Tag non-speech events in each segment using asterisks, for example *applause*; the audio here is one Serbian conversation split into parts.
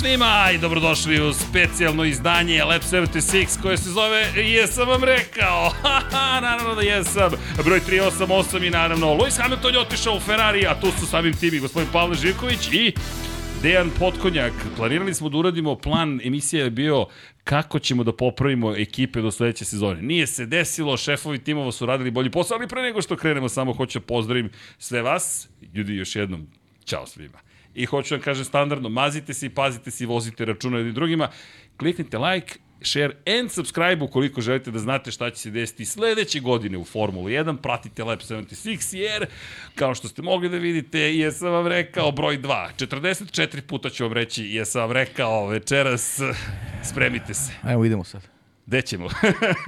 Svima i dobrodošli u specijalno izdanje Lab 76 koje se zove Jesam vam rekao. *laughs* Naravno da jesam. Broj 388 i naravno Lewis Hamilton je otišao u Ferrari, a tu su samim tim i gospodin Pavle Živković i Dejan Potkonjak. Planirali smo da uradimo plan, emisija je bio kako ćemo da popravimo ekipe do sledeće sezone. Nije se desilo, šefovi timova su radili bolji posao, ali pre nego što krenemo, samo hoću da pozdravim sve vas. Ljudi, još jednom, čao svima. I hoću vam kažem standardno, mazite se i pazite se i vozite računa jednim drugima. Kliknite like, share and subscribe ukoliko želite da znate šta će se desiti sledeće godine u Formuli 1. Pratite Lab 76 jer, kao što ste mogli da vidite, jesam vam rekao broj 2. 44 puta ću vam reći jesam vam rekao večeras. Spremite se. Evo idemo sad. Gde ćemo?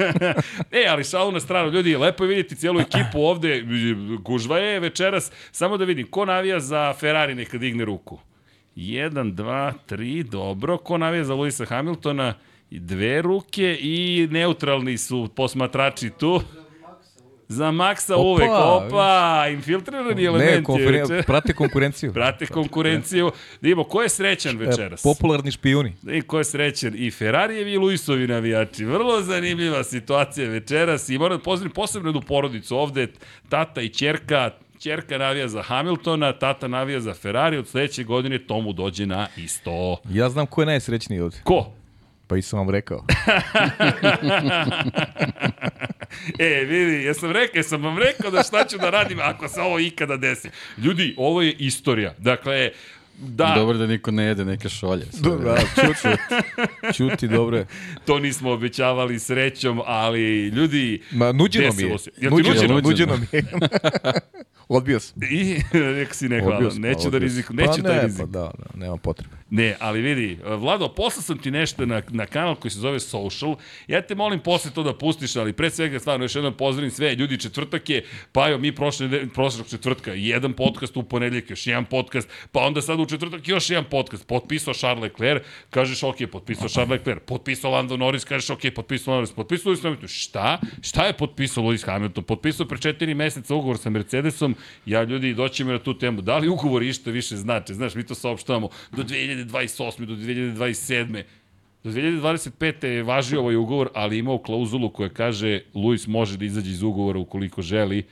*laughs* e, ali šalu na stranu, ljudi, lepo je vidjeti cijelu ekipu ovde, gužva je večeras, samo da vidim, ko navija za Ferrari neka digne ruku? 1, 2, 3, dobro, ko navija za Luisa Hamiltona? Dve ruke i neutralni su posmatrači tu. Za Maxa opa, uvek, opa, infiltrirani element ne, konferen, prate konkurenciju. *laughs* prate konkurenciju. Da imamo, ko je srećan večeras? Popularni špijuni. Da imamo, ko je srećan? I Ferrarijevi i Luisovi navijači. Vrlo zanimljiva situacija večeras i moram da pozdravim posebno jednu porodicu ovde, tata i čerka, Čerka navija za Hamiltona, tata navija za Ferrari, od sledeće godine tomu dođe na isto. Ja znam ko je najsrećniji ovde. Ko? Pa i sam vam rekao. *laughs* e, vidi, jesam rekao, jesam vam rekao da šta ću da radim ako se ovo ikada desi. Ljudi, ovo je istorija. Dakle, Da. Dobro da niko ne jede neke šolje. Dobro, da, čuti, čuti, dobro. To nismo obećavali srećom, ali ljudi... Ma, nuđeno mi je. Se. Jel nuđeno, nuđeno, nuđeno mi je. *laughs* Odbio sam. I, *laughs* nek si ne hvala. Neću da riziku, neću pa da ne, riziku. Pa da, da, nema potrebe. Ne, ali vidi, Vlado, poslao sam ti nešto na, na kanal koji se zove Social. Ja te molim posle to da pustiš, ali pre svega stvarno još jednom pozdravim sve. Ljudi, četvrtak je, pa jo, mi prošle, prošlog četvrtka, jedan podcast u ponedljak, još jedan podcast, pa onda sad u četvrtak još jedan podcast. Potpisao Charles Leclerc, kažeš ok, potpisao Charles Leclerc, potpisao Lando Norris, kažeš ok, potpisao Norris, potpisao Lewis Hamilton. Šta? Šta je potpisao Lewis Hamilton? Potpisao pre četiri meseca ugovor sa Mercedesom. Ja, ljudi, doćemo na tu temu. Da li ugovor išta više znači? Znaš, mi to saopštavamo do 2028. do 2027. Do 2025. je važio ovaj ugovor, ali imao klauzulu koja kaže Luis može da izađe iz ugovora ukoliko želi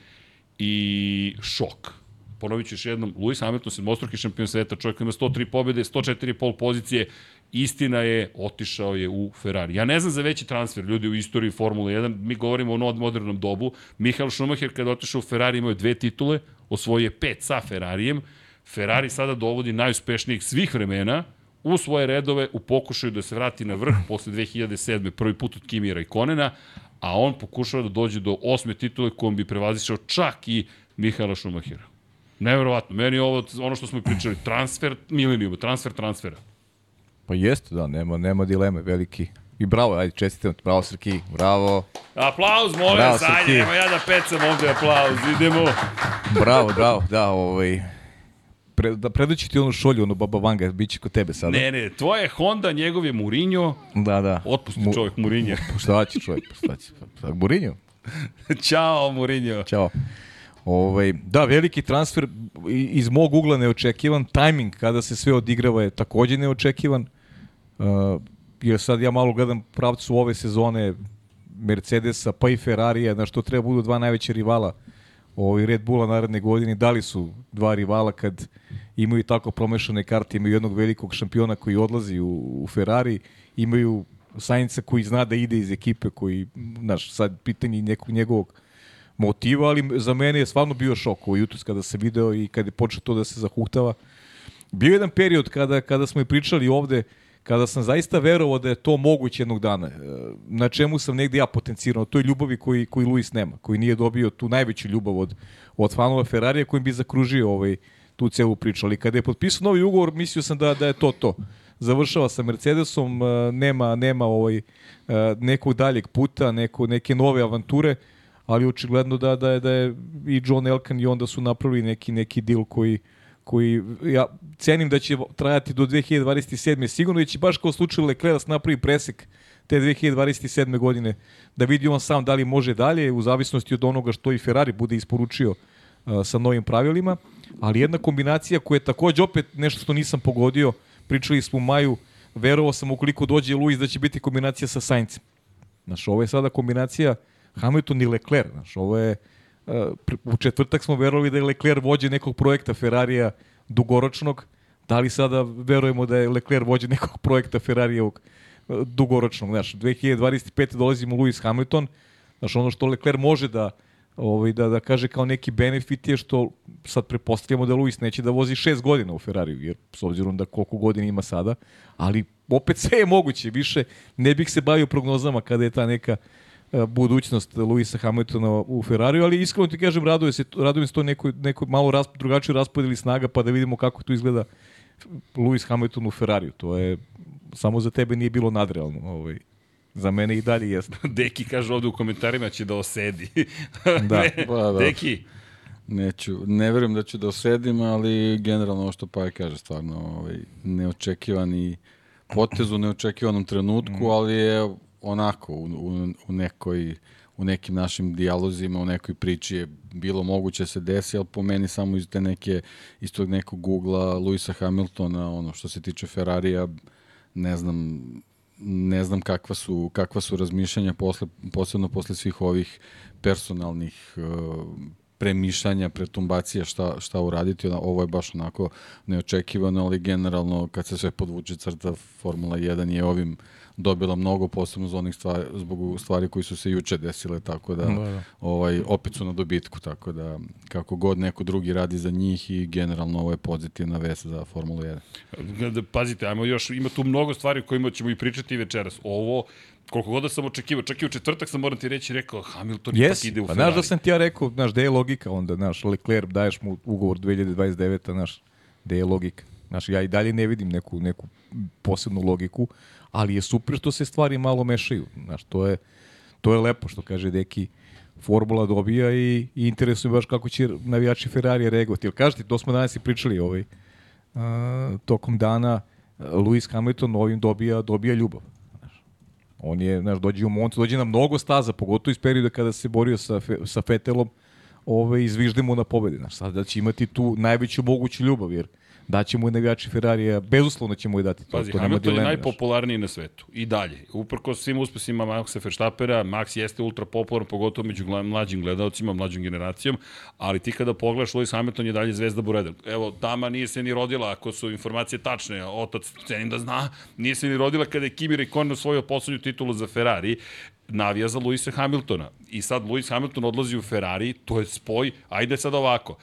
i šok. Ponovit ću još jednom, Lewis Hamilton, sedmostruki šampion sveta, čovjek ima 103 pobjede, 104 pol pozicije, istina je, otišao je u Ferrari. Ja ne znam za veći transfer ljudi u istoriji Formule 1, mi govorimo o modernom dobu. Michael Schumacher kada otišao u Ferrari imao je dve titule, osvojio je pet sa Ferrarijem, Ferrari sada dovodi najuspešnijih svih vremena u svoje redove u pokušaju da se vrati na vrh posle 2007. prvi put od Kimi Raikkonena, a on pokušava da dođe do osme titule kojom bi prevazišao čak i Mihaela Schumachera. Neverovatno, meni je ovo ono što smo pričali, transfer milenijuma, transfer transfera. Pa jeste, da, nema, nema dileme, veliki. I bravo, ajde, čestitam, bravo Srki, bravo. Aplauz, molim vas, ajde, ja da pecam ovde aplauz, idemo. Bravo, bravo, da, ovaj, pre, da predoći ti onu šolju, onu Baba Vanga, bit će kod tebe sada. Ne, ne, tvoje je Honda, njegov je Mourinho. Da, da. Otpusti Mu, čovjek Mourinho. *laughs* Šta će čovjek, šta će? Mourinho? *laughs* Ćao, Mourinho. Ćao. Ovaj, da, veliki transfer iz mog ugla neočekivan, tajming kada se sve odigrava je takođe neočekivan. Uh, jer sad ja malo gledam pravcu ove sezone Mercedesa pa i Ferrarija, na što treba budu dva najveća rivala ovaj Red Bulla naredne godine, da li su dva rivala kad imaju tako promešane karte, imaju jednog velikog šampiona koji odlazi u, u Ferrari, imaju Sainca koji zna da ide iz ekipe, koji, znaš, sad pitanje nekog njegovog motiva, ali za mene je stvarno bio šok ovaj jutros kada se video i kada je počeo to da se zahuktava. Bio je jedan period kada, kada smo i pričali ovde, kada sam zaista verovao da je to moguće jednog dana, na čemu sam negde ja potencirao, to je ljubavi koji, koji Luis nema, koji nije dobio tu najveću ljubav od, od fanova Ferrarija kojim bi zakružio ovaj, tu celu priču. Ali kada je potpisao novi ugovor, mislio sam da, da je to to. Završava sa Mercedesom, nema, nema ovaj, nekog daljeg puta, neko, neke nove avanture, ali očigledno da, da, je, da je i John Elkan i onda su napravili neki, neki deal koji, koji ja cenim da će trajati do 2027. Sigurno da će baš kao slučaju Leclerc napravi presek te 2027. godine da vidi on sam da li može dalje u zavisnosti od onoga što i Ferrari bude isporučio uh, sa novim pravilima, ali jedna kombinacija koja je takođe opet nešto što nisam pogodio, pričali smo u maju, verovao sam ukoliko dođe Luis da će biti kombinacija sa Saincem. Znaš, ovo je sada kombinacija Hamilton i Leclerc. Znaš, ovo je, uh, u četvrtak smo verovali da je Leclerc vođe nekog projekta Ferrarija dugoročnog, da li sada verujemo da je Leclerc vođe nekog projekta Ferrarijevog uh, dugoročnog. Znaš, 2025. dolazimo Lewis Hamilton, znaš, ono što Leclerc može da ovaj, da, da kaže kao neki benefit je što sad prepostavljamo da Luis neće da vozi šest godina u Ferrariju, jer s obzirom da koliko godina ima sada, ali opet sve je moguće, više ne bih se bavio prognozama kada je ta neka uh, budućnost Luisa Hamiltona u Ferrariju, ali iskreno ti kažem, raduje se, radujem se to nekoj, nekoj malo ras, drugačiju raspodeli snaga, pa da vidimo kako tu izgleda Lewis Hamilton u Ferrariju. To je, samo za tebe nije bilo nadrealno. Ovaj. Za mene i dalje jeste. *laughs* Deki kaže ovde u komentarima će da osedi. *laughs* Da. Ne, Pa, da. Deki, Neću, ne verujem da ću da osedim, ali generalno ovo što Paja kaže, stvarno ovaj, neočekivani potez u neočekivanom trenutku, ali je onako u, u, u nekoj u nekim našim dijalozima, u nekoj priči je bilo moguće da se desi, ali po meni samo iz te neke, iz tog nekog Google-a Luisa Hamiltona, ono što se tiče Ferrarija, ne znam, ne znam kakva su, kakva su razmišljanja posle, posebno posle svih ovih personalnih uh, premišljanja, pretumbacija šta, šta uraditi. Ovo je baš onako neočekivano, ali generalno kad se sve podvuče crta Formula 1 je ovim dobila mnogo posebno za onih stvari, zbog stvari koji su se juče desile, tako da, Da, da. ovaj opet su na dobitku, tako da kako god neko drugi radi za njih i generalno ovo je pozitivna vest za Formulu 1. Da, pazite, ajmo još, ima tu mnogo stvari o kojima ćemo i pričati večeras. Ovo, koliko god da sam očekivao, čak i u četvrtak sam moram ti reći rekao, Hamilton ipak Jes, ide u pa Ferrari. znaš da sam ti ja rekao, znaš, gde je logika onda, znaš, Leclerc, daješ mu ugovor 2029, znaš, gde je logika. Znaš, ja i dalje ne vidim neku, neku posebnu logiku, ali je super što se stvari malo mešaju. Znaš, to je, to je lepo što kaže Deki, formula dobija i, i interesuje baš kako će navijači Ferrarija reagovati. Jel kažete, to smo danas i pričali ovaj, uh, tokom dana, uh, Lewis Hamilton ovim dobija, dobija ljubav. On je, znaš, dođe u Moncu, dođe na mnogo staza, pogotovo iz perioda kada se borio sa, Fe, sa Fetelom, ove, izvižde mu na pobedi. Znaš, sada će imati tu najveću moguću ljubav, jer daće mu i navijači Ferrarija, bezuslovno će mu i dati. To, Pazi, to Hamilton je dileme, najpopularniji na svetu. I dalje. Uprko svim uspesima Maxa Verstappera, Max jeste ultra popularan, pogotovo među mlađim gledalcima, mlađom generacijom, ali ti kada pogledaš, Lewis Hamilton je dalje zvezda Bureda. Evo, dama nije se ni rodila, ako su informacije tačne, otac cenim da zna, nije se ni rodila kada je Kimi Raikkonen osvojio poslednju titulu za Ferrari, navija za Luisa Hamiltona. I sad Lewis Hamilton odlazi u Ferrari, to je spoj, ajde sad ovako,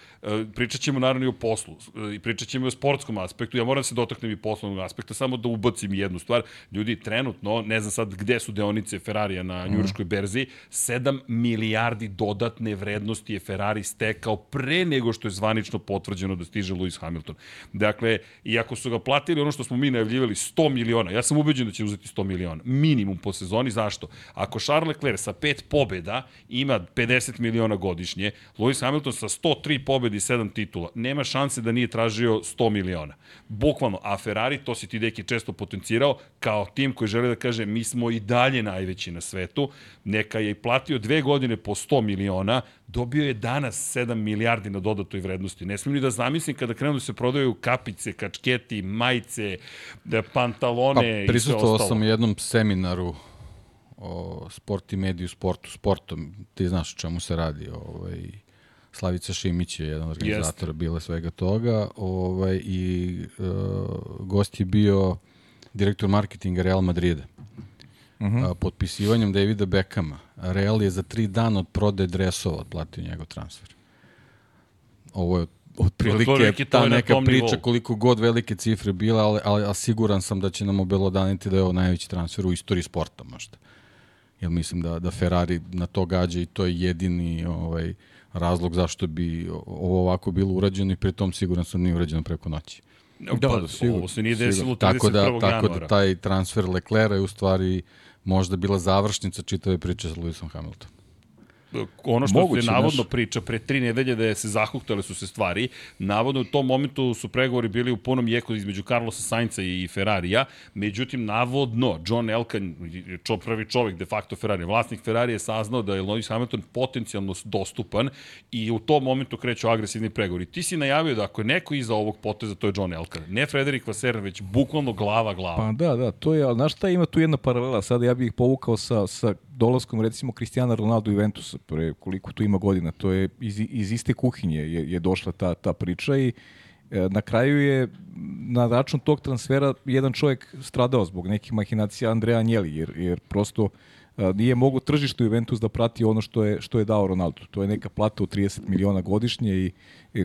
pričat ćemo naravno i o poslu, e, i pričat ćemo i o sportskom aspektu, ja moram da se dotaknem i poslovnog aspekta, samo da ubacim jednu stvar. Ljudi, trenutno, ne znam sad gde su deonice Ferrarija na njurškoj berzi, 7 milijardi dodatne vrednosti je Ferrari stekao pre nego što je zvanično potvrđeno da stiže Lewis Hamilton. Dakle, iako su ga platili ono što smo mi najavljivali 100 miliona, ja sam ubeđen da će uzeti 100 miliona, minimum po sezoni, zašto? Ako Charles Leclerc sa pet pobeda ima 50 miliona godišnje, Lewis Hamilton sa 103 pobedi i 7 titula, nema šanse da nije tražio 100 miliona. Bukvalno, a Ferrari, to si ti deki često potencirao, kao tim koji želi da kaže mi smo i dalje najveći na svetu, neka je i platio dve godine po 100 miliona, dobio je danas 7 milijardi na dodatoj vrednosti. Ne smijem ni da zamislim kada krenu da se prodaju kapice, kačketi, majice, da, pantalone Pa, i sve ostalo. sam jednom seminaru o sport i mediju sportu, sportom, ti znaš o čemu se radi, ovaj, Slavica Šimić je jedan od organizatora bile svega toga, ovaj, i uh, gost je bio direktor marketinga Real Madrida. Uh -huh. potpisivanjem Davida Beckhama. Real je za tri dana od prodaje dresova otplatio njegov transfer. Ovo je otprilike ta na neka priča nivou. koliko god velike cifre bila, ali, ali, siguran sam da će nam obelodaniti da je ovo najveći transfer u istoriji sporta možda. Jer mislim da, da Ferrari na to gađa i to je jedini ovaj, razlog zašto bi ovo ovako bilo urađeno i pri tom siguran sam nije urađeno preko noći. Da, pa, ovo se nije desilo 31. Tako da, tako januara. da taj transfer Leclerca je u stvari možda bila završnica čitave priče sa Lewisom Hamiltonom. Ono što Moguće, se navodno znaš. priča pre tri nedelje da je se zahuktale su se stvari, navodno u tom momentu su pregovori bili u punom jeku između Carlosa Sainca i Ferrarija, međutim navodno John Elkan, čo prvi čovjek de facto Ferrari, vlasnik Ferrari je saznao da je Lewis Hamilton potencijalno dostupan i u tom momentu kreću agresivni pregovori. Ti si najavio da ako je neko iza ovog poteza, to je John Elkan. Ne Frederik Vasseur, već bukvalno glava glava. Pa da, da, to je, ali znaš šta ima tu jedna paralela, sada ja bih ih povukao sa, sa dolaskom recimo Cristiano Ronaldo u Juventusa, pre koliko tu ima godina, to je iz, iz iste kuhinje je, je došla ta, ta priča i e, na kraju je na račun tog transfera jedan čovjek stradao zbog nekih mahinacija Andreja Anjeli, jer, jer prosto e, nije mogu tržište Juventus da prati ono što je, što je dao Ronaldo. To je neka plata od 30 miliona godišnje i, i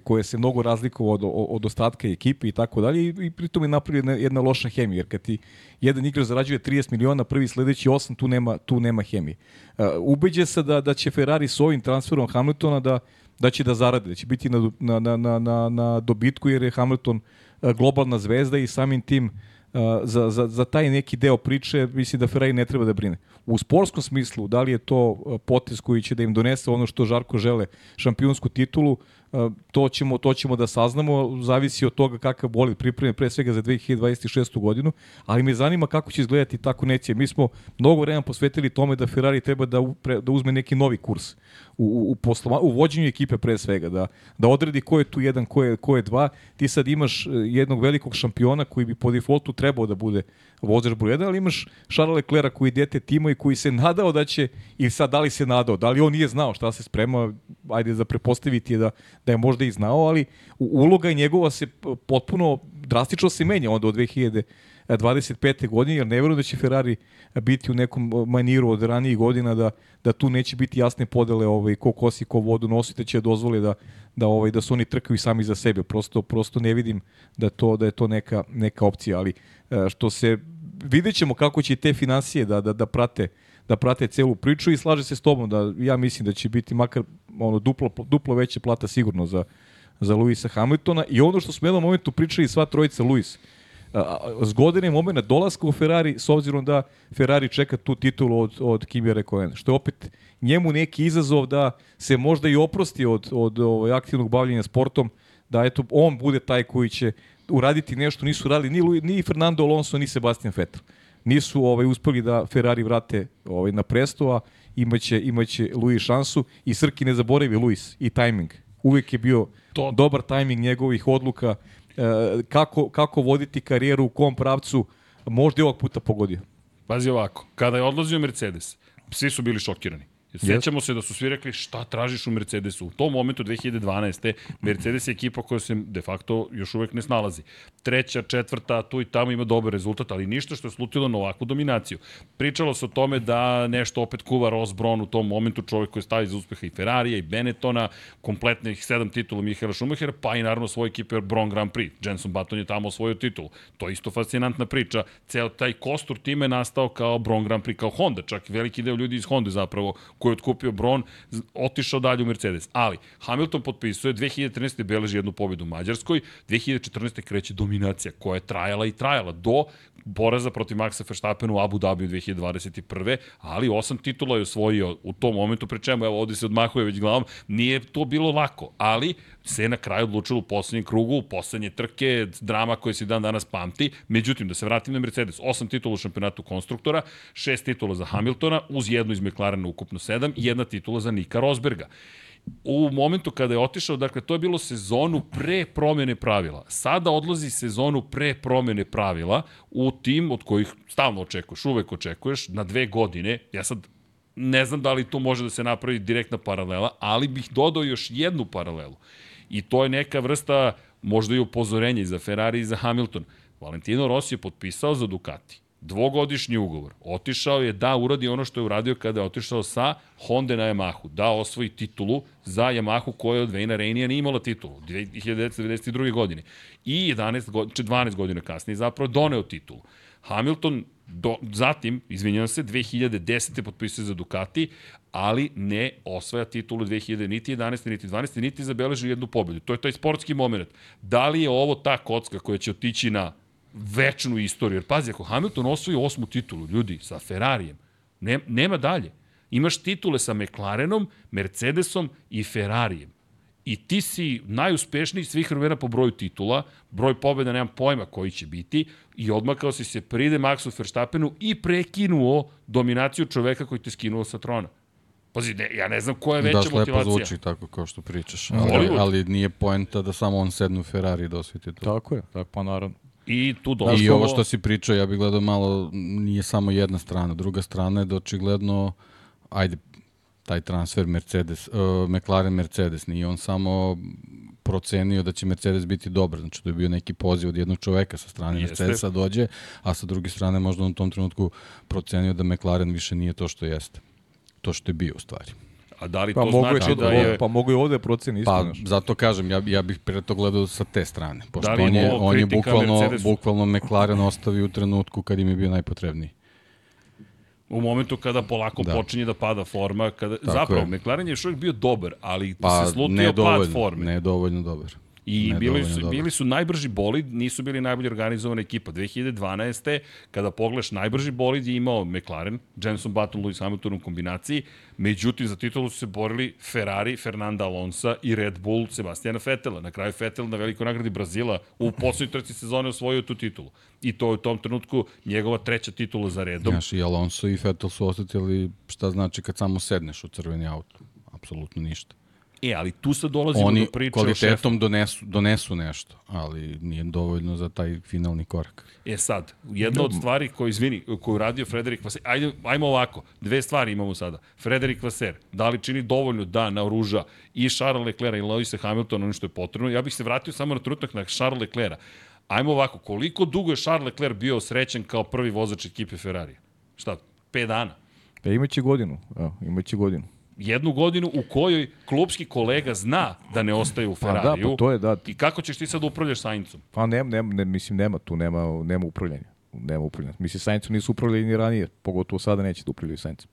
koje se mnogo razlikovao od, od ostatka ekipe i tako dalje i, pritom je napravljena jedna loša hemija, jer kad ti jedan igrač zarađuje 30 miliona, prvi sledeći 8, tu nema, tu nema hemije. Uh, ubeđe se da, da će Ferrari s ovim transferom Hamiltona da, da će da zarade, da će biti na, na, na, na, na, dobitku jer je Hamilton uh, globalna zvezda i samim tim uh, za, za, za taj neki deo priče mislim da Ferrari ne treba da brine. U sportskom smislu, da li je to potez koji će da im donese ono što Žarko žele, šampionsku titulu, to ćemo, to ćemo da saznamo, zavisi od toga kakav bolid pripreme, pre svega za 2026. godinu, ali me zanima kako će izgledati ta konekcija. Mi smo mnogo vremena posvetili tome da Ferrari treba da, upre, da uzme neki novi kurs u, u, u, posloma, u vođenju ekipe pre svega, da, da odredi ko je tu jedan, ko je, ko je dva. Ti sad imaš eh, jednog velikog šampiona koji bi po defaultu trebao da bude vozač broj 1, ali imaš Charles Leclerc koji je dete tima i koji se nadao da će, i sad da li se nadao, da li on nije znao šta se sprema, ajde za prepostaviti je da, da je možda i znao, ali uloga njegova se potpuno drastično se menja onda od 2025. godine, jer ne verujem da će Ferrari biti u nekom maniru od ranijih godina da, da tu neće biti jasne podele ovaj, ko kosi, ko vodu nosi, da će dozvoli da, da, ovaj, da su oni trkaju sami za sebe. Prosto, prosto ne vidim da, to, da je to neka, neka opcija, ali e, što se vidjet ćemo kako će te financije da, da, da prate da prate celu priču i slaže se s tobom da ja mislim da će biti makar ono duplo, duplo veća plata sigurno za, za Luisa Hamiltona i ono što smo u jednom momentu pričali sva trojica Luis, zgodan je moment dolaska u Ferrari s obzirom da Ferrari čeka tu titulu od, od Kimi Rekoena, što je opet njemu neki izazov da se možda i oprosti od, od ovaj, aktivnog bavljenja sportom, da eto on bude taj koji će uraditi nešto nisu radili ni, ni Fernando Alonso ni Sebastian Vettel. Nisu ovaj uspeli da Ferrari vrate ovaj na presto, a imaće imaće Luis šansu i Srki ne zaboravi Luis i tajming. Uvek je bio To- dobar tajming njegovih odluka e, kako, kako voditi karijeru u kom pravcu možda i ovog puta pogodio. Pazi ovako, kada je odlazio Mercedes, svi su bili šokirani. Sećamo se da su svi rekli šta tražiš u Mercedesu. U tom momentu 2012. Mercedes je ekipa koja se de facto još uvek ne snalazi. Treća, četvrta, tu i tamo ima dobar rezultat, ali ništa što je slutilo na ovakvu dominaciju. Pričalo se o tome da nešto opet kuva Ross Brown u tom momentu, čovjek koji stavi za uspeha i Ferrarija i Benettona, kompletnih sedam titula Mihaela Schumachera, pa i naravno svoje ekipe Braun Grand Prix. Jenson Button je tamo osvojio titulu. To je isto fascinantna priča. Ceo taj kostur time je nastao kao Braun Grand Prix, kao Honda. Čak veliki deo ljudi iz Honda zapravo koji je otkupio Braun, z- otišao dalje u Mercedes. Ali Hamilton potpisuje, 2013. beleži jednu pobedu u Mađarskoj, 2014. kreće dominacija koja je trajala i trajala do poraza protiv Maxa Verstappena u Abu Dhabi 2021. Ali osam titula je osvojio u tom momentu, pri čemu, evo ovde se odmahuje već glavom, nije to bilo lako, ali se na kraju odlučilo u poslednjem krugu, u poslednje trke, drama koja se dan danas pamti. Međutim, da se vratim na Mercedes, osam titula u šampionatu konstruktora, šest titula za Hamiltona, uz jednu iz McLarena ukupno sedam jedna titula za Nika Rosberga u momentu kada je otišao, dakle, to je bilo sezonu pre promjene pravila. Sada odlazi sezonu pre promjene pravila u tim od kojih stalno očekuješ, uvek očekuješ, na dve godine. Ja sad ne znam da li tu može da se napravi direktna paralela, ali bih dodao još jednu paralelu. I to je neka vrsta možda i upozorenja i za Ferrari i za Hamilton. Valentino Rossi je potpisao za Ducati dvogodišnji ugovor. Otišao je da uradi ono što je uradio kada je otišao sa Honda na Yamahu, da osvoji titulu za Yamahu koja je od Vejna Reinija nije imala titulu 1992. godine. I 11 godina, 12 godina kasnije zapravo doneo titulu. Hamilton do, zatim, izvinjam se, 2010. potpisuje za Ducati, ali ne osvaja titulu 2000, niti 11. niti 12. niti zabeleži jednu pobedu. To je taj sportski moment. Da li je ovo ta kocka koja će otići na večnu istoriju? Jer pazi, ako Hamilton osvoji osmu titulu, ljudi, sa Ferrarijem, ne, nema dalje. Imaš titule sa McLarenom, Mercedesom i Ferrarijem. I ti si najuspešniji svih vremena po broju titula, broj pobjeda nemam pojma koji će biti, i odmakao si se pride Maxu Verstappenu i prekinuo dominaciju čoveka koji te skinuo sa trona. Pazi, ne, ja ne znam koja je veća da, motivacija. Da, zvuči tako kao što pričaš. Ali, Hollywood. ali nije poenta da samo on sedne u Ferrari i da osveti to. Tako je, tako, pa naravno. I tu I došlo... ovo što si pričao, ja bih gledao malo, nije samo jedna strana. Druga strana je da očigledno, ajde, taj transfer Mercedes, uh, McLaren Mercedes, nije on samo procenio da će Mercedes biti dobar, znači to je bio neki poziv od jednog čoveka sa strane Jeste. Mercedesa dođe, a sa druge strane možda on u tom trenutku procenio da McLaren više nije to što jeste. To što je bio u stvari. A da li Pa to mogu znači da je... pa mogu i ovde proceni isto, Pa, znaš. zato kažem, ja, ja bih pre to gledao sa te strane. Pošto Da on je, on je bukvalno, Mercedesu? bukvalno McLaren ostavio u trenutku kad im je bio najpotrebniji. U momentu kada polako da. Počinje da pada forma, kada, zapravo, je. McLaren je još uvijek bio dobar, ali Pa, se slutio pad forme. ne dovoljno dobar. I Ne bili su, dobar. bili su najbrži bolid, nisu bili najbolje organizovana ekipa. 2012. kada pogledaš najbrži bolid je imao McLaren, Jenson Button, Lewis Hamilton u kombinaciji, međutim za titulu su se borili Ferrari, Fernanda Alonso i Red Bull Sebastiana Vettela. Na kraju Vettel na velikoj nagradi Brazila u poslednjoj trci sezone osvojio tu titulu. I to je u tom trenutku njegova treća titula za redom. Znaš, i Alonso i Vettel su osetili šta znači kad samo sedneš u crveni auto. Apsolutno ništa. E, ali tu sad dolazimo Oni do priče o šefu. kvalitetom donesu, donesu nešto, ali nije dovoljno za taj finalni korak. E sad, jedna od stvari koju, izvini, koju radio Frederik Vaser, ajde, ajmo ovako, dve stvari imamo sada. Frederik Vaser, da li čini dovoljno da naoruža i Charles Leclerc i Lewisa Hamiltona ono što je potrebno? Ja bih se vratio samo na trenutak na Charles Leclerc. Ajmo ovako, koliko dugo je Charles Leclerc bio srećan kao prvi vozač ekipe Ferrari? Šta, 5 dana? Pa imaće godinu, evo, imaće godinu. Jednu godinu u kojoj klubski kolega zna da ne ostaje u Pa da, Ferrariju. pa to je da. I kako ćeš ti sad da upravljaš Saincom? Pa ne, ne, ne, mislim, nema tu, nema, nema upravljanja. Nema upravljanja. Mislim, Saincom nisu upravljali ni ranije, pogotovo sada neće da upravljaju Saincom.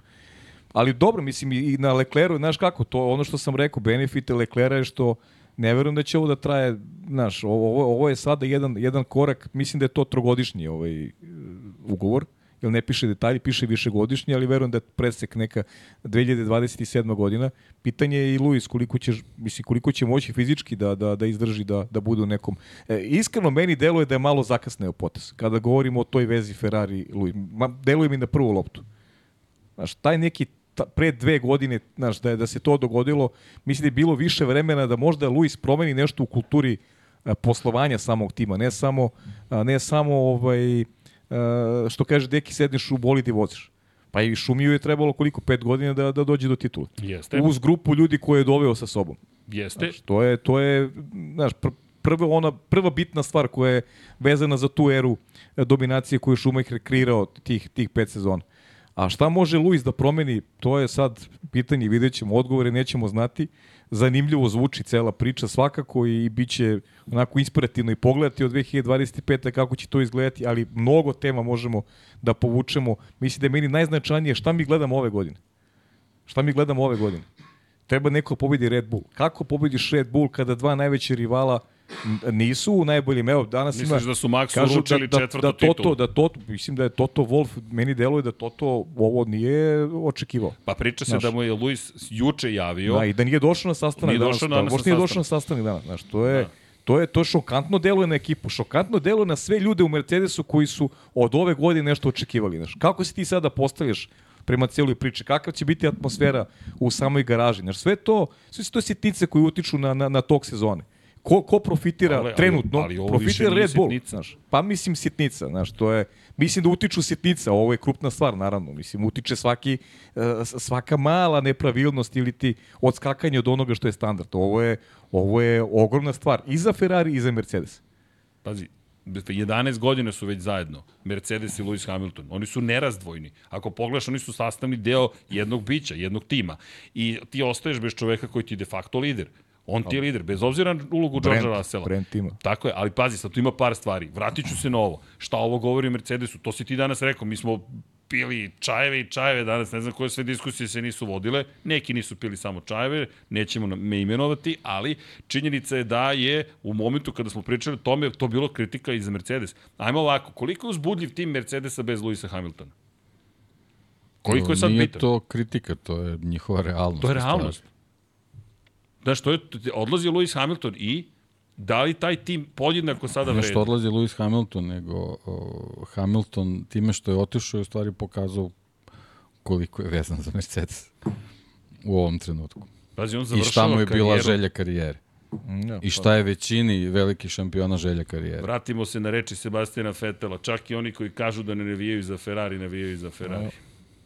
Ali dobro, mislim, i na Lecleru, znaš kako, to ono što sam rekao, benefite Leclera je što ne verujem da će ovo da traje, znaš, ovo, ovo je sada jedan, jedan korak, mislim da je to trogodišnji ovaj, ugovor, jer ne piše detalji, piše višegodišnji, ali verujem da je presek neka 2027. godina. Pitanje je i Luis koliko će, mislim, koliko će moći fizički da, da, da izdrži da, da bude u nekom... E, iskreno, meni deluje da je malo zakasneo potes. Kada govorimo o toj vezi Ferrari-Luis. Deluje mi na prvu loptu. Znaš, taj neki ta, pre dve godine, znaš, da, je, da se to dogodilo, mislim da je bilo više vremena da možda Luis promeni nešto u kulturi a, poslovanja samog tima, ne samo, a, ne samo ovaj, što kaže deki sedneš u bolid i voziš. Pa i Šumiju je trebalo koliko, pet godina da, da dođe do titula. Jeste. Uz grupu ljudi koje je doveo sa sobom. Jeste. Znaš, to je, to je znaš, pr prva, ona, prva bitna stvar koja je vezana za tu eru e, dominacije koju je Schumacher kreirao tih, tih pet sezona. A šta može Luis da promeni, to je sad pitanje, vidjet ćemo odgovore, nećemo znati. Zanimljivo zvuči cela priča svakako i bit će onako inspirativno i pogledati od 2025. kako će to izgledati, ali mnogo tema možemo da povučemo. Mislim da je meni najznačajnije šta mi gledamo ove godine. Šta mi gledamo ove godine? Treba neko pobedi Red Bull. Kako pobediš Red Bull kada dva najveća rivala nisu u najboljim? Evo, danas ima... Misliš da su Maxu kažu uručili da, četvrtu da, da Toto, titulu? Da Toto, mislim da je Toto Wolf, meni deluje da Toto ovo nije očekivao. Pa priča se Znaš. da mu je Luis juče javio. Da, i da nije došao na sastanak Nije danas. došao da, danas na nije došao na sastanak danas. Znaš, to je, Da. to je to šokantno deluje na ekipu. Šokantno deluje na sve ljude u Mercedesu koji su od ove godine nešto očekivali. Znaš, kako se ti sada postavljaš prema cijeloj priči, kakva će biti atmosfera u samoj garaži. Znaš, sve to, sve su to sitnice koje utiču na, na, na tog sezone. Ko, ko profitira Ali- ali- trenutno? ali više profitira Red Bull. sitnica. Znaš, pa mislim sitnica, znaš, to je, mislim da utiču sitnica, ovo je krupna stvar, naravno, mislim, utiče svaki, eh, svaka mala nepravilnost ili ti odskakanje od onoga što je standard. Ovo je, ovo je ogromna stvar i za Ferrari i za Mercedes. Pazi, 11 godina su već zajedno, Mercedes i Lewis Hamilton. Oni su nerazdvojni. Ako pogledaš, oni su sastavni deo jednog bića, jednog tima. I ti ostaješ bez čoveka koji ti je de facto lider. On ti je lider, bez obzira na ulogu Georgea Russella. brand tima. Tako je, ali pazi, sad tu ima par stvari. Vratit ću se na ovo. Šta ovo govori o Mercedesu? To si ti danas rekao. Mi smo pili čajeve i čajeve danas, ne znam koje sve diskusije se nisu vodile. Neki nisu pili samo čajeve, nećemo me imenovati, ali činjenica je da je u momentu kada smo pričali o tome, to bilo kritika i za Mercedes. Ajmo ovako, koliko je uzbudljiv tim Mercedesa bez Luisa Hamiltona? Koliko je sad Nije bitan? to kritika, to je njihova realnost. To je stvari. Znaš, to je, odlazi Lewis Hamilton i da li taj tim podjednako sada vredi? što odlazi Lewis Hamilton, nego o, Hamilton time što je otišao je u stvari pokazao koliko je vezan za Mercedes u ovom trenutku. Pazi, on I šta mu je bila karijeru. želja karijere. Ja, I šta je većini velikih šampiona želja karijere. Vratimo se na reči Sebastijana Fetela. Čak i oni koji kažu da ne navijaju za Ferrari, navijaju za Ferrari.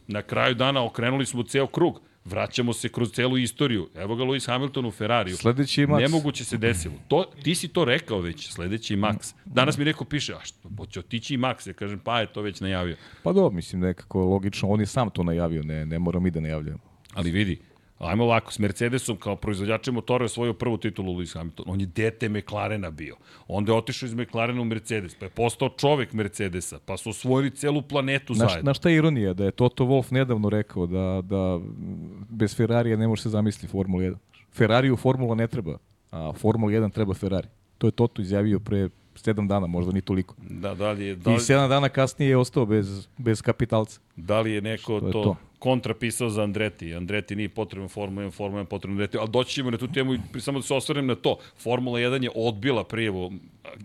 Na kraju dana okrenuli smo ceo krug. Vraćamo se kroz celu istoriju. Evo ga Lewis Hamilton u Ferrariju. Sledeći je Max. Nemoguće se desilo. To, ti si to rekao već, sledeći je Max. Danas mi neko piše, a što, hoće otići i Max. Ja kažem, pa je to već najavio. Pa do, mislim nekako logično, on je sam to najavio, ne, ne moram mi da najavljujemo. Ali vidi, ajmo ovako, s Mercedesom kao proizvođačem motora je osvojio prvu titulu Lewis Hamilton. On je dete McLarena bio. Onda je otišao iz McLarena u Mercedes, pa je postao čovek Mercedesa, pa su osvojili celu planetu Znaš, zajedno. na šta je ironija? Da je Toto Wolff nedavno rekao da, da bez Ferrarija ne može se zamisliti Formula 1. Ferrariju Formula ne treba, a Formula 1 treba Ferrari. To je Toto izjavio pre 7 dana, možda ni toliko. Da, da li je, da I li, 7 dana kasnije je ostao bez, bez kapitalca. da li je neko To to, to. kontrapisao za Andreti. Andreti nije potreban Formula 1, Formula 1 potreban Andreti, ali doći ćemo na tu temu i samo da se osvrnem na to. Formula 1 je odbila prijevo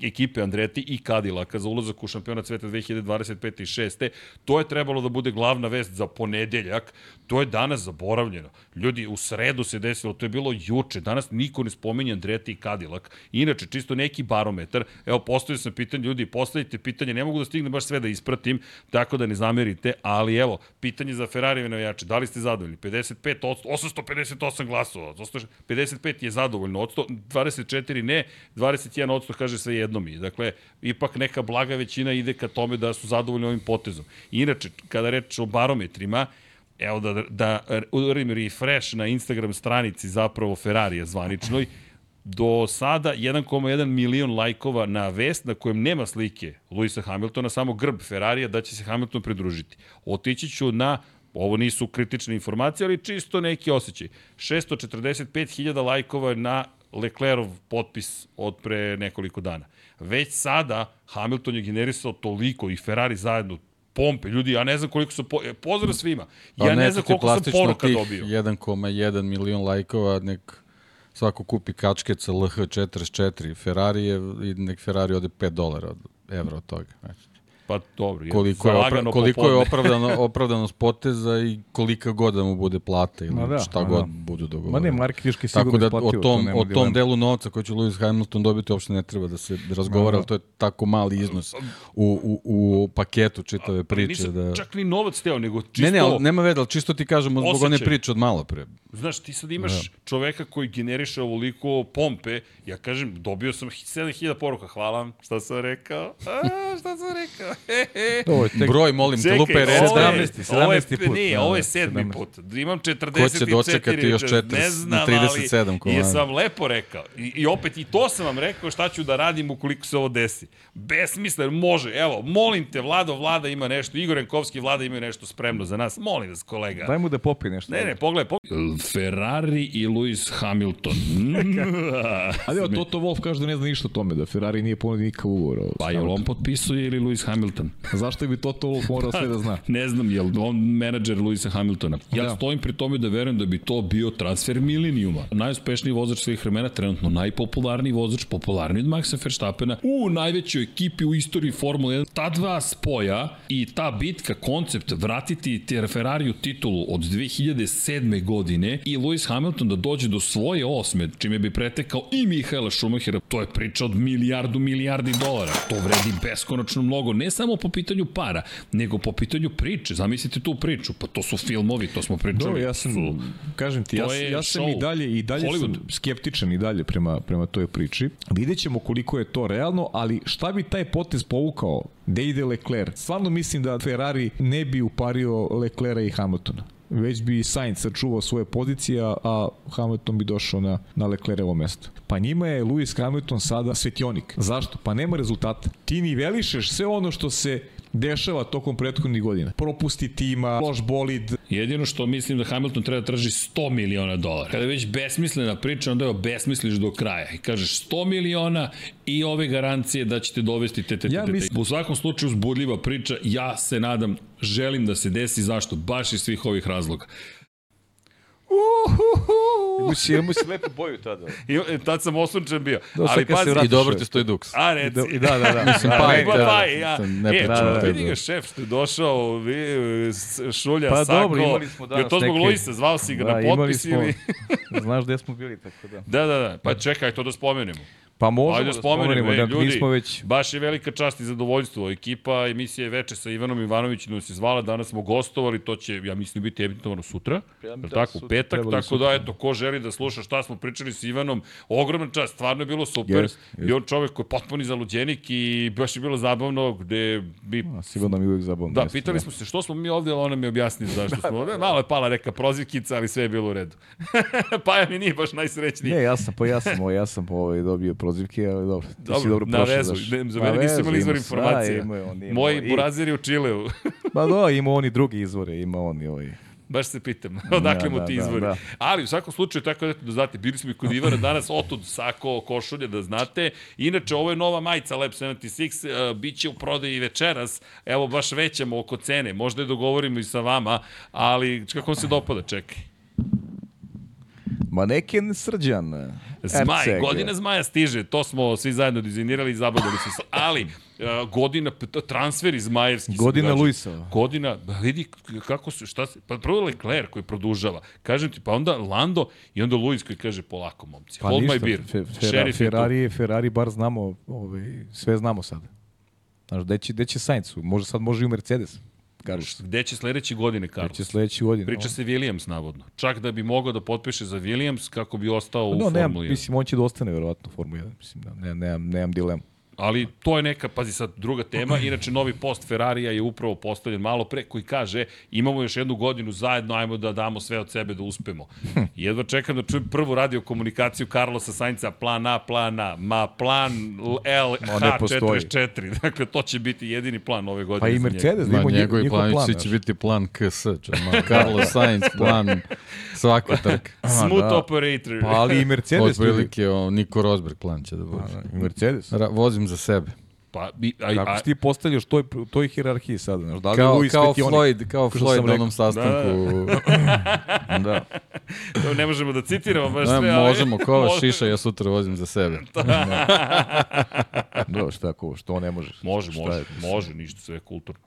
ekipe Andreti i Cadillac'a za ulazak u šampionat sveta 2025. i 6. To je trebalo da bude glavna vest za ponedeljak. To je danas zaboravljeno. Ljudi, u sredu se desilo, to je bilo juče. Danas niko ne spominje Andreti i Cadillac. Inače, čisto neki barometar. Evo, postavio sam pitanje, ljudi, postavite pitanje, ne mogu da stignem baš sve da ispratim, tako da ne zamerite, ali evo, pitanje za Ferrari navijače, da li ste zadovoljni? 55, od 858 glasova, 55 je zadovoljno, od 100, 24 ne, 21 od 100 kaže sve jedno mi. Dakle, ipak neka blaga većina ide ka tome da su zadovoljni ovim potezom. Inače, kada reč o barometrima, evo da, da udarim refresh na Instagram stranici zapravo Ferrarija zvaničnoj, do sada 1,1 milion lajkova na vest na kojem nema slike Luisa Hamiltona, samo grb Ferrarija da će se Hamilton pridružiti. Otići ću na Ovo nisu kritične informacije, ali čisto neki osjećaj. 645.000 lajkova na Leclerov potpis od pre nekoliko dana. Već sada Hamilton je generisao toliko i Ferrari zajedno pompe. Ljudi, ja ne znam koliko su... Po... e, Pozdrav svima. Pa Ja ne neka znam koliko sam poruka dobio. 1,1 milion lajkova, nek svako kupi kačket sa LH44 Ferrari je, i nek Ferrari ode 5 dolara od evra od toga. Znači, Pa dobro, koliko je, opra, koliko je opravdano, *laughs* opravdanost poteza i kolika god da mu bude plata ili Ma da, šta ma god da. budu Ma dogovoreni. ne, marketički Tako sigurno da isplativo. o tom, o tom delu novca koji će Lewis Hamilton dobiti uopšte ne treba da se razgovara, Ma da. ali to je tako mali iznos u, u, u paketu čitave priče. Nisam Da... čak ni novac teo, nego čisto... Ne, ne, ali nema veda, ali čisto ti kažemo zbog one Osjećaj. priče od malo pre. Znaš, ti sad imaš čoveka koji generiše ovoliko pompe, ja kažem, dobio sam 7000 poruka, hvala vam, šta sam rekao? A, šta sam rekao? Ovo je tek Broj, molim te, lupe ovo recite. je- 17. ovo je- 17. put. Nije, Da, ovo je da, sedmi 17. put. Imam 44. Ko će dočekati još 40 ne znam, na 37 ali komada? Jesam lepo rekao. I, I opet, i to sam vam rekao šta ću da radim ukoliko se ovo desi. Besmislen, može. Evo, molim te, Vlado, Vlada ima nešto, Igor Jankovski, Vlada ima nešto spremno za nas. Molim vas, kolega. Daj mu da popije nešto. Ne, ne, pogledaj, pogledaj. Ferrari i Lewis Hamilton. *laughs* Ali evo, Toto Wolff kaže da ne zna ništa o tome, da Ferrari nije ponudio nikakav ugovor. Ovo, pa je li on potpisuje ili Lewis Hamilton? Zašto bi Toto Wolff morao sve da zna? *laughs* Ne znam, je on menadžer Luisa Hamiltona? Ja Da. stojim pri tome da verujem da bi to bio transfer milenijuma. Najuspešniji vozač svih vremena, trenutno najpopularniji vozač, popularniji od Maxa Verstappena, u najvećoj ekipi u istoriji Formule 1. Ta dva spoja i ta bitka, koncept, vratiti te Ferrariju titulu od 2007. godine i Lewis Hamilton da dođe do svoje osme, čime bi pretekao i Mihaela Schumachera, to je priča od milijardu, milijardi dolara. To vredi beskonačno mnogo, ne samo po pitanju para, nego po pitanju priče. Zamislite tu priču, pa to su filmovi, to smo pričali. Dobro, ja sam, Su- kažem ti, ja, ja sam show. i dalje, i dalje Hollywood. sam skeptičan i dalje prema, prema toj priči. Vidjet ćemo koliko je to realno, ali šta bi taj potez povukao? Gde ide Leclerc? Stvarno mislim da Ferrari ne bi upario Leclerca i Hamiltona već bi Sainz sačuvao svoje pozicije, a Hamilton bi došao na, na Leclercovo mesto. Pa njima je Lewis Hamilton sada svetionik. Zašto? Pa nema rezultata. Ti nivelišeš sve ono što se dešava tokom prethodnih godina. Propusti tima, loš bolid. Jedino što mislim da Hamilton treba da traži 100 miliona dolara. Kada je već besmislena priča, onda je besmisliš do kraja. I kažeš 100 miliona i ove garancije da ćete dovesti te, te, te, Ja mislim- U svakom slučaju uzbudljiva priča, ja se nadam, želim da se desi, zašto? Baš iz svih ovih razloga. Imao si, imao si lepu boju tada. I, e, tad sam osunčan bio. Da, sad Ali pazi, I dobro ti stoji duks. a reci. I da, da, da. *laughs* Mislim, Da, pa je, Pa, da, pa, ja. sam ne e, pričam da, o da, vidi ga šef što je došao, vi, s- šulja, Pa sako. dobro, imali smo danas to zbog Luisa, zvao si ga Da, na potpis ili... Znaš gde smo bili, tako da. Da, da, da. Pa čekaj, to da spomenemo. Pa možemo Ajde da spomenemo, da ljudi, mi smo već... baš je velika čast i zadovoljstvo. Ekipa emisije Veče sa Ivanom Ivanovićem nas je zvala, danas smo gostovali, to će, ja mislim, biti emitovano sutra, Ja, da, tako, sutra, petak, tako sutra. da, eto, ko želi da sluša šta smo pričali s Ivanom, ogroman čast, stvarno je bilo super. Jest, jest. I on čovek koji je potpuni zaluđenik i baš je bilo zabavno, gde bi A, sigurno mi je uvijek zabavno. Da, pitali smo se što smo mi ovde, ali ona mi je objasnila *laughs* zašto smo ovde. Malo je pala neka prozivkica, ali sve je bilo u redu. *laughs* pa ja mi nije baš najsrećniji. Ne, ja sam, pa ja sam, ja sam ovaj, dobio prozivke, ali dobro. Ti si Dobro, dobro na prošao, vezu. Ne, za Na mene nisu imali izvor ima. Da, imaju on, imao Moji i- buraziri u Čileu. Pa da, ima oni drugi izvore, ima oni ovaj. Baš se pitam, *laughs* odakle mu da, ti da, izvori. da. Ali u svakom slučaju, tako da, da znate, bili smo i kod Ivana danas, otud sako, košulje, da znate. Inače, ovo je nova majica Lab 76, uh, bit će u prodaji večeras, evo baš većamo oko cene, možda je dogovorimo i sa vama, ali kako vam se dopada, čekaj. Maneken Srđan. Zmaj, Erceg. godina zmaja stiže, to smo svi zajedno dizajnirali i zabavljali se. Ali, uh, godina, transferi zmajevski. se Godina. Luisa. Godina, ba, vidi kako su, šta se, pa prvo Leclerc koji produžava, kažem ti, pa onda Lando i onda Luis koji kaže polako momci, Pa hold ništa, my beer, Fe, Fera, šerif je. Ferrari, Ferrari bar znamo, ovaj, sve znamo sada. Znaš, gde će, gde će Sainz? Može, sad može i u Mercedes. Kažeš. Gde će sledeće godine, Gde Carlos? će sledeći godin. Priča se Williams, navodno. Čak da bi mogao da potpiše za Williams kako bi ostao u No, nemam, Formuli 1. mislim, on će da ostane verovatno u Formuli 1. Mislim, da, ne, nemam, nemam dilemu. Ali to je neka, pazi sad, druga tema. Inače, novi post Ferrarija je upravo postavljen malo pre, koji kaže imamo još jednu godinu zajedno, ajmo da damo sve od sebe da uspemo. *laughs* Jedva čekam da čujem prvu radio komunikaciju Carlosa Sainca, plan A, plan A, ma plan L, Ma, ne postoji. H44. *laughs* Dakle, to će biti jedini plan ove godine Pa i. Mercedes, da ima njegov, njegovi njegov plan. će biti plan KS, čema, Carlos Sainz, *laughs* plan svaka trka. Smooth da. operator. Pa ali i Mercedes. Od prilike Niko Rosberg plan će da bude. I Mercedes. Ra, vozim za sebe. Pa, i, a, Kako a, ti postavljaš toj, toj hirarhiji sada? Znaš, da li Kao, Luis kao Petioni? Floyd, kao Floyd na onom sastanku. Da. *laughs* to ne možemo da citiramo baš Da, sve, ali... možemo, kova šiša, ja sutra vozim za sebe. *laughs* Da, šta ako, što ne možeš? Može, Šta može, je? može, ništa, sve je kulturno.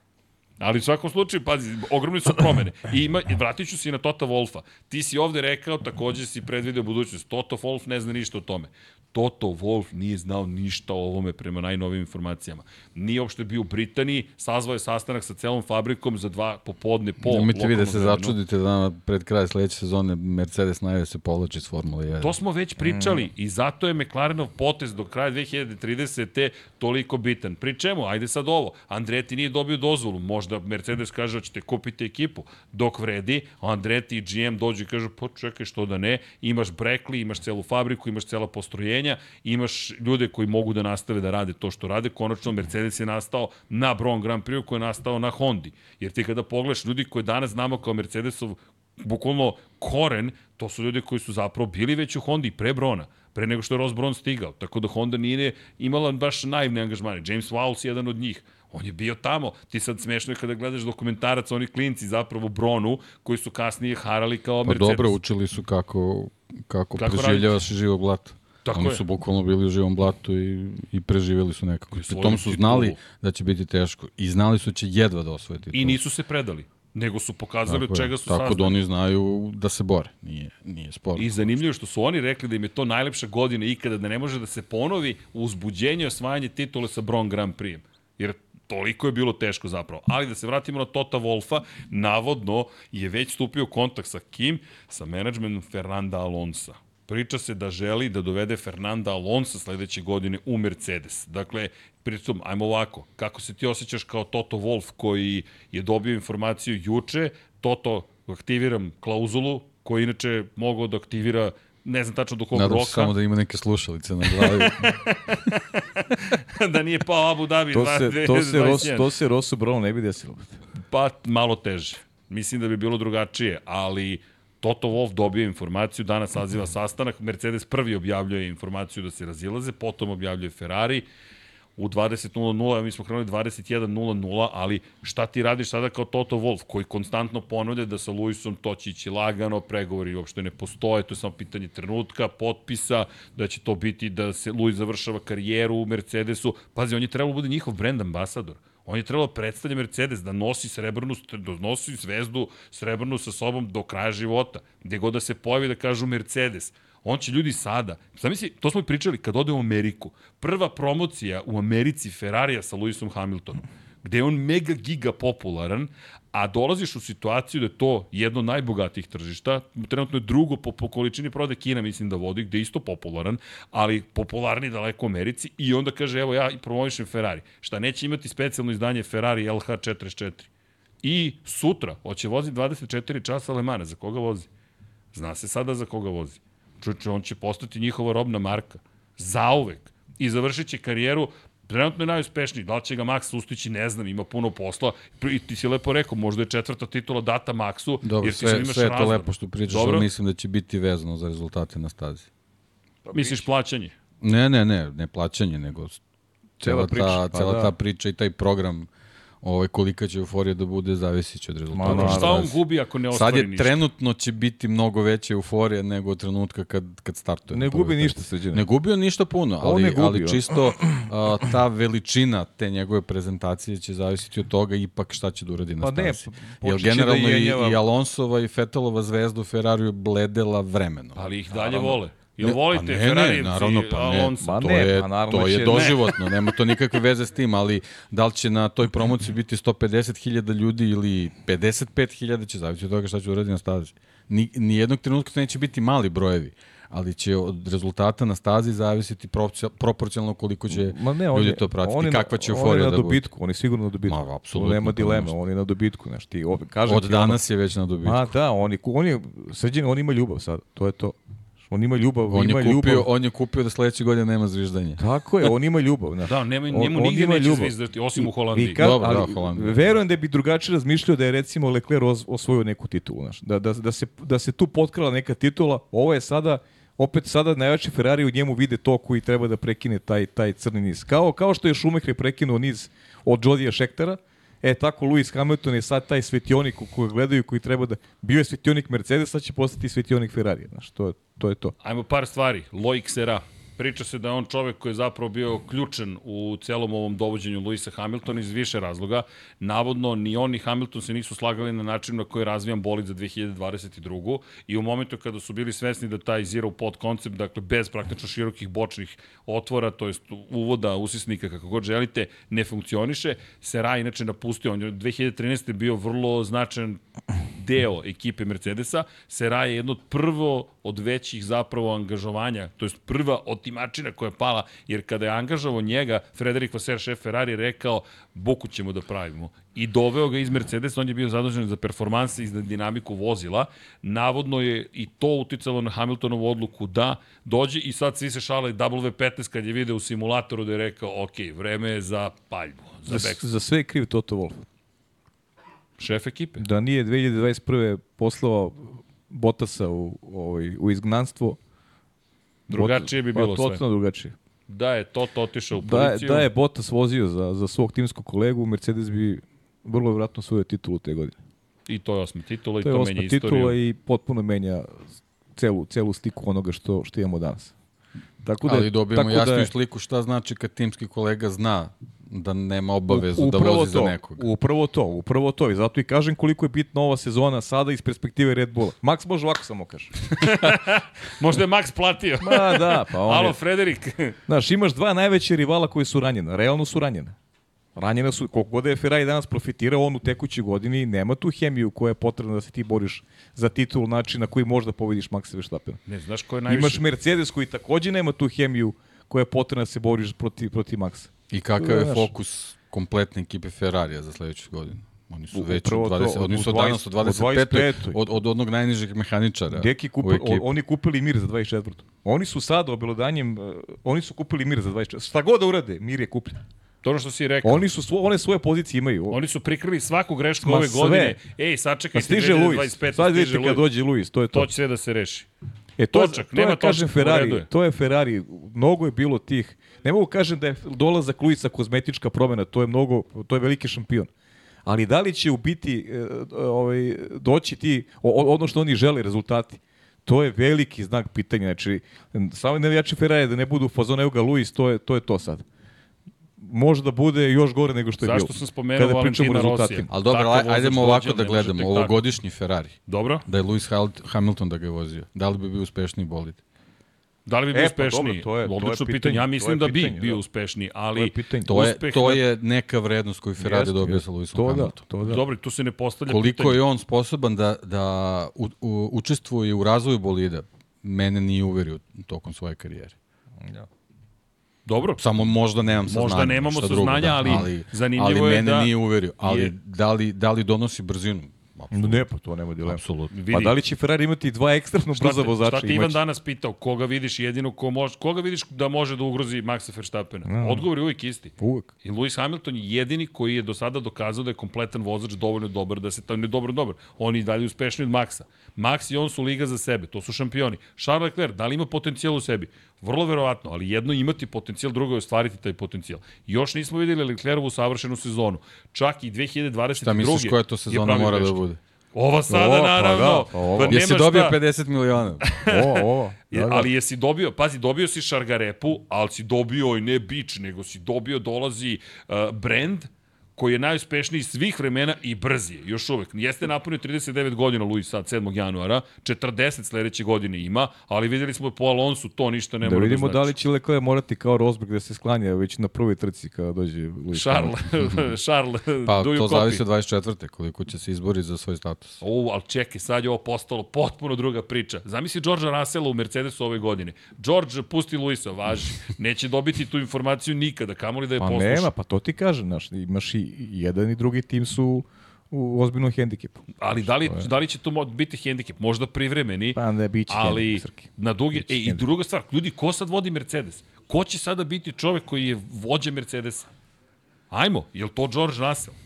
Ali u svakom slučaju, pazi, ogromne su promene. I ima, vratit ću se i na Tota Wolfa. Ti si ovde rekao, takođe si predvideo budućnost. Toto Wolf ne zna ništa o tome. Toto Wolf nije znao ništa o ovome prema najnovim informacijama. Nije uopšte bio u Britaniji, sazvao je sastanak sa celom fabrikom za dva popodne po Nemojte vi da se vremenu. začudite da pred kraj sledeće sezone Mercedes najave se povlači iz Formule 1. To smo već pričali mm. i zato je McLarenov potez do kraja 2030. toliko bitan. Pri čemu? Ajde sad ovo. Andretti nije dobio dozvolu. Možda Mercedes kaže hoćete kupiti ekipu. Dok vredi, a Andretti i GM dođu i kažu pa čekaj što da ne. Imaš Brekli, imaš celu fabriku, imaš cela postrojenja, imaš ljude koji mogu da nastave da rade to što rade. Konačno Mercedes je nastao na Bron Grand Prix koji je nastao na Hondi. Jer ti kada pogledaš ljudi koje danas znamo kao Mercedesov bukvalno koren, to su ljudi koji su zapravo bili već u Hondi pre Brona, pre nego što je Ross Brown stigao. Tako da Honda nije imala baš naivne angažmane. James Vowles je jedan od njih. On je bio tamo. Ti sad smešno je kada gledaš dokumentarac, oni klinci zapravo Bronu, koji su kasnije harali kao Pa Mercedes. dobro, učili su kako, kako, Kako preživljavaš živog blata. Tako Oni je. su bukvalno bili u živom blatu i, i preživjeli su nekako. Pri tom su titulu. znali da će biti teško i znali su da će jedva da osvoje titulu. I nisu se predali, nego su pokazali Tako od čega su Tako saznali. da oni znaju da se bore. Nije, nije sporno. I zanimljivo što su oni rekli da im je to najlepša godina ikada, da ne može da se ponovi uzbuđenje i osvajanje titule sa Bron Grand Prix. Jer toliko je bilo teško zapravo. Ali da se vratimo na Tota Wolfa, navodno je već stupio kontakt sa kim? Sa menadžmentom Fernanda Alonsa. Priča se da želi da dovede Fernanda Alonso sledeće godine u Mercedes. Dakle, pritom, ajmo ovako, kako se ti osjećaš kao Toto Wolf koji je dobio informaciju juče, Toto, aktiviram klauzulu, koji inače mogao da aktivira ne znam tačno do kog Nadam roka, se samo da ima neke slušalice na glavi. *laughs* da nije pao Abu Dhabi To se, to se, Ros, 2021. to se Rosu Brown ne bi desilo. Pa malo teže. Mislim da bi bilo drugačije, ali Toto Wolff dobio informaciju, danas saziva sastanak, Mercedes prvi objavljuje informaciju da se razilaze, potom objavljuje Ferrari, u 20.00, a mi smo krenuli 21.00, ali šta ti radiš sada kao Toto Wolff, koji konstantno ponavlja da sa Luisom to će ići lagano, pregovori uopšte ne postoje, to je samo pitanje trenutka, potpisa, da će to biti da se Luis završava karijeru u Mercedesu. Pazi, on je trebalo da bude njihov brand ambasador. On je trebalo da predstavlja Mercedes, da nosi srebrnu, da nosi zvezdu srebrnu sa sobom do kraja života. Gde god da se pojavi da kažu Mercedes. On će ljudi sada, zamisli, to smo i pričali, kad ode u Ameriku, prva promocija u Americi Ferrarija sa Lewisom Hamiltonom, gde je on mega giga popularan, a dolaziš u situaciju da je to jedno od najbogatijih tržišta, trenutno je drugo po, po količini prode Kina, mislim da vodi, gde je isto popularan, ali popularni daleko u Americi i onda kaže, evo ja promovišem Ferrari. Šta, neće imati specijalno izdanje Ferrari LH44. I sutra, hoće vozi 24 časa Le Mans, za koga vozi? Zna se sada za koga vozi. Čuče, on će postati njihova robna marka. Zauvek. I završit će karijeru Trenutno je najuspešniji, da li će ga Max ustići, ne znam, ima puno posla. I ti si lepo rekao, možda je četvrta titula data Maxu, Dobro, jer ti sve, imaš sve je to lepo što pričaš, Dobro, ali mislim da će biti vezano za rezultate na stazi. misliš plaćanje? Ne, ne, ne, ne plaćanje, nego cela, priča, ta, pa cela da. ta priča i taj program ovaj, kolika će euforija da bude, zavisi će od rezultata. Ma, Šta on gubi ako ne Sad ostvari je ništa? trenutno će biti mnogo veća euforija nego od trenutka kad, kad startuje. Ne gubi ništa, Srđane. Ne gubi on ništa puno, ali, ali čisto a, ta veličina te njegove prezentacije će zavisiti od toga ipak šta će da uradi na Pa ne, stazi. Jer da generalno jenjava- i, i Alonsova i Fetelova zvezda u Ferrariju bledela vremenom. Ali ih dalje vole. Ili Ne, volite pa ne, Ferrari ne, naravno, pa ne. Alonso? Ma to ne, je, pa naravno to je ne. doživotno, nema to nikakve veze s tim, ali da li će na toj promociji biti 150.000 ljudi ili 55.000 će zavisiti od toga šta će uradi na stazi. Ni, ni jednog trenutka to neće biti mali brojevi, ali će od rezultata na stazi zavisiti proporcio- proporcionalno koliko će Ma ne, ljudi je, to pratiti, on je, kakva će euforija na da bude. dobitku, on je sigurno na dobitku. Ma, apsolutno, Nema dileme, nešto. on je na dobitku. Znaš, ti, kažem Od ti, danas je već na dobitku. Ono, ma da, on je, on je, srđan, on ima ljubav sad, to je to. On ima ljubav, on, ima je kupio, ljubav. on je kupio da sledeće godine nema zviždanje. Tako je, on ima ljubav. Znaš. *laughs* Da, nema, njemu on nigde neće ljubav. zvizdati, osim u Holandiji. I ka, Dobro, da, ali, Holandija. verujem da bi drugačije razmišljao da je recimo Leclerc os- osvojio neku titulu. Znaš. Da, da, da, se, da se tu potkrala neka titula, ovo je sada opet sada najjači Ferrari u njemu vide to koji treba da prekine taj taj crni niz. Kao kao što je Schumacher prekinuo niz od Jodija Schektera, E, tako Lewis Hamilton je sad taj svetionik u koga gledaju koji treba da... Bio je svetionik Mercedesa, će postati svetionik Ferrari. Znaš, to, to je to. Ajmo par stvari. Serra. Priča se da je on čovek koji je zapravo bio ključan u celom ovom dovođenju Luisa Hamiltona iz više razloga. Navodno, ni on ni Hamilton se nisu slagali na način na koji je razvijan bolid za 2022. I u momentu kada su bili svesni da taj zero pod koncept, dakle bez praktično širokih bočnih otvora, to jest uvoda, usisnika, kako god želite, ne funkcioniše, Serra inače napustio. On je 2013. bio vrlo značajan deo ekipe Mercedesa. Sera je jedno od prvo od većih zapravo angažovanja, to jest prva otimačina koja je pala, jer kada je angažovao njega, Frederik Vasser, šef Ferrari, je rekao, Boku ćemo da pravimo. I doveo ga iz Mercedesa, on je bio zadužen za performanse i za dinamiku vozila. Navodno je i to uticalo na Hamiltonovu odluku da dođe i sad svi se šale W15 kad je video u simulatoru da je rekao, ok, vreme je za paljbu, za Za, backstop. za sve je kriv Toto Wolff. Šef ekipe. Da nije 2021. poslao Botasa u, ovaj, u izgnanstvo, Drugačije bi pa, bilo sve. Totalno drugačije. Da je Toto otišao u Da je, policiju. da je Bottas vozio za, za svog timskog kolegu, Mercedes bi vrlo vjerojatno svoju titulu te godine. I to je osma titula i To to, je menja osma istoriju. titula i potpuno menja celu, celu sliku onoga što, što imamo danas. Tako Ali dobijamo tako jasniju je- sliku šta znači kad timski kolega zna da nema obavezu da upravo vozi to, za nekoga. Upravo to, upravo to. I zato i kažem koliko je bitna ova sezona sada iz perspektive Red Bulla. Max može ovako samo kaže. *laughs* Možda je Max platio. Ma da, pa on Alo, je, Frederik. Znaš, imaš dva najveće rivala koji su ranjena. Realno su ranjena. Ranjena su, koliko god je Ferrari danas profitirao, on u tekućoj godini nema tu hemiju koja je potrebna da se ti boriš za titul način na koji možda pobediš Maxa Verstappena. ne, znaš ko je najviše? Imaš Mercedes koji takođe nema tu hemiju koja je potrebna da se boriš protiv, protiv Maxa. I kakav je fokus kompletne ekipe Ferrarija za sledeću godinu? Oni su već upravo od to, 20, od- oni su u danas 20 25. 25. Od, od onog najnižeg mehaničara. Deki kupili, ekipi. oni kupili mir za 24. Oni su sad obelodanjem, uh, oni su kupili mir za 24. Šta god da urade, mir je kupljen. To ono što si rekao. Oni su svo, one svoje pozicije imaju. Oni su prikrili svaku grešku Ma ove sve. godine. Ej, Pa sačekajte stiže Luis. 2025. Sad stiže vidite kad Luis. dođe Luis, to je to. To će sve da se reši. E to, Točak, to nema je, kažem, Ferrari, to je Ferrari, mnogo je bilo tih, ne mogu kažem da je dolazak Luisa kozmetička promena, to je mnogo, to je veliki šampion. Ali da li će u biti e, ovaj, doći ti, ono što oni žele, rezultati, to je veliki znak pitanja. Znači, samo navijači Ferrari da ne budu u fazonu, evo ga Luis, to je to, je to sad. Može da bude još gore nego što je bilo. Zašto sam spomenuo Kada pričamo o Valentina rezultatima. Rosija? Ali dobro, Takav aj- ajdemo ovako da gledamo. Ovogodišnji Ferrari. Dobro. Da je Lewis Hamilton da ga je vozio. Da li bi bio uspešniji bolid? Da li bi bio E, pa uspešniji? dobro, to je- to je pitanje, pitanje. Ja to mislim da bi pitanje, bio da. uspešniji, To ali je pitanje. To je, to je neka vrednost koju Ferrari dobio sa Lewisom to da, Hamiltonom. to da. Dobro, tu se ne postavlja Koliko pitanje. je on sposoban da, da u, u, učestvuje u razvoju bolida, mene nije uverio tokom svoje karijere. Dobro, Samo možda nemam saznanja. Možda nemamo saznanja, da. ali ali zanimljivo ali je mene da nije uverio. Ali je- da, li, da li donosi brzinu? Apsolutno. Ne, pa to nema dilema. Apsolutno. vidi. Pa da li će Ferrari imati dva ekstremno Šta brza vozača? šta ti Ivan danas pitao? Koga vidiš jedino ko može, koga vidiš da može da ugrozi Maxa Verstappena? Odgovor je uvijek isti. Uvek. I Lewis Hamilton je jedini koji je do sada dokazao da je kompletan vozač dovoljno dobar da se to ne dobro dobar. On je i dalje uspešniji od Maxa. Max i on su liga za sebe, to su šampioni. Charles Leclerc, da li ima potencijal u sebi? Vrlo verovatno, ali jedno je imati potencijal, drugo je ostvariti taj potencijal. Još nismo videli Leclerovu savršenu sezonu. Čak i 2022. Šta misliš koja to sezona mora da greške. bude? Ova sada, O, pa naravno. da, pa ovo. Pa Jesi nema dobio šta. 50 miliona? *laughs* Ovo, ovo. Da, da. ali jesi dobio, pazi, dobio si šargarepu, ali si dobio i ne bič, nego si dobio, dolazi uh, brand koji je najuspešniji svih vremena i brzi je, još uvek. Jeste napunio 39 godina, Luis, sad 7. januara, 40 sledeće godine ima, ali videli smo po Alonsu, to ništa ne Da mora vidimo da da znači. li će Leclerc morati kao Rosberg da se sklanja već na prvoj trci kada dođe Lewis Charles, *laughs* Charles, Pa do you to copy? zavisi od 24. koliko će se izboriti za svoj status. O, ali čekaj, sad je ovo postalo potpuno druga priča. Zamisli Georgea Russella u Mercedesu ove godine. George pusti Luisa, važi. Neće dobiti tu informaciju nikada, kamoli da je Pa posluša. nema, pa to ti kažem, znaš, imaš i jedan i drugi tim su u ozbiljnom hendikepu. Ali da li, da li će to biti hendikep? Možda privremeni, Pa ne, bit će ali hendikep, na dugi... Biće E, i druga stvar, ljudi, ko sad vodi Mercedes? Ko će sada biti čovek koji je vođa Mercedesa? Ajmo, je li to George Russell?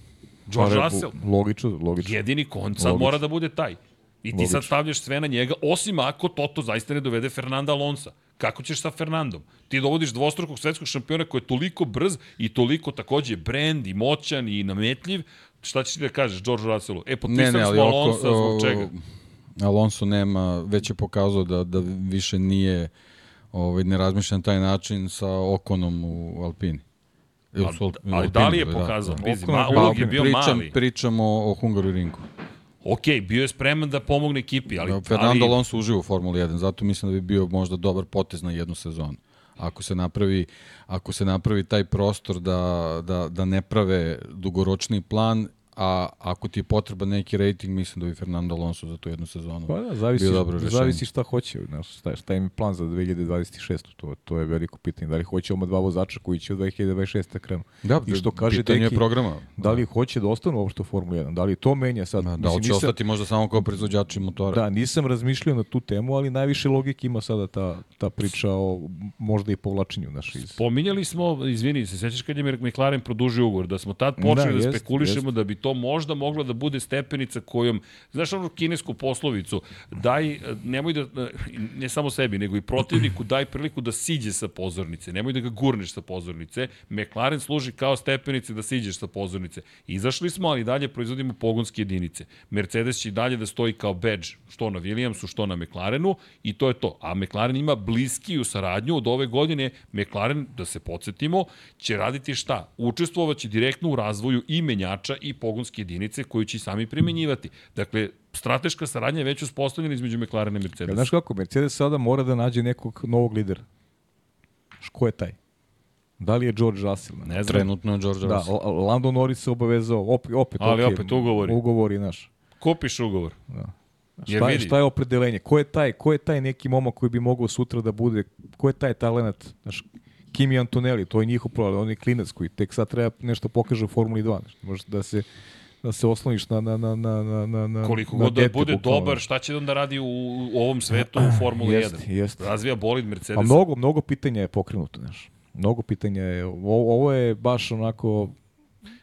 George Russell? Logično, logično. Jedini kon sad Logično. mora da bude taj. I ti Logično. sad stavljaš sve na njega, osim ako Toto zaista ne dovede Fernanda Alonsa. Kako ćeš sa Fernandom? Ti dovodiš dvostrukog svetskog šampiona koji je toliko brz i toliko takođe brend i moćan i nametljiv. Šta ćeš ti da kažeš George Russellu? E, Ne, potpisali ne, ali smo oko, Alonsa, zbog čega? Alonso nema, već je pokazao da, da više nije ovaj, ne razmišlja na taj način sa Okonom u Alpini. Ili Ali Alpini, da li je da, pokazao? da. Bizi, Okon je ma, bio ulog je bio pričam, mali. Pričamo o Hungaroringu. Ok, bio je spreman da pomogne ekipi, ali... Ali, Fernando ali, Alonso uživa u Formuli 1, zato mislim da bi bio možda dobar potez na jednu sezonu. Ako se napravi, ako se napravi taj prostor da, da, da ne prave dugoročni plan, a ako ti je potreban neki rating, mislim da bi Fernando Alonso za tu jednu sezonu Pa da, zavisi, bio dobro rešenje. zavisi šta hoće, znaš, šta, šta im je plan za 2026. To, to je veliko pitanje. Da li hoće oma dva vozača koji će od 2026. krenu? Da, I što kaže pitanje je Deki, programa. Da li hoće da ostanu uopšte u Formuli 1? Da li to menja sad? Da, da li će nisam- ostati možda samo kao proizvođači motora? Da, nisam razmišljao na tu temu, ali najviše logike ima sada ta, ta priča o možda i povlačenju naš iz... Pominjali smo, izvini, se sećaš kad je McLaren produžio ugovor, da smo tad počeli da, jest, spekulišemo jest. da bi to možda moglo da bude stepenica kojom, znaš onu kinesku poslovicu, daj, nemoj da, ne samo sebi, nego i protivniku, daj priliku da siđe sa pozornice, nemoj da ga gurneš sa pozornice. McLaren služi kao stepenice da siđeš sa pozornice. Izašli smo, ali dalje proizvodimo pogonske jedinice. Mercedes će i dalje da stoji kao badge, što na Williamsu, što na McLarenu, i to je to. A McLaren ima bliskiju saradnju od ove godine. McLaren, da se podsjetimo, će raditi šta? Učestvovaće direktno u razvoju i menjača i pogonske jedinice koju će sami primenjivati. Dakle, strateška saradnja je već uspostavljena između McLarena i Mercedesa. znaš kako, Mercedes sada mora da nađe nekog novog lidera. Ko je taj? Da li je George Russell? Ne znam. Trenutno je George Da, Russell. L- Lando Norris se obavezao, opet, opet, Ali okej, opet ugovori. Ugovori, znaš. Ko piše ugovor? Jer Šta je, vidi. šta je opredelenje? Ko je taj, ko je taj neki momak koji bi mogao sutra da bude, ko je taj talent? Znaš, Kimi Antonelli, to je njihov problem, on je klinac koji tek sad treba nešto pokaže u Formuli 2. Znaš, može da se da se osloniš na, na, na, na, na, na, na Koliko na god da bude bukvalno. dobar, šta će onda radi u, u ovom svetu u Formuli 1? Jeste, jeste. Razvija bolid Mercedes. Pa mnogo, mnogo pitanja je pokrenuto, znaš. Mnogo pitanja je, ovo, ovo je baš onako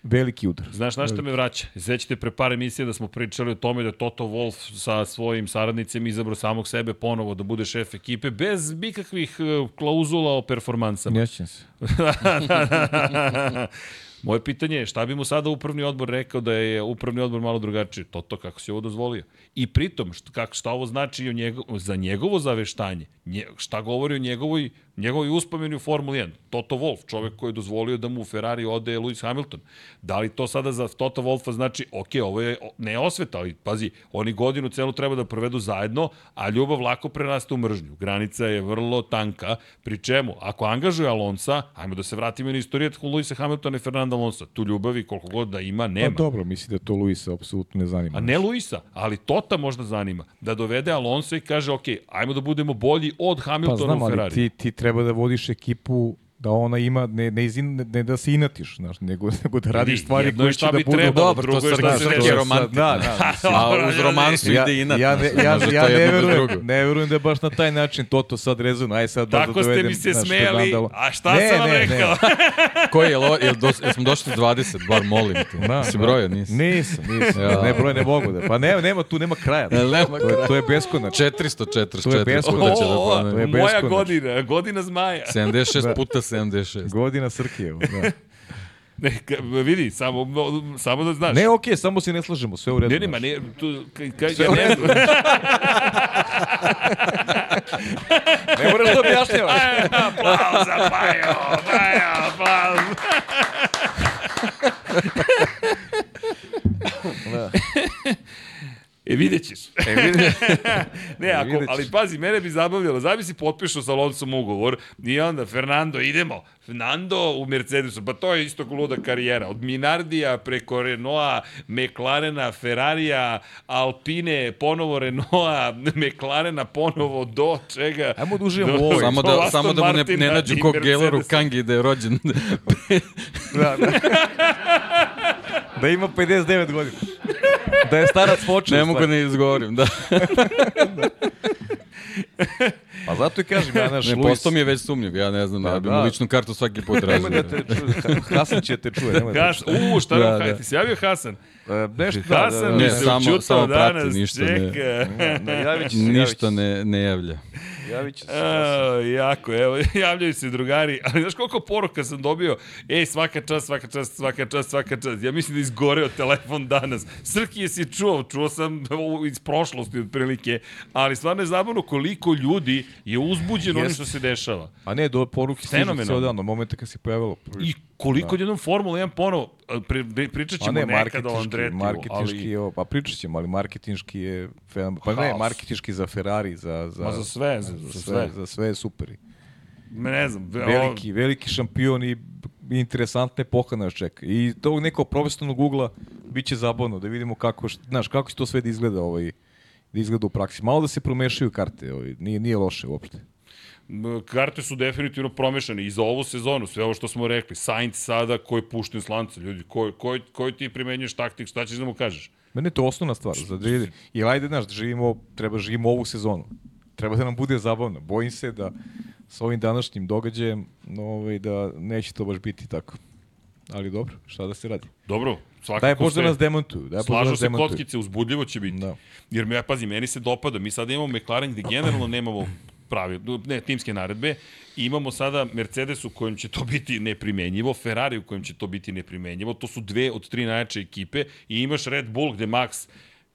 veliki udar. Znaš na šta me vraća? Sećate pre par emisija da smo pričali o tome da je Toto Wolff sa svojim saradnicima izabrao samog sebe ponovo da bude šef ekipe bez nikakvih e, klauzula o performansama. Njećem se. *laughs* Moje pitanje je šta bi mu sada upravni odbor rekao da je upravni odbor malo drugačiji? Toto, kako si ovo dozvolio? I pritom, šta, kak, šta ovo znači o njego, za njegovo zaveštanje? Nje, šta govori o njegovoj, njegovoj uspomeni u Formuli 1? Toto Wolff, čovek koji je dozvolio da mu u Ferrari ode Lewis Hamilton. Da li to sada za Toto Wolffa znači, ok, ovo je ne osveta, ali pazi, oni godinu celu treba da provedu zajedno, a ljubav lako preraste u mržnju. Granica je vrlo tanka, pri čemu, ako angažuje Alonsa, ajmo da se vratimo na istorijet Lewisa Hamiltona i Fernanda Alonsa, tu ljubavi koliko god da ima, Pa nema. dobro, mislim da to Luisa apsolutno ne zanima. A ne Luisa, ali Tota možda zanima. Da dovede Alonso i kaže, ok, ajmo da budemo bolji od Pa Hamiltona znam, u ali Ferrari. ti, ti treba da vodiš ekipu da ona ima, ne, ne, izin, ne da se inatiš, znaš, nego, *laughs* nego da radiš stvari koje će da budu... Dobro, drugo to je Srki, se je romantik. Da, Da, *laughs* da, A uz romansu ja, ide inat. ja, ne, ja, Ne ja to ne verujem, ne verujem da je baš na taj način Toto sad rezon, aj sad da Tako ste dovedem, mi se znaš, smeli, a šta sam vam rekao? *laughs* Koji je, lo, jel, dos, jel smo došli do 20, bar molim te. Da, si da. brojao, nisi? Nisam, nisam. Ja. Ne broj ne mogu da. Pa ne, nema tu nema kraja. Ne, nema to, je, to beskonačno. 444 To je beskonačno. puta će da. To je moja beskonačno. godina, godina zmaja. 76 puta 76. Godina Srkijev. Da. *laughs* Ne, ka- vidi, samo, samo da znaš. Ne, okej, samo se ne slažemo, sve u redu. Ne, ne, ma znaš. ne, tu, ka, ka, ja ne, Ne moraš da objašnjavaš. *laughs* aplauz za Bajo, Bajo, aplauz. *laughs* Da. E, vidjet ćeš. E, vidi. *laughs* ne, ako, vidjet ćeš. ali pazi, mene bi zabavljalo. Zamisli potpišu sa Alonsom ugovor i onda Fernando, idemo. Fernando u Mercedesu, pa to je isto luda karijera. Od Minardija preko Renaulta, McLarena, Ferrarija, Alpine, ponovo Renaulta, *laughs* McLarena, ponovo do čega. Ajmo da uživamo u ovoj. Samo da, Aston samo da mu ne, ne nađu kog Mercedesa. Kangi da je rođen. *laughs* Da, da. da ima 59 godina. Da je starac počeo. ne mogu ne izgovorim, da. *laughs* Pa zato i kažem, ja naš Ne, Luis... postao mi je već sumnjiv, ja ne znam, Pa ja bi da. mu ličnu kartu svaki put Nemoj razvio. da te čuje. Hasan će te čuje. Nemoj da Gaš, u, šta Da, nam, da. da, ti se javio Hasan? E, nešto, da, da, Hasan da, mi Ne, da. se samo- učutao samo prati, danas, ništa ne- čeka. Da, javit će se, Ništa ne, ne javlja. Se. Javit će se. A, jako, evo, *laughs* javljaju se drugari, ali znaš koliko poruka sam dobio? Ej, svaka čast, svaka čast, svaka čast, svaka čast. Ja mislim da izgoreo telefon danas. Srki je si čuo, čuo sam ovo iz prošlosti otprilike, ali stvarno je zabavno koliko ljudi je uzbuđeno onim što se dešava. A ne, do poruke stižu ceo dan, od momenta kad se pojavilo. I koliko da. jednom Formula 1 ponovo, a, pri, pri, pričat ćemo ne, nekada o Andretiju, marketinški, ali... pa pričat ćemo, ali marketinški je fenomen. Pa ne, Haos. marketinški za Ferrari, za, za, Ma za sve, za, za sve. za sve je super. Ne znam, ve- Veliki, veliki šampion i i interesantna epoha nas čeka. I tog nekog profesionalnog ugla bit će zabavno da vidimo kako, znaš, kako će to sve da izgleda, ovaj, da izgleda u praksi. Malo da se promešaju karte, ovaj, nije, nije loše uopšte. Karte su definitivno promešane i za ovu sezonu, sve ovo što smo rekli. Sainz sada koji je pušten s lanca, ljudi, koji, koji, koji ti primenjuješ taktik, šta ćeš da mu kažeš? Mene je to osnovna stvar. Za dvije, I ajde, znaš, da živimo, treba živimo ovu sezonu. Treba da nam bude zabavno. Bojim se da sa ovim današnjim događajem no, ovaj, da neće to baš biti tako. Ali dobro, šta da se radi. Dobro, svakako da nas demantuju. Daj Bože da Slažu nas se demantuju. kockice, uzbudljivo će biti. Da. Jer me, pazi, meni se dopada. Mi sada imamo McLaren gde generalno nemamo pravi, ne, timske naredbe. I imamo sada Mercedes u kojem će to *laughs* biti neprimenjivo, Ferrari u kojem će to biti neprimenjivo. To su dve od tri najjače ekipe i imaš Red Bull gde Max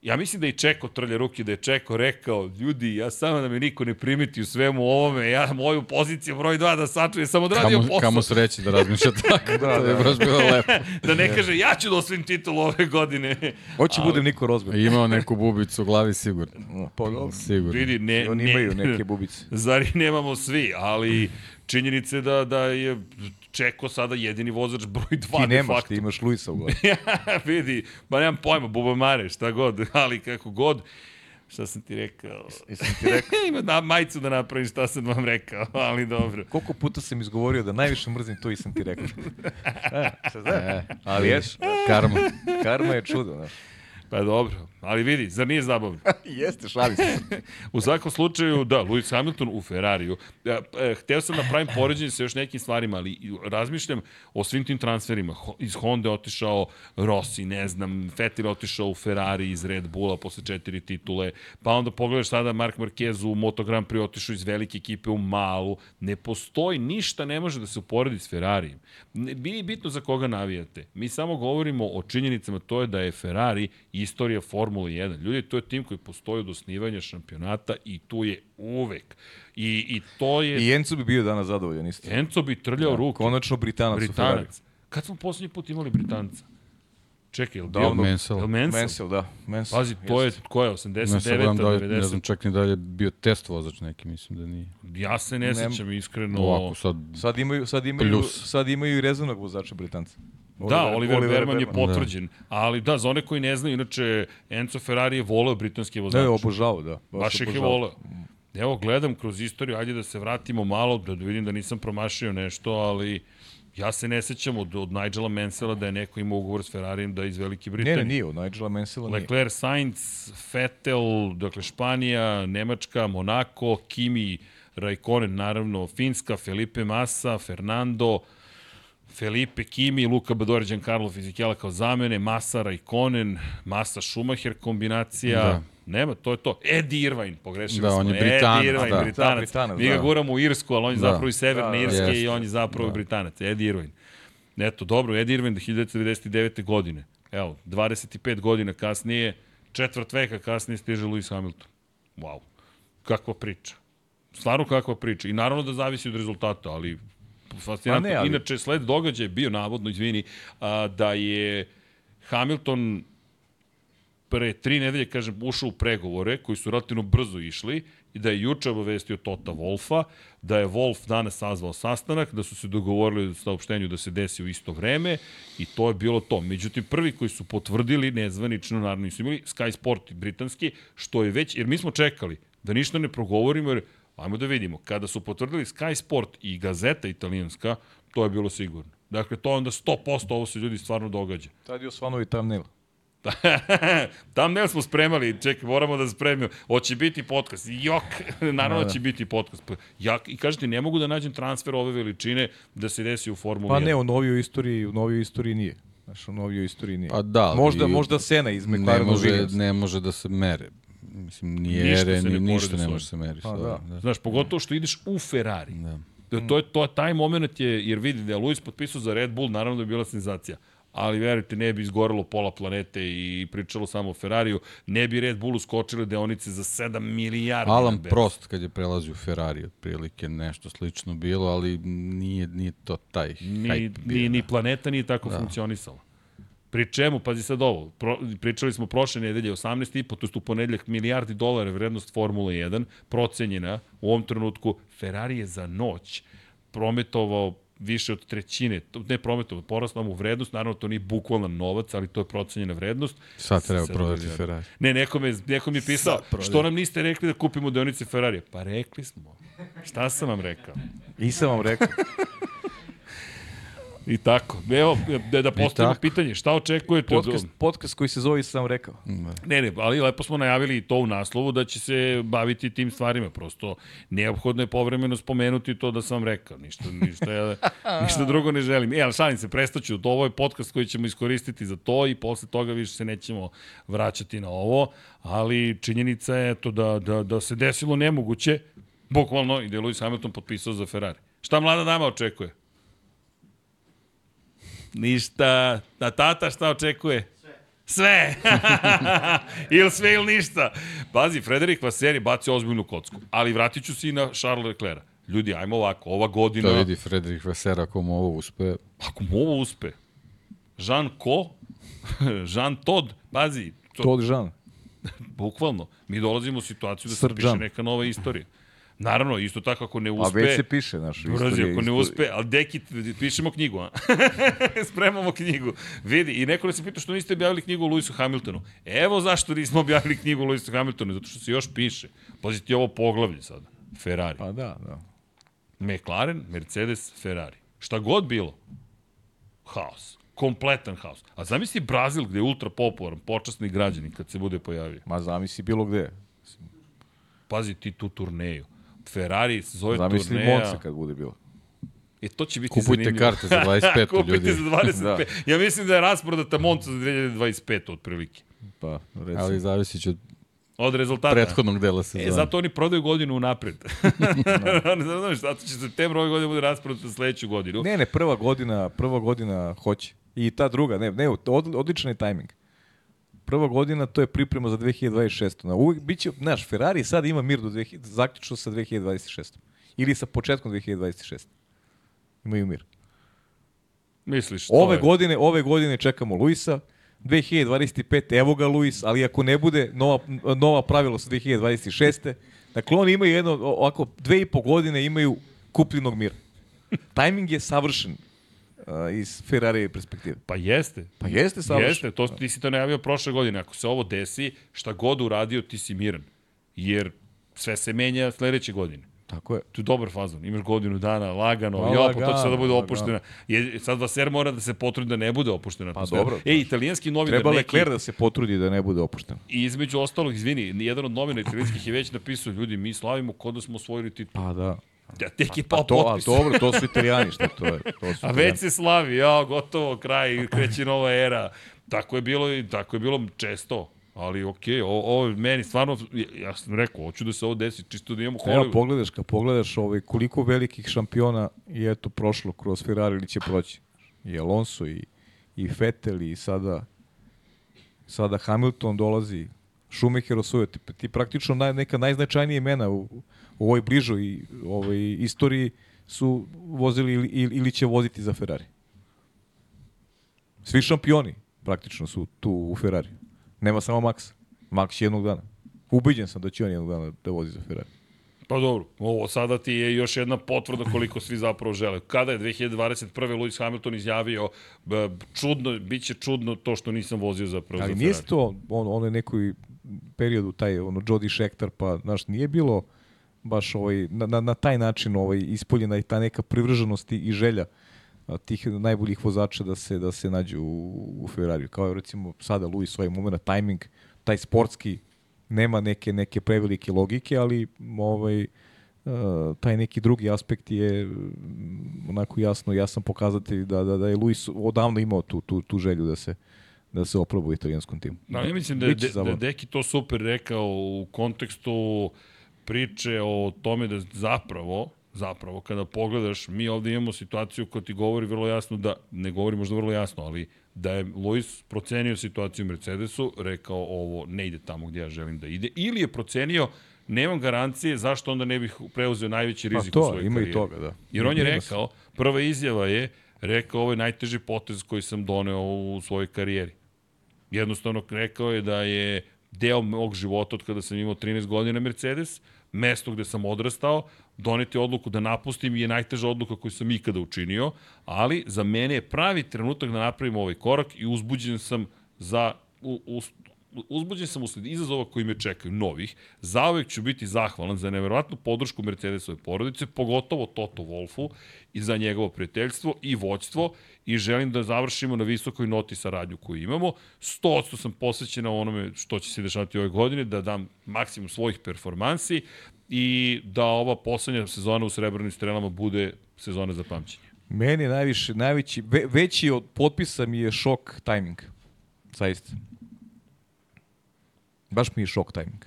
Ja mislim da je Čeko trlja ruke, da je Čeko rekao, ljudi, ja samo da me niko ne primeti u svemu ovome, ja moju poziciju broj 2 da sačujem, samo da radio Kamo, posao. kamo sreći da razmišlja *laughs* tako. da, to je baš bilo lepo. *laughs* da ne kaže, ja ću da osvojim titulu ove godine. *laughs* Hoće bude Niko Rosberg. Imao neku bubicu u glavi sigurno. Pa dobro. Sigurno. Vidi, ne, oni ne, imaju neke bubice. Zar i nemamo svi, ali činjenica je da, da je Čeko sada jedini vozač broj 2 Ti de nemaš, facto. ti imaš Luisa u glavi. *laughs* vidi, ma nemam pojma, bubamare, šta god, ali kako god. Šta sam ti rekao? Jesam ti rekao, *laughs* Ima da, majicu da napravim šta sam vam rekao, ali dobro. koliko puta sam izgovorio da najviše mrzim to i sam ti rekao. *laughs* E, sad da. Ali ješ, Karma. karma je čudo. Da. Pa dobro, ali vidi, zar nije zabavno? *laughs* Jeste, šali se. *laughs* U svakom slučaju, da, Lewis Hamilton u Ferrariju. Ja, e, hteo sam da pravim poređenje sa još nekim stvarima, ali razmišljam o svim tim transferima. Ho- Iz Honda otišao Rossi, ne znam, Vettel otišao u Ferrari iz Red Bulla posle četiri titule, pa onda pogledaš sada Mark Marquez u Moto Grand Prix otišao iz velike ekipe u malu. Ne postoji, ništa ne može da se uporedi s Ferrarijem. Nije bitno za koga navijate. Mi samo govorimo o činjenicama, to je da je Ferrari istorija Formule 1. Ljudi, to je tim koji postoji od osnivanja šampionata i tu je uvek. I, i to je... I Enzo bi bio danas zadovoljan isto. Enzo bi trljao Da, ruke. Konačno Britanac, u Ferrari. Britanac. Kad smo poslednji put imali Britanca? Čekaj, je li bio? Mansell. Je li Mansell? Mansell, da. Mansell. Pazi, to je, jeste. ko je, Ne, sad 89. gledam da li, 90. ne znam čak ni da je bio test vozač neki, mislim da nije. Ja se ne Nem- sećam iskreno. Ovako sad, Sad imaju, sad imaju, Plus. sad imaju i rezervnog vozača Britanca. Da, Oliver, Oliver Berman je Berman. potvrđen. Ali da, za one koji ne znaju, inače Enzo Ferrari je voleo britanski vozač. Ne, obožavao, da. Baš ih je voleo. Evo, gledam kroz istoriju, ajde da se vratimo malo, da vidim da nisam promašio nešto, ali ja se ne sećam od, od Nigela Mansella da je neko imao ugovor s Ferrarijem da je iz Velike Ne, Britanije. ne, nije, od Nigela Mansella nije. Leclerc, Sainz, Vettel, dakle Španija, Nemačka, Monako, Kimi, Raikkonen, naravno Finska, Felipe Massa, Fernando, Felipe Kimi, Luka Badore, Giancarlo Fisichella kao zamene, Massa, Raikkonen, Massa, Schumacher kombinacija. Da. Nema, to je to. Edi Irvine, pogrešili Da, smo. on je Britanac, Edi Irvine, da. Britanac. Da, Britanac, Mi ga da. guramo u Irsku, ali on je Da. zapravo iz Severne Da, da, Irske i jeste. on je zapravo Britanac. Edi Irvine. Eto, dobro, Edi Irvine do 1999. godine. Evo, 25 godina kasnije, četvrt veka kasnije stiže Lewis Hamilton. Wow. Kakva priča. Stvarno kakva priča. I naravno da zavisi od rezultata, ali fascinantno. Ne, ali- Inače, sled događaja je bio navodno, izvini, a, da je Hamilton pre tri nedelje, kažem, ušao u pregovore koji su relativno brzo išli i da je juče obavestio Tota Wolfa, da je Wolf danas sazvao sastanak, da su se dogovorili u saopštenju da se desi u isto vreme i to je bilo to. Međutim, prvi koji su potvrdili, nezvanično, naravno nisu imali, Sky Sport i britanski, što je već, jer mi smo čekali da ništa ne progovorimo, jer ajmo da vidimo, kada su potvrdili Sky Sport i gazeta italijanska, to je bilo sigurno. Dakle, to je onda 100% ovo se ljudi stvarno događa. *laughs* Tad je osvanovi thumbnail. Tam ne smo spremali, čekaj, moramo da spremimo. Hoće biti podcast. Jok, *laughs* naravno da, će biti podcast. Pa, Ja, I kažete, ne mogu da nađem transfer ove veličine da se desi u Formuli Pa 1. ne, u novijoj istoriji, u novijoj istoriji nije. Znaš, u novijoj istoriji nije. Pa da, Možda, možda Sena iz ne McLarena može, Williams. ne može da se mere. Mislim, ni Ništa ere, ni ništa ne može se meri. Pa da. ovim, da. Znaš, pogotovo što ideš u Ferrari. Da. Da. To je to, taj moment je, jer vidi da je Luis potpisao za Red Bull, naravno da je bila senzacija. Ali verujte, ne bi izgorelo pola planete i pričalo samo o Ferrariju, ne bi Red Bullu skočile deonice za 7 milijardi. Alan. Prost kad je prelazio u Ferrari, otprilike nešto slično bilo, ali nije, nije to taj Ni, hype bio. ni, ni planeta nije tako da. funkcionisala. Pri čemu, pazi sad ovo, pro, pričali smo prošle nedelje 18,5, to je u ponedljak milijardi dolara vrednost Formule 1, procenjena u ovom trenutku, Ferrari je za noć prometovao više od trećine, ne prometovao, porasla mu vrednost, naravno to nije bukvalan novac, ali to je procenjena vrednost. Sad treba Sedam prodati milijardi. Ferrari. Ne, neko, me, neko mi je pisao, što nam niste rekli da kupimo deonice Ferrari? Pa rekli smo. Šta sam vam rekao? I sam vam rekao. I tako. Evo, da, da postavimo pitanje, šta očekujete od... Podcast, podcast koji se zove sam rekao. Ne, ne, ali lepo smo najavili to u naslovu da će se baviti tim stvarima. Prosto neophodno je povremeno spomenuti to da sam vam rekao. Ništa, ništa, ja, *laughs* ništa drugo ne želim. E, ali šalim se, prestaću. To ovo je podcast koji ćemo iskoristiti za to i posle toga više se nećemo vraćati na ovo. Ali činjenica je to da, da, da se desilo nemoguće, bukvalno, i da je Lewis Hamilton potpisao za Ferrari. Šta mlada dama očekuje? Ništa. A tata šta očekuje? Sve. *laughs* ili sve ili ništa. Pazi, Frederik Vaseri bacio ozbiljnu kocku. Ali vratit ću se i na Charles Leclerc. Ljudi, ajmo ovako, ova godina... To vidi Frederik Vesera ako mu ovo uspe. Ako mu ovo uspe. Jean ko? *laughs* Jean Todd. Pazi, to, Todd Jean. *laughs* bukvalno. Mi dolazimo u situaciju da se Sir piše Jean. neka nova istorija. Naravno, isto tako ako ne A uspe... već se piše. Brzi, istorija- ako ne uspe, ali deki, pišemo knjigu, a? *laughs* Spremamo knjigu. Vidi, i neko nas je pitao što niste objavili knjigu o Lewisu Hamiltonu. Evo zašto nismo objavili knjigu o Lewisu Hamiltonu, zato što se još piše. Pazite ovo poglavlje sada. Ferrari. Pa da, da. McLaren, Mercedes, Ferrari. Šta god bilo, haos. Kompletan haos. A zamisli Brazil gde je ultra popularan, počasni građani kad se bude pojavio. Ma zamisli bilo gde. Pazi ti tu turneju. Ferrari se zove Zamisli turneja. Monza kad bude bilo. E, to će biti Kupujte zanimljivo. karte za *laughs* 25 Kupujte ljudi. za 25. Da. Ja mislim da je rasprodata Monza za 2025 otprilike. Pa, recimo. Ali zavisi će od Od rezultata. prethodnog dela sezone. E, zato oni prodaju godinu unapred. *laughs* *laughs* ne znam, zato će september ove godine bude rasprodata za sledeću godinu. Ne, ne, prva godina, prva godina hoće. I ta druga, ne, ne, od, odličan je tajming. Prva godina to je priprema za 2026. Na uvijek biće, znaš, Ferrari sad ima mir do 2000, zaključno sa 2026. Ili sa početkom 2026. Imaju mir. Misliš, to Ove je. godine, ove godine čekamo Luisa, 2025. evo ga Luis, ali ako ne bude nova, nova pravila sa 2026. Dakle, oni imaju jedno, ovako, dve i po godine imaju kupljenog mira. Tajming je savršen uh, iz Ferrari perspektive. Pa jeste. Pa jeste savršen. Jeste, to, ti si to najavio prošle godine. Ako se ovo desi, šta god uradio, ti si miran. Jer sve se menja sledeće godine. Tako je. Tu je dobar fazon. Imaš godinu dana, lagano, Pa, jo, pa to će sada da bude opuštena. Je, sad Vaser mora da se potrudi da ne bude opuštena. Pa atmosfera. dobro, E, italijanski novinar Treba neki, Leclerc da se potrudi da ne bude opušten. i između ostalog, izvini, jedan od novina italijanskih je već napisao, ljudi, mi slavimo kod da smo osvojili titul. Pa da. Ja, tek je Pa pao to, a potpis. dobro, to su italijani, šta to je? To su A već se slavi, ja, gotovo, kraj, kreće nova era. Tako je bilo, i tako je bilo često. Ali okej, okay, ovo, meni stvarno, ja sam rekao, hoću da se ovo desi, čisto da imamo Evo, Hollywood. pogledaš, kad pogledaš ovaj, koliko velikih šampiona je eto prošlo kroz Ferrari ili će proći. I Alonso i, i Vettel i sada sada Hamilton dolazi Schumacher osvojio. Ti, ti praktično naj, neka najznačajnije imena u, u ovoj bližoj ovaj, istoriji su vozili ili, ili, će voziti za Ferrari. Svi šampioni praktično su tu u Ferrari. Nema samo Max. Max će jednog dana. Ubeđen sam da će on jednog dana da vozi za Ferrari. Pa dobro, ovo sada ti je još jedna potvrda koliko svi zapravo žele. Kada je 2021. Lewis Hamilton izjavio, čudno, bit će čudno to što nisam vozio zapravo Ali za nije Ferrari. to on, ono nekoj periodu, taj ono Jody Scheckter, pa znaš, nije bilo baš ovaj, na, na, na taj način ovaj, ispoljena i ta neka privrženost i, želja tih najboljih vozača da se da se nađu u, u Ferrari. Kao je recimo sada Luis ovaj moment, timing, taj sportski nema neke neke prevelike logike, ali ovaj uh, taj neki drugi aspekt je mm, onako jasno jasan pokazatelj da da da je Luis odavno imao tu tu tu želju da se da se oproba u italijanskom timu. Da, ja mislim da je, de, da. Deki to super rekao u kontekstu priče o tome da zapravo, zapravo, kada pogledaš, mi ovde imamo situaciju koja ti govori vrlo jasno da, ne govori možda vrlo jasno, ali da je Luis procenio situaciju u Mercedesu, rekao ovo ne ide tamo gdje ja želim da ide, ili je procenio nemam garancije zašto onda ne bih preuzeo najveći Pa rizik u to, svojoj ima karijeri. i toga, da. Jer on je Ima rekao, prva izjava je, rekao ovo je najteži potez koji sam doneo u svojoj karijeri. Jednostavno rekao je da je deo mog života od kada sam imao 13 godina Mercedes, mesto gde sam odrastao, doneti odluku da napustim je najteža odluka koju sam ikada učinio, ali za mene je pravi trenutak da napravim ovaj korak i uzbuđen sam za u, u, uzbuđen sam usled izazova koji me čekaju, novih. Zauvek ću biti zahvalan za neverovatnu podršku Mercedesove porodice, pogotovo Toto Wolfu i za njegovo prijateljstvo i voćstvo i želim da završimo na visokoj noti saradnju koju imamo. 100% sam posvećen na onome što će se dešavati ove godine, da dam maksimum svojih performansi i da ova poslednja sezona u Srebrnim strelama bude sezona za pamćenje. Meni je najviše, najveći, ve, veći od potpisa mi je šok tajming. Zaista. Baš mi je šok tajming.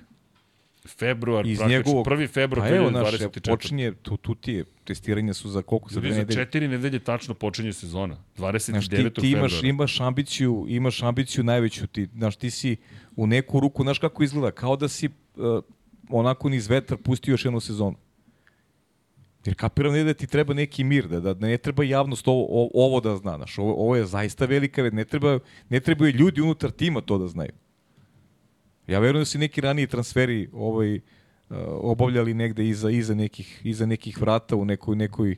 Februar, Iz praktično, njegovog... prvi februar Pa evo, naš, 2024. počinje, tu, tu ti je, testiranje su za koliko, za Ljudi, za nedelje. četiri nedelje tačno počinje sezona. 29. Znaš, ti, ti imaš, februara. imaš ambiciju, imaš ambiciju najveću, ti, znaš, ti si u neku ruku, znaš kako izgleda, kao da si uh, onako niz vetar pustio još jednu sezonu. Jer kapiram ne da ti treba neki mir, da, da ne treba javnost ovo, ovo da zna, znaš, ovo, ovo je zaista velika, ne, treba, ne trebaju ljudi unutar tima to da znaju. Ja verujem da si neki raniji transferi ovaj, obavljali negde iza, iza, nekih, iza nekih vrata u nekoj, nekoj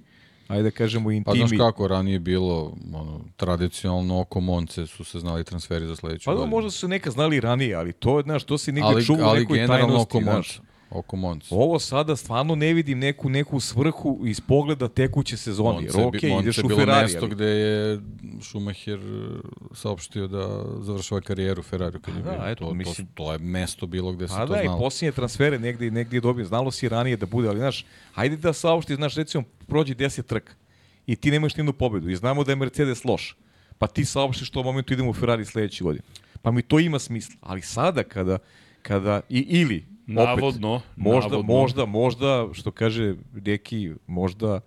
ajde da kažemo, Pa intimi. znaš kako, ranije je bilo, ono, tradicionalno oko Monce su se znali transferi za sledeću Pa da, godinu. možda su se neka znali ranije, ali to, znaš, to se nigde ali, čuva u ali nekoj generalno tajnosti, oko znaš. Monce. Oko Monce. Ovo sada stvarno ne vidim neku neku svrhu iz pogleda tekuće sezone. Jer je okej, Monza ideš je u bilo Ferrari, mesto ali... gde je Schumacher e, saopštio da završava karijeru Ferrari kad je Da, bio. eto, to, mislim- to, to, je mesto bilo gde se A to da, i znalo. posljednje transfere negde, negde je dobio. Znalo si ranije da bude, ali znaš, hajde da saopšti, znaš, recimo, prođe 10 trka i ti nemaš ni jednu pobedu i znamo da je Mercedes loš. Pa ti saopštiš što u momentu idemo u Ferrari sledeće godine. Pa mi to ima smisla. Ali sada kada, kada i, ili, opet, Navodno, možda, navodno. možda, možda, što kaže neki, možda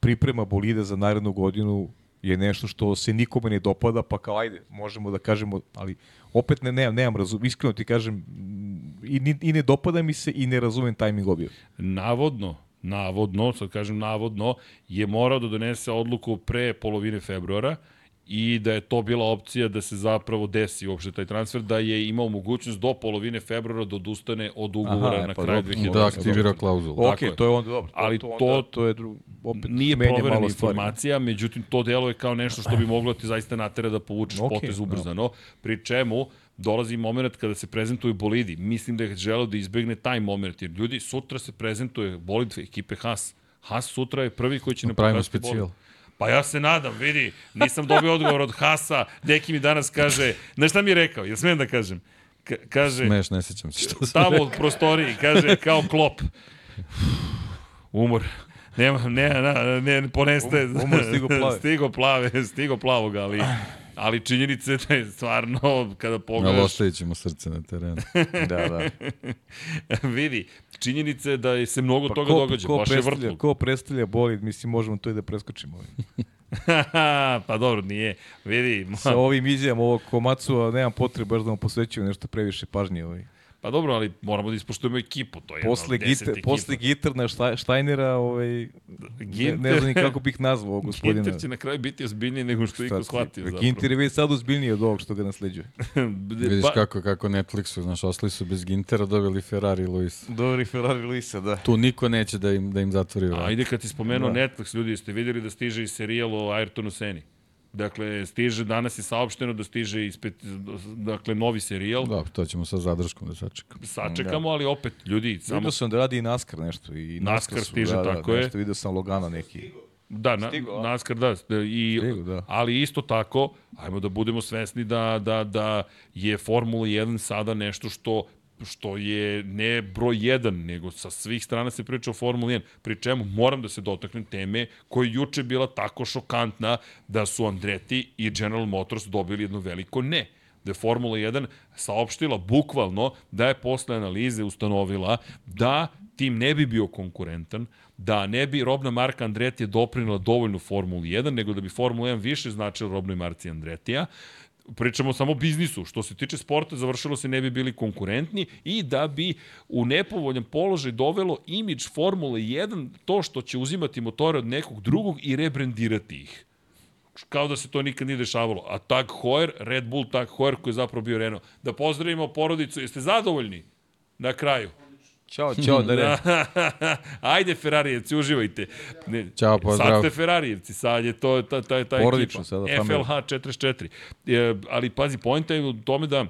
priprema bolida za narednu godinu je nešto što se nikome ne dopada, pa kao ajde, možemo da kažemo, ali opet ne, nemam, nemam razum, iskreno ti kažem, i, i ne dopada mi se i ne razumem tajming obje. navodno, navodno, sad kažem navodno, je morao da donese odluku pre polovine februara i da je to bila opcija da se zapravo desi uopšte taj transfer, da je imao mogućnost do polovine februara da odustane od ugovora Aha, na pa kraju dobro. 2020. Da aktivira klauzulu. Ok, je. to je onda dobro. Ali to, to- onda, to je dru, opet Nije proverena malo stvari. informacija, međutim to deluje kao nešto što bi *clears throat* moglo ti zaista natera da povučeš Ok, potez ubrzano, pri čemu dolazi moment kada se prezentuju bolidi. Mislim da je želeo da izbegne taj moment, jer ljudi, sutra se prezentuje bolid ekipe Haas. Haas sutra je prvi koji će nam Pravimo pokazati bolid. Pa ja se nadam, vidi, nisam dobio odgovor od Hasa, neki mi danas kaže, znaš šta mi je rekao, jel smijem da kažem? Ka kaže, Smeš, ne sećam se što se tamo u prostoriji, kaže, kao klop. Umor. Nema, ne, ne, ne, poneste. Um- umor stigo plave. *laughs* stigo plave, stigo plavog, ali, ali činjenica je da je stvarno, kada Ali pogledaš, ostavit ćemo srce na terenu. *laughs* Da, da. *laughs* vidi, činjenica je da je se mnogo Pa toga ko, događa, ko, baš je vrtlog. ko predstavlja bolid, mislim, možemo to i da preskočimo. *laughs* pa dobro, nije. Vidi, Sa ovim izjavama ovog Komacu, nemam potrebe baš da mu posvećujem nešto previše pažnje. Ovaj. Pa dobro, ali moramo da ispoštujemo ekipu, to je Posle, deset gite, ekipa. posle Gitarna Šta- Štajnera, ovaj, ne, Ginter- ne znam ni kako bih nazvao *laughs* ovog gospodina. Ginter će na kraju biti ozbiljniji nego što iko shvatio zapravo. Ginter je već sad ozbiljniji od ovog što ga nasleđuje. *laughs* Vidiš Pa- kako, kako Netflixu, znaš, osli su bez Gintera, dobili Ferrari i Luis. Dobri Ferrari Luisa, da. Tu niko neće da im, da im zatvori vrat. Ajde kad ti spomenuo Da. Netflix, ljudi, jeste vidjeli da stiže i serijal o Ayrtonu Seni? Dakle, stiže, danas je saopšteno da stiže ispet, dakle, novi serijal. Da, to ćemo sa zadrškom da sačekamo. Sačekamo, ali opet, ljudi, samo... Vidio sam da radi i NASCAR nešto. I NASCAR su, stiže, da, tako da, je. Nešto vidio sam Logana neki. Da, na, Stigo? NASCAR, da. I, Stigo, da. Ali isto tako, ajmo da budemo svesni da, da, da je Formula 1 sada nešto što što je ne broj 1, nego sa svih strana se priča o Formuli 1. Pri čemu moram da se dotaknem teme koja je juče bila tako šokantna da su Andretti i General Motors dobili jedno veliko ne da je Formula 1 saopštila bukvalno da je posle analize ustanovila da tim ne bi bio konkurentan, da ne bi robna marka Andretija doprinila dovoljno Formuli 1, nego da bi Formula 1 više značila robnoj marci Andretija, pričamo samo o biznisu. Što se tiče sporta, završilo se ne bi bili konkurentni i da bi u nepovoljan položaj dovelo imidž Formule 1 to što će uzimati motore od nekog drugog i rebrendirati ih kao da se to nikad nije dešavalo. A Tag Heuer, Red Bull Tag Heuer koji je zapravo bio Renault. Da pozdravimo porodicu, jeste zadovoljni? Na kraju. Ćao, ćao, *laughs* da re. *laughs* Ajde Ferarijevci, uživajte. Ne, Ćao, pozdrav. Sad ste Ferarijevci, sad je to ta, ta, ta Porodično ekipa. sada. FLH 44. E, ali pazi, pojenta je u tome da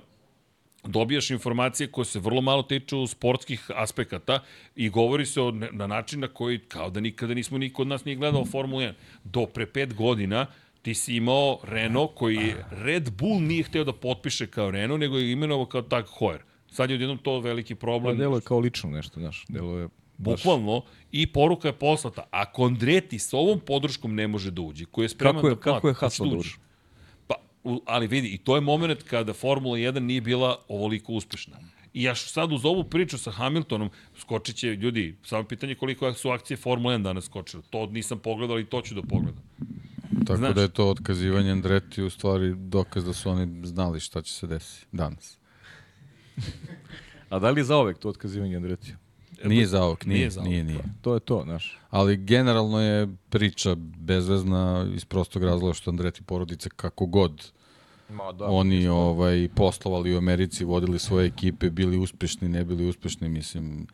dobijaš informacije koje se vrlo malo tiču sportskih aspekata i govori se o, ne- na način na koji kao da nikada nismo niko od nas nije gledao Formulu 1. Do pre pet godina ti si imao Renault koji Red Bull nije hteo da potpiše kao Renault, nego je imenovao kao Tag Heuer. Sad je odjednom to veliki Pa problem. delo je kao lično nešto, znaš. Delo je baš... Bukvalno, i poruka je poslata. Ako Andreti s ovom podrškom ne može da uđe, koji je spreman Kako je, da plati, kako je Haas da uđe. dobro? Pa, ali vidi, i to je moment kada Formula 1 nije bila ovoliko uspešna. I ja sad uz ovu priču sa Hamiltonom skočit će, ljudi, samo pitanje koliko su akcije Formula 1 danas skočile. To nisam pogledao, ali to ću da pogledam. Tako Znaš. da je to otkazivanje Andreti u stvari dokaz da su oni znali šta će se desiti danas. A da li je zaovek to otkazivanje Andretija? Nije za ovog, nije, Nije nije, za nije, nije. To je to, znaš. Ali generalno je priča bezvezna iz prostog razloga što Andreti porodice kako god Ma da. oni ovaj poslovali u Americi, vodili svoje ekipe, bili uspešni, ne bili uspešni, mislim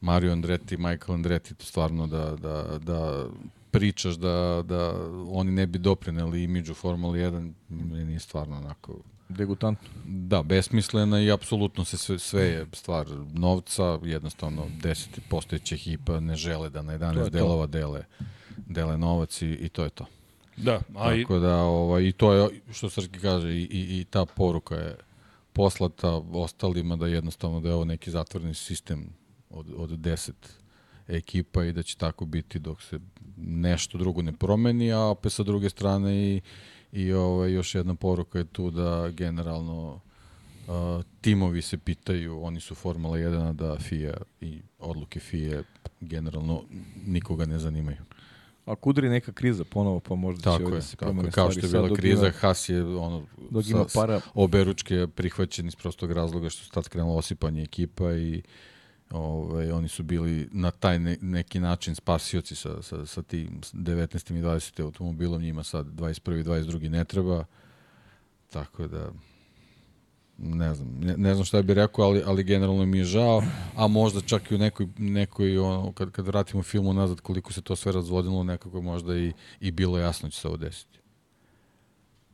Mario Andretti, Michael Andretti, to stvarno da, da, da pričaš da, da oni ne bi doprineli imidžu Formula 1, meni je stvarno onako Degutantno. Da, besmislena i apsolutno se sve, sve je stvar novca, jednostavno 10 postojeće ekipa ne žele da na 11 to. delova dele, dele novac i, i to je to. Da, a i, Tako da, ovaj, i to je, što Srki kaže, i, i, i ta poruka je poslata ostalima da jednostavno da je ovo neki zatvoreni sistem od, od 10 ekipa i da će tako biti dok se nešto drugo ne promeni, a opet sa druge strane i, i ovaj, još jedna poruka je tu da generalno uh, timovi se pitaju, oni su Formula 1, a da FIA i odluke FIA generalno nikoga ne zanimaju. Ako udri neka kriza ponovo, pa možda će Tako ovdje je, se promene je. Kao stvari. što je bila kriza, ima- Haas je ono, Dok ima sa, para. obe ručke prihvaćen iz prostog razloga što su tad krenulo osipanje ekipa i ovaj, oni su bili na taj ne, neki način spasioci sa, sa, sa tim 19. i 20. automobilom, njima sad 21. i 22. ne treba, tako da ne znam, ne, ne znam šta bih rekao, ali, ali generalno mi je žao, a možda čak i u nekoj, nekoj ono, kad, kad vratimo film nazad koliko se to sve razvodilo, nekako možda i, i bilo jasno će se ovo desiti.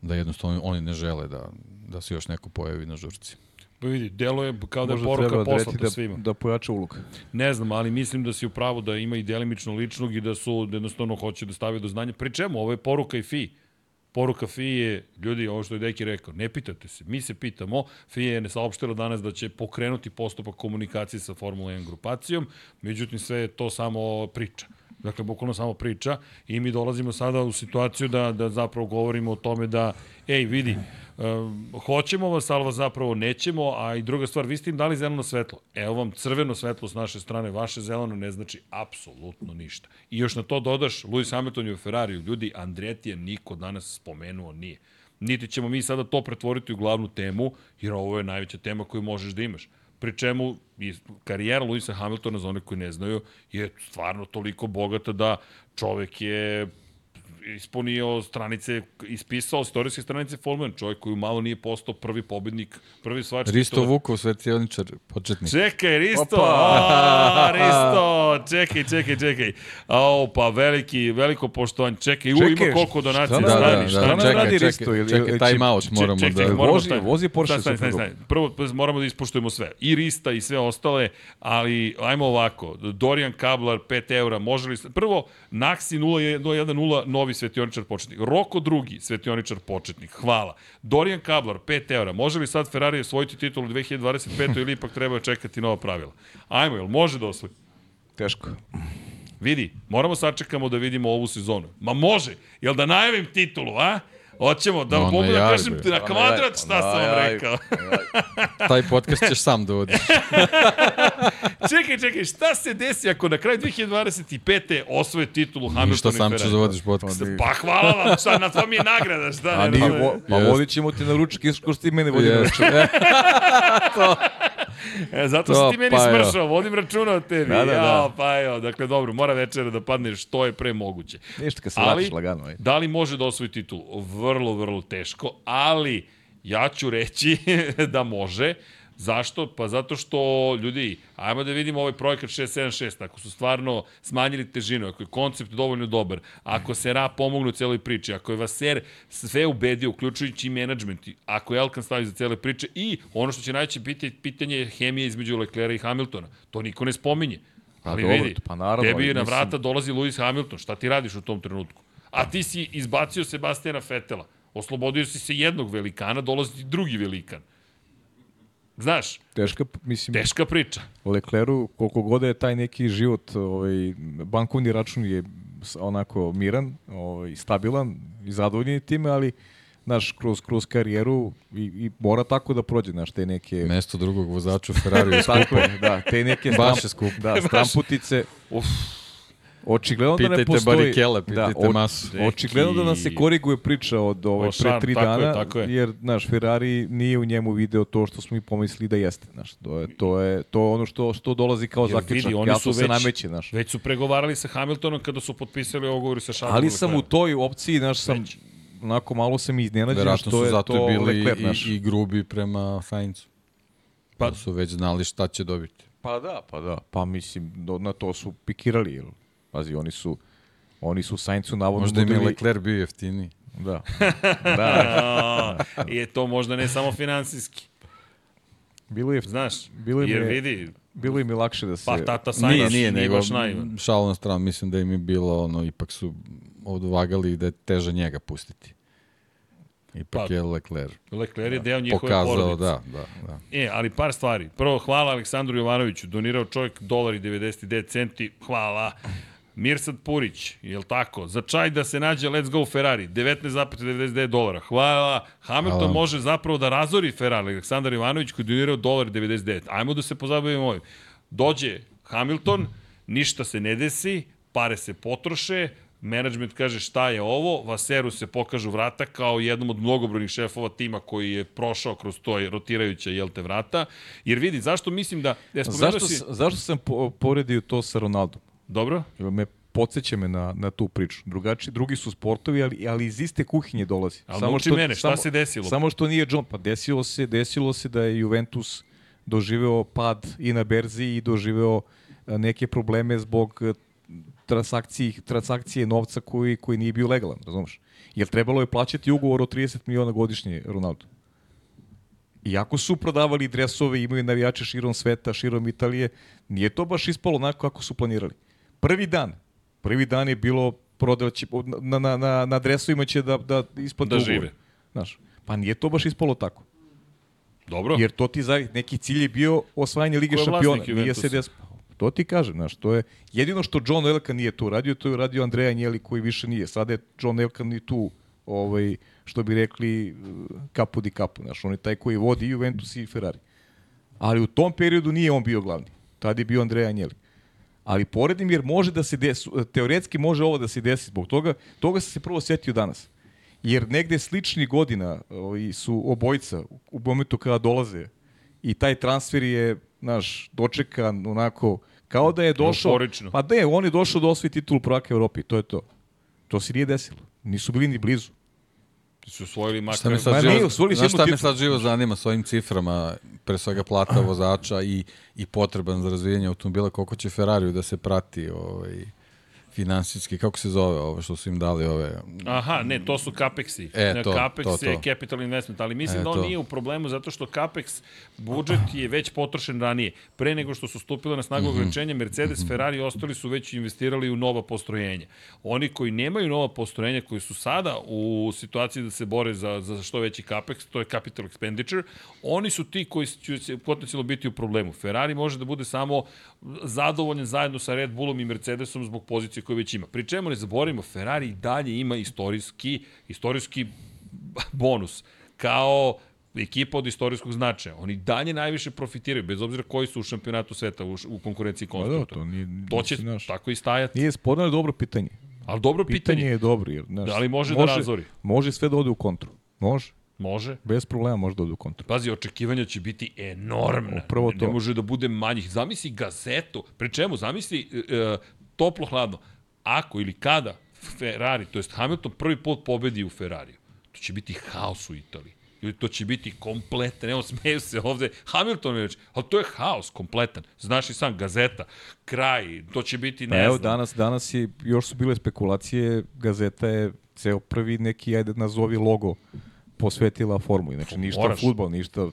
Da jednostavno oni ne žele da, da se još neko pojavi na žurci. Pa vidi, delo je kao da je Možda poruka poslata da, svima. da pojača uloga. Ne znam, ali mislim da si u pravu da ima i delimično ličnog i da su jednostavno hoće da stave do znanja. Pri čemu? Ovo je poruka i FI. Poruka FI je, ljudi, ovo što je Deki rekao, ne pitate se, mi se pitamo, FI je ne saopštila danas da će pokrenuti postupak komunikacije sa Formula 1 grupacijom, međutim sve je to samo priča. Dakle, bukvalno samo priča i mi dolazimo sada u situaciju da, da zapravo govorimo o tome da, ej, vidi, um, hoćemo vas, ali vas zapravo nećemo, a i druga stvar, vi ste im dali zeleno svetlo. Evo vam crveno svetlo s naše strane, vaše zeleno ne znači apsolutno ništa. I još na to dodaš Lewis Hamilton i u Ferrariju. Ljudi, Andretti je niko danas spomenuo nije. Niti ćemo mi sada to pretvoriti u glavnu temu, jer ovo je najveća tema koju možeš da imaš. Pri čemu i karijera Luisa Hamiltona, za one koji ne znaju, je stvarno toliko bogata da čovek je ispunio stranice, ispisao istorijske stranice Formula 1, čovjek koji malo nije postao prvi pobednik, prvi svač. Risto Vukov, svetioničar, početnik. Čekaj, Risto! O, Risto! Čekaj, čekaj, čekaj. O, pa veliki, veliko poštovanje. Čekaj, u, ima koliko šta donacija. nam Da, stani, da, šta da, nam nam čekaj, radi čekaj, Risto? Ili- čekaj, time out moramo čekaj, da... moramo Vozi- vozi Porsche Stani, stani, stani. Prvo pa moramo da ispoštujemo sve. I Rista i sve ostale, ali ajmo ovako. Dorijan Kablar 5 eura, može li... Prvo, Naxi 010, novi svetioničar početnik. Roko drugi svetioničar početnik. Hvala. Dorijan Kablar 5 eura, može li sad Ferrari osvojiti titulu 2025. ili ipak treba čekati nova pravila? Ajmo, jel može da osvoji? Teško. Vidi, moramo sačekamo da vidimo ovu sezonu. Ma može, jel da najavim titulu, a? Hoćemo da No, mogu da kažem bre. na kvadrat šta sam vam rekao. Taj podcast ćeš sam da vodiš. *laughs* čekaj, čekaj, šta se desi ako na kraju 2025. osvoje titulu Hamilton Ništa i sam ćeš Ferrari? da vodiš podcast. Pa hvala vam, šta, na to mi je nagrada, šta? A ne ni, vo, ma Jest. vodit ćemo ti na ručak isko što ti mene vodi na ručak. *laughs* *laughs* E, zato To, si ti meni pa smršao, vodim računa o tebi. Da, da, da. Jao, pa evo, dakle, dobro, mora večera da padne što je pre moguće. Ništa kad se Ali- vratiš lagano. Ajde. Da li može da osvoji titulu? Vrlo, vrlo teško, ali ja ću reći *laughs* da može. Zašto? Pa zato što, ljudi, ajmo da vidimo ovaj projekat 676, ako su stvarno smanjili težinu, ako je koncept dovoljno dobar, ako se Ra pomogne u celoj priči, ako je Vaser sve ubedio, uključujući i menadžment, ako je Elkan stavi za cele priče i ono što će najveće pitanje, pitanje je hemija između Leclerca i Hamiltona. To niko ne spominje. Ali dobro, vidi, pa naravno, tebi na mislim- vrata dolazi Lewis Hamilton, šta ti radiš u tom trenutku? A ti si izbacio Sebastijana Fetela, oslobodio si se jednog velikana, dolazi ti drugi velikan. Znaš, Teška, mislim, teška priča. Lecleru, koliko god je taj neki život, ovaj, bankovni račun je onako miran, ovaj, stabilan i zadovoljen je time, ali znaš, kroz, kroz karijeru i, i mora tako da prođe, znaš, te neke... Mesto drugog vozača u Ferrari je *laughs* Tako skupo. da, te neke Baš je skupo. Da, *laughs* stramputice. Uf. Očigledno da ne Pitajte postoji... Barikele, pitajte o- Masu. Očigledno da nam se koriguje priča od ovaj, pre tri tako je, dana, tako je. jer naš Ferrari nije u njemu video to što smo mi pomislili da jeste. Znaš, to, je, to, je, to je ono što, što dolazi kao Jer zaključak. vidi, oni su se već- nameće, znaš. Već su pregovarali sa Hamiltonom kada su potpisali ugovor sa Charlesom Ali sam u toj opciji, znaš, sam Već. onako malo sam iznenađen Verovatno što je zato to bili Leclerc, i, i grubi prema Sainzu. Pa- Pa su već znali šta će dobiti. Pa da, pa da. Pa mislim, do, na to su pikirali. Jel? Pazi, oni su, oni su Saincu navodno Možda im je nudili- Leclerc bio jeftiniji. Da. *laughs* da. *laughs* Je to možda ne samo finansijski. Bilo je, Znaš, Bilo im jer je- vidi, bilo im je lakše da se... pa tata Sainz Nije, nije, nije nego baš naivan. šalo na stranu, mislim da im je bilo, ono, ipak su odvagali da je teže njega pustiti. Ipak Pa, je Leclerc Leclerc je deo njihove pokazao, porodice. da, da, da. E, ali par stvari. Prvo, hvala Aleksandru Jovanoviću, donirao čovjek dolar i 99 centi, hvala. Mirsad Purić, jel tako? Za čaj da se nađe Let's Go Ferrari, 19,99 dolara. Hvala. Hamilton Hvala. može zapravo da razori Ferrari. Aleksandar Jovanović koji je donirao dolar i 99. Ajmo da se pozabavimo ovim. Dođe Hamilton, ništa se ne desi, pare se potroše, menadžment kaže šta je ovo, Vaseru se pokažu vrata kao jednom od mnogobrojnih šefova tima koji je prošao kroz to rotirajuće jel te vrata. Jer vidi, zašto mislim da... Ja Zašto, si... zašto sam po, poredio to sa Ronaldom? Dobro? Jer me podsjeća me na, na tu priču. Drugači, drugi su sportovi, ali, ali iz iste kuhinje dolazi. Ali nauči mene, šta se desilo? Samo što nije John, pa desilo se, desilo se da je Juventus doživeo pad i na berzi i doživeo e, neke probleme zbog e, transakcije, transakcije novca koji, koji nije bio legalan, razumeš? Jer trebalo je plaćati ugovor od 30 miliona godišnje Ronaldo. Iako su prodavali dresove, imaju navijače širom sveta, širom Italije, nije to baš ispalo onako kako su planirali. Prvi dan, prvi dan je bilo prodaće, na, na, na, na dresovima će da, da isplate Da žive. Znaš, pa nije to baš ispalo tako. Dobro? Jer to ti za neki cilj je bio osvajanje Lige šampiona. vlasnik Nije se des... To ti kažem, znaš, to je jedino što John Elka nije to radio, to je radio Andreja Njeli koji više nije. Sada je John Elka ni tu, ovaj, što bi rekli, kapu di kapu, znaš, on je taj koji vodi i Juventus i Ferrari. Ali u tom periodu nije on bio glavni. Tad je bio Andreja Njeli. Ali poredim jer može da se desi, teoretski može ovo da se desi zbog toga, toga sam se prvo setio danas. Jer negde slični godina ovaj, su obojica u momentu kada dolaze i taj transfer je, znaš, dočekan onako, kao da je došao... Euforično. Pa ne, on je došao da osvoji titul prvaka Evropi, to je to. To se nije desilo. Nisu bili ni blizu. Su osvojili makar... Šta me sad živo, osvojili znaš šta me sad živo zanima s ovim ciframa, pre svega plata vozača i, i potreban za razvijenje automobila, koliko će Ferrariju da se prati ovaj, finansijski, kako se zove ovo što su im dali ove... Aha, ne, to su Capexi. E, to, Capex to, to. je capital investment, ali mislim E, da on to. nije u problemu zato što Capex budžet je već potrošen ranije. Pre nego što su stupile na Mhm. snagu ograničenja, Mercedes, Ferrari i ostali su već investirali u nova postrojenja. Oni koji nemaju nova postrojenja, koji su sada u situaciji da se bore za, za što veći Capex, to je capital expenditure, oni su ti koji će potencijalno biti u problemu. Ferrari može da bude samo zadovoljan zajedno sa Red Bullom i Mercedesom zbog pozicije koje već ima. Pri čemu ne zaboravimo, Ferrari dalje ima istorijski, istorijski bonus kao ekipa od istorijskog značaja. Oni dalje najviše profitiraju, bez obzira koji su u šampionatu sveta u, u konkurenciji Pa da, konstruktora. to nije, To će znaš, tako i stajati. Nije sporno, ali dobro pitanje. Ali dobro pitanje. Pitanje je dobro. Jer, znaš, Da li može da razori? Može sve da ode u kontru. Može. Može. Bez problema može da ode u kontru. Pazi, očekivanja će biti enormna. Upravo Ne to. može da bude manjih. Zamisli gazetu. Pri čemu? Zamisli e, e, toplo hladno. Ako ili kada Ferrari, to jest Hamilton prvi put pobedi u Ferrariju, to će biti haos u Italiji. Ili to će biti kompletan, evo smeju se ovde, Hamilton je reći, ali to je haos kompletan. Znaš i sam, gazeta, kraj, to će biti, ne Pa evo, znam. danas, danas je, još su bile spekulacije, gazeta je ceo prvi neki, ajde nazovi logo posvetila formuli. Znači, ništa Moraš. futbol, ništa...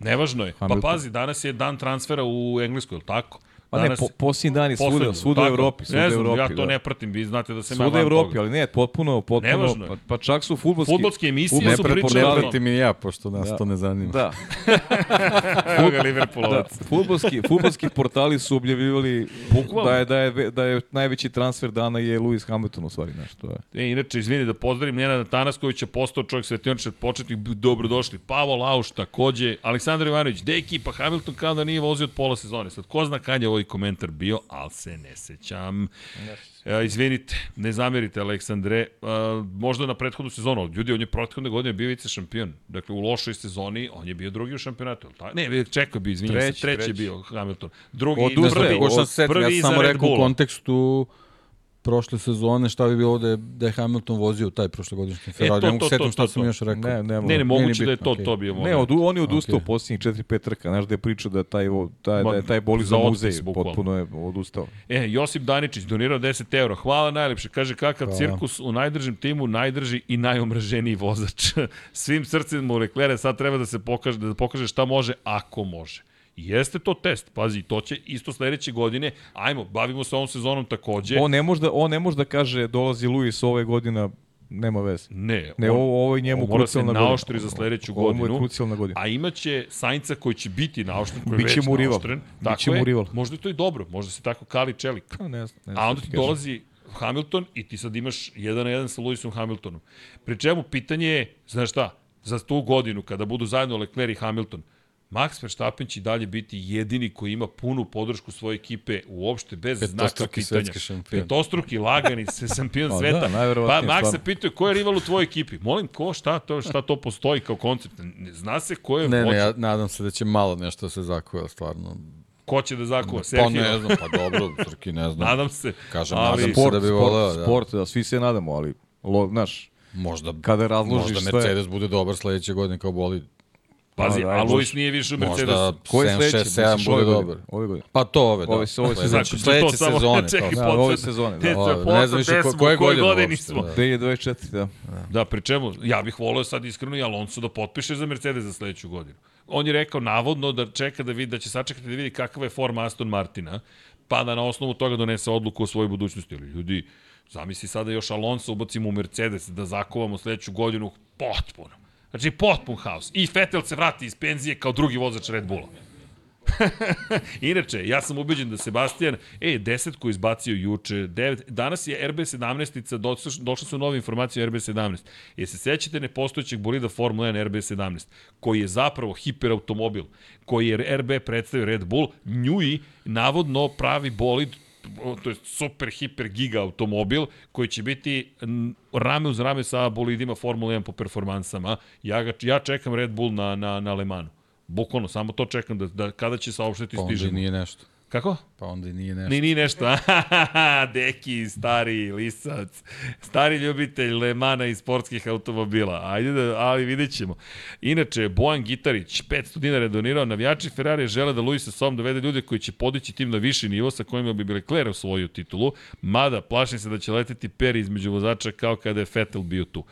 Nevažno je. Pa Hamilton. pazi, danas je dan transfera u Engleskoj, je li tako? Pa ne, po, posljednji dan je svuda, svuda u. Evropi. Svuda ne u znam, Evropi, ja to da. ne pratim, vi znate da se Svuda u Evropi, ali ne, potpuno, potpuno, Nevažno je. pa, pa čak su futbolski... Fudbalske emisije Ne su pre, pričale o prepratim i ja, pošto nas Da. to ne zanima. Da, *laughs* Evo ga da, Liverpoolovac. futbolski, futbolski portali su objavljivali Bukvalno. da je, da, je, da je najveći transfer dana je Lewis Hamilton u stvari, znaš, to je. E, inače, izvini da pozdravim Nenada Tanaskovića, postao čovjek svetiončar početnik, dobrodošli. Pavo Lauš takođe, Aleksandar Ivanović, deki, pa Hamilton kao da nije vozio od pola sezone. Sad, ko zna kad je ovaj komentar bio, ali se ne sećam. E, izvinite, ne zamerite Aleksandre, e, možda na prethodnu sezonu, ljudi, on je prethodne godine bio vice šampion. Dakle, u lošoj sezoni, on je bio drugi u šampionatu. tako? Ne, čekaj bi, izvinjam se, Treći, treći, treći. bio Hamilton. Drugi, Odustao prvi, prvi ja samo Red rekao u Bulla. kontekstu prošle sezone, šta bi bilo da je, da je Hamilton vozio taj prošlogodišnji Ferrari. E, to, ne mogu to, setim to, šta to, sam to. još rekao. Ne, ne, Ne, ne, moguće da je to, okej. to bio moment. Ne, od, on je odustao okay. posljednjih 4-5 trka. Znaš da je pričao da taj, taj, da je taj boli za muzej. Potpuno je odustao. E, Josip Daničić donirao 10 eura. Hvala najlepše. Kaže kakav Hvala. cirkus u najdržem timu, najdrži i najomraženiji vozač. *laughs* Svim srcima u Leclerc sad treba da se pokaže, da pokaže šta može, ako može. Jeste to test. Pazi, to će isto sledeće godine. Ajmo, bavimo se ovom sezonom takođe. On ne može da, on ne može da kaže dolazi Luis ove godina, nema veze. Ne, Ne, on, ovo, ovo je njemu krucijalna godina. naoštri za sledeću Ovo godinu. je krucijalna godina. A imaće Sainca koji će biti naoštren, koji je Biće već mu rival. naoštren. Tako Biće mu rival. Možda je to i dobro, možda se tako kali čelik. Pa, ne znam, ne znam A onda ti kažem. dolazi Hamilton i ti sad imaš jedan na jedan sa Lewisom Hamiltonom. Pri čemu pitanje je, znaš šta, za tu godinu kada budu zajedno Leclerc i Hamilton, Max Verstappen će i dalje biti jedini koji ima punu podršku svoje ekipe uopšte bez znaka pitanja. Petostruki lagani se *laughs* šampion Pa sveta. da, pa Max se pitao ko je rival u tvojoj ekipi. Molim, ko, šta to, šta to postoji kao koncept? Ne Zna se ko je Ne, ne, vođa. ja nadam se da će malo nešto da se zakuva, stvarno. Ko će da zakuva? Pa Sergio? ne znam, pa dobro, Srki, ne znam. Nadam se. Kažem, ali, nadam se Sport, da bi sport, voleo, da. sport, da, svi se nadamo, ali, lo, znaš, Možda, kada razložiš možda sve... Mercedes bude dobar sledeće godine kao bolid. Pazi, Pa, a ajde, Luis nije više u Mercedesu. Možda Ko je 7, sledeći? 6, 7 Misliš bude godine? dobar. Ove godine. Pa to ove, da. Ove se- ove Sledeće- sezone. Znači, sledeće to samo- sezone. čekaj. Da, ove sezone, Ne, da. ne znam više ko- koje godine godini uopšte, smo. da. 2024, da. Da, pri čemu, ja bih voleo sad iskreno i Alonso da potpiše za Mercedes za sledeću godinu. On je rekao navodno da čeka da vidi, da će sačekati da vidi kakva je forma Aston Martina, pa da na osnovu toga donese odluku o svojoj budućnosti. Ali ljudi, zamisli sada još Alonso ubacimo u Mercedes da zakovamo sledeću godinu potpuno. Znači potpun haos. I Vettel se vrati iz penzije kao drugi vozač Red Bulla. *laughs* Inače, ja sam ubeđen da Sebastian, e, desetku izbacio juče, devet, danas je RB17, došle, došle su nove informacije o RB17. Je se sećate nepostojećeg bolida Formula 1 RB17, koji je zapravo hiperautomobil, koji je RB predstavio Red Bull, Njui navodno pravi bolid to je super, hiper, giga automobil koji će biti rame uz rame sa bolidima Formula 1 po performansama. Ja, ga, ja čekam Red Bull na, na, na Le Manu. Bukvalno, samo to čekam da, da kada će saopštiti Pa onda stižemo. nije nešto. Kako? Pa onda i nije nešto. Ni, ni nešto. *laughs* Deki, stari lisac, stari ljubitelj Lemana i sportskih automobila. Ajde da, ali vidjet ćemo. Inače, Bojan Gitarić, 500 dinara je donirao. Navijači Ferrari žele da Luis sa sobom dovede ljude koji će podići tim na viši nivo sa kojima bi Leclerc osvojio titulu. Mada, plašim se da će leteti peri između vozača kao kada je Vettel bio tu.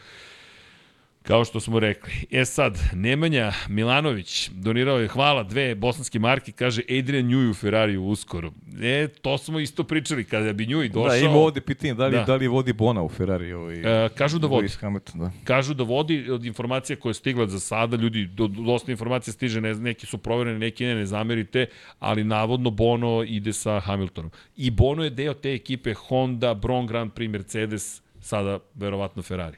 Kao što smo rekli. E sad, Nemanja Milanović donirao je hvala dve bosanske marke, kaže Adrian Njuj u Ferrariju uskoro. E, to smo isto pričali, kada bi Njuj došao... Da, ima ovde pitanje da li, Da. da. da li vodi Bona u Ferrari. Ovaj, E, kažu da vodi. Hamilton, da. Kažu da vodi od informacija koje je stigla za sada, ljudi, do, dosta informacija stiže, ne, neki su provereni, neki ne, ne zamerite, ali navodno Bono ide sa Hamiltonom. I Bono je deo te ekipe Honda, Bron Grand Prix, Mercedes, sada verovatno Ferrari.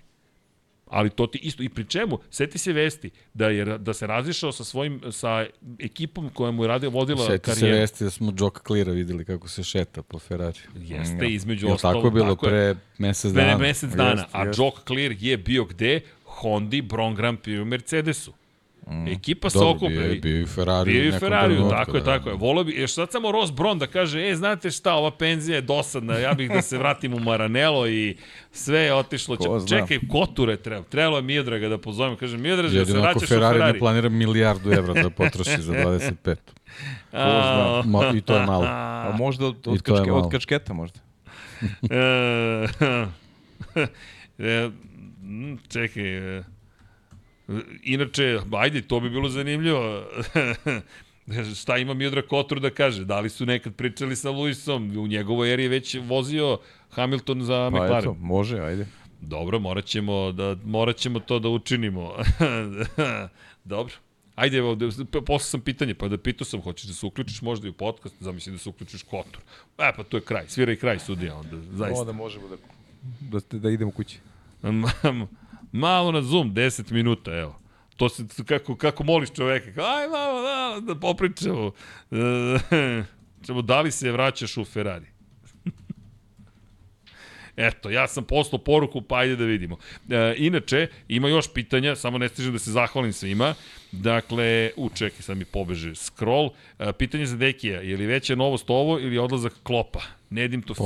Ali to ti isto, i pri čemu, seti se vesti, da, je, da se razišao sa svojim, sa ekipom koja mu je radio, vodila Sjeti se karijeru. vesti da smo Joe Cleara videli kako se šeta po Ferrari. Jeste, između Jel ostalog. tako je bilo tako pre mesec Pre dana? mesec dana. Jeste, a. Jock Clear je bio gde? Hondi, Bron Grand Prix u Mercedesu. Mm. Ekipa se okuplja. bio bio i Ferrari. Bio i Ferrari, trenutku, tako je, da. tako je. Volio bi, još sad samo Ross Brown da kaže, e, znate šta, ova penzija je dosadna, ja bih da se vratim u Maranello i sve je otišlo. Ko zna. Čekaj, Koture treba. Trebalo je Miodraga da pozovem. Kažem, Miodraže, da se vraćaš u Ferrari, Ferrari. ne planira milijardu evra da potroši za *laughs* 25. A, Ma, I to je malo. A možda od, od, kačke, malo. od kačketa možda. *laughs* E, *laughs* e, čekaj, e, inače, ajde, to bi bilo zanimljivo. *laughs* Šta ima Miodrag Kotor da kaže? Da li su nekad pričali sa Luisom? U njegovoj eri je već vozio Hamilton za Pa McLaren. eto, može, ajde. Dobro, morat ćemo, da, morat ćemo to da učinimo. *laughs* Dobro. Ajde, evo, da, poslao sam pitanje, pa da pitao sam, hoćeš da se uključiš možda i u podcast, zamisli da se uključiš Kotor. E, pa to je kraj, svira i kraj sudija, onda, zaista. Onda možemo da, da, da idemo kući. *laughs* Ma- malo na Zoom, 10 minuta, evo. To se, kako, kako moliš čoveka, kao, aj malo, malo, da popričamo. *laughs* E, Čemo, da li se vraćaš u Ferrari? *laughs* Eto, ja sam poslao poruku, pa ajde da vidimo. E, inače, ima još pitanja, samo ne stižem da se zahvalim svima. Dakle, u čekaj, sad mi pobeže scroll. E, pitanje za Dekija, je li veća novost ovo ili odlazak Klopa? Nedim o,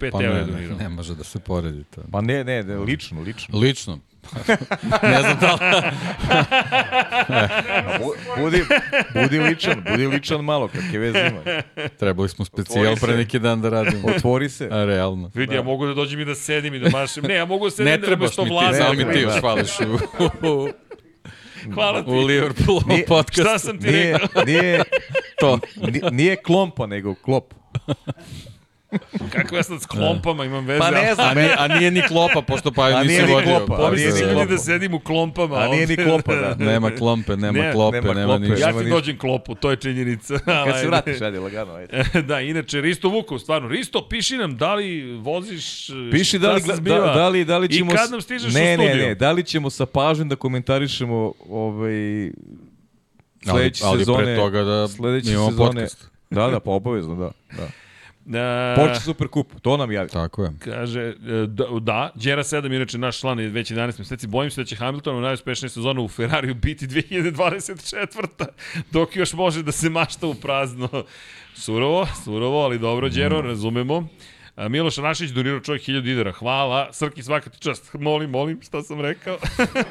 5 pa eura ne, je ne, donirao. ne može da se poredi to. Pa ne, ne, ne lično, lično. Lično. Ne znam da li... Bu- Budi, budi ličan, budi ličan malo, kakve veze ima. Trebali smo specijal pre neki dan da radimo. Otvori se. A, realno. Vidi, ja mogu da dođem i da sedim i da mašem. Ne, ja mogu da sedim Ne da trebaš mi ti, samo mi ne, ti ne, još da. u, *laughs* Hvala ti. u Liverpoolu Nije- *laughs* podcast. Šta sam ti Nije, rekao? nije, to? ni- nije klompa, nego klop. *laughs* Kako ja sad s klompama imam veze? Pa ne znam, A nije, a nije ni klopa, pošto pa nisi nije ni vodio. klopa, a Pa, nije ni da, ljudi klopa. da sedim u klompama. A nije ni ovde. klopa, da. *laughs* Nema klompe, nema Ne, klope, nema nema, klope. ništa. Ja ti dođem klopu, to je činjenica. Kad se *laughs* vratiš, ajde, lagano, ajde. da, inače, Risto Vukov, stvarno. Risto, piši nam da li voziš... Piši da li, da, da li, da li ćemo... I kad nam stižeš ne, u studiju? Ne, ne, da li ćemo sa pažnjom da komentarišemo ovaj, Ali, sledeće ali sezone... pre toga da sledeće imamo sezone, podcast. Da, da, pa obavezno, da. da. Da, Počne Super Kup, to nam javi. Tako je. Kaže, e, da, da Đera 7 je inače naš član je već 11 meseci. Bojim se da će Hamilton u najuspešnije sezonu u Ferrariju biti 2024. Dok još može da se mašta u prazno. Surovo, surovo, ali dobro, Đero, razumemo. A, Miloš Rašić donirao čovjek 1000 dinara. Hvala. Srki, svaka ti čast. Molim, molim, šta sam rekao?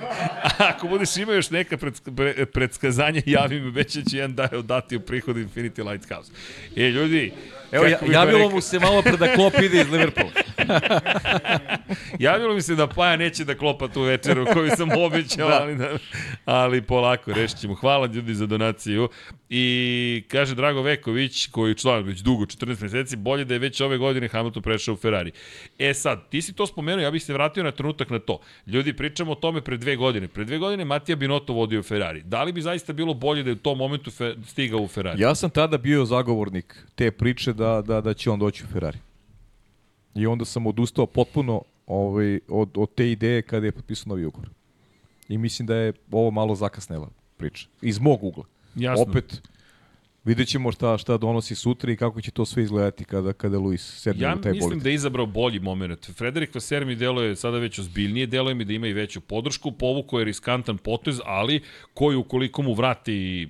*laughs* Ako budeš imao još neka predsk pre, predskazanja, javi mi, već će jedan daje dati u prihod Infinity Lighthouse. E, ljudi, Evo, ja, javilo mu se malo pre da Klop ide iz Liverpoola. *laughs* Javilo mi se da Paja neće da klopa tu večeru koju sam *laughs* obećao, ali, da, ali polako, rešit ćemo. Hvala ljudi za donaciju. I kaže Drago Veković, koji je član već dugo, 14 meseci, bolje da je već ove godine Hamilton prešao u Ferrari. E sad, ti si to spomenuo, ja bih se vratio na trenutak na to. Ljudi, pričamo o tome pre dve godine. Pre dve godine Matija Binotto vodio Ferrari. Da li bi zaista bilo bolje da je u tom momentu fe, stigao u Ferrari? Ja sam tada bio zagovornik te priče da, da, da će on doći u Ferrari. I onda sam odustao potpuno ovaj, od, od te ideje kada je potpisao novi ugovor. I mislim da je ovo malo zakasnela priča. Iz mog ugla. Jasno. Opet, vidjet ćemo šta, šta donosi sutra i kako će to sve izgledati kada, kada Luis sedne Ja u taj mislim bolid. da je izabrao bolji moment. Frederik Vaser mi deluje sada već ozbiljnije, deluje mi da ima i veću podršku, povuko je riskantan potez, ali koji ukoliko mu vrati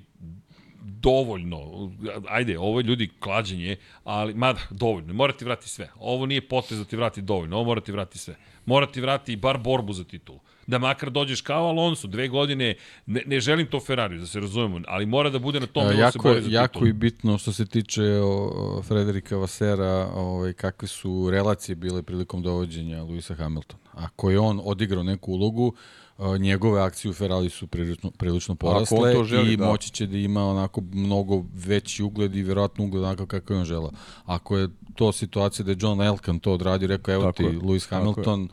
dovoljno, ajde, ovo je ljudi klađenje, ali, mada, dovoljno, mora ti vrati sve. Ovo nije potez da ti vrati dovoljno, ovo mora ti vrati sve. Mora ti vrati bar borbu za titulu. Da makar dođeš kao Alonso, dve godine, ne, ne želim to Ferrari, da se razumemo, ali mora da bude na tom E, da se jako, i bitno što se tiče o, o Frederika Vasera, ovaj, kakve su relacije bile prilikom dovođenja Luisa Hamiltona. Ako je on odigrao neku ulogu, a, njegove akcije u Ferrari su prilično, prilično porasle želi, i da. moći će da ima onako mnogo veći ugled i verovatno ugled onako kako je on želao. Ako je to situacija da je John Elkan to odradio, rekao evo Tako ti je, Lewis tako. Hamilton,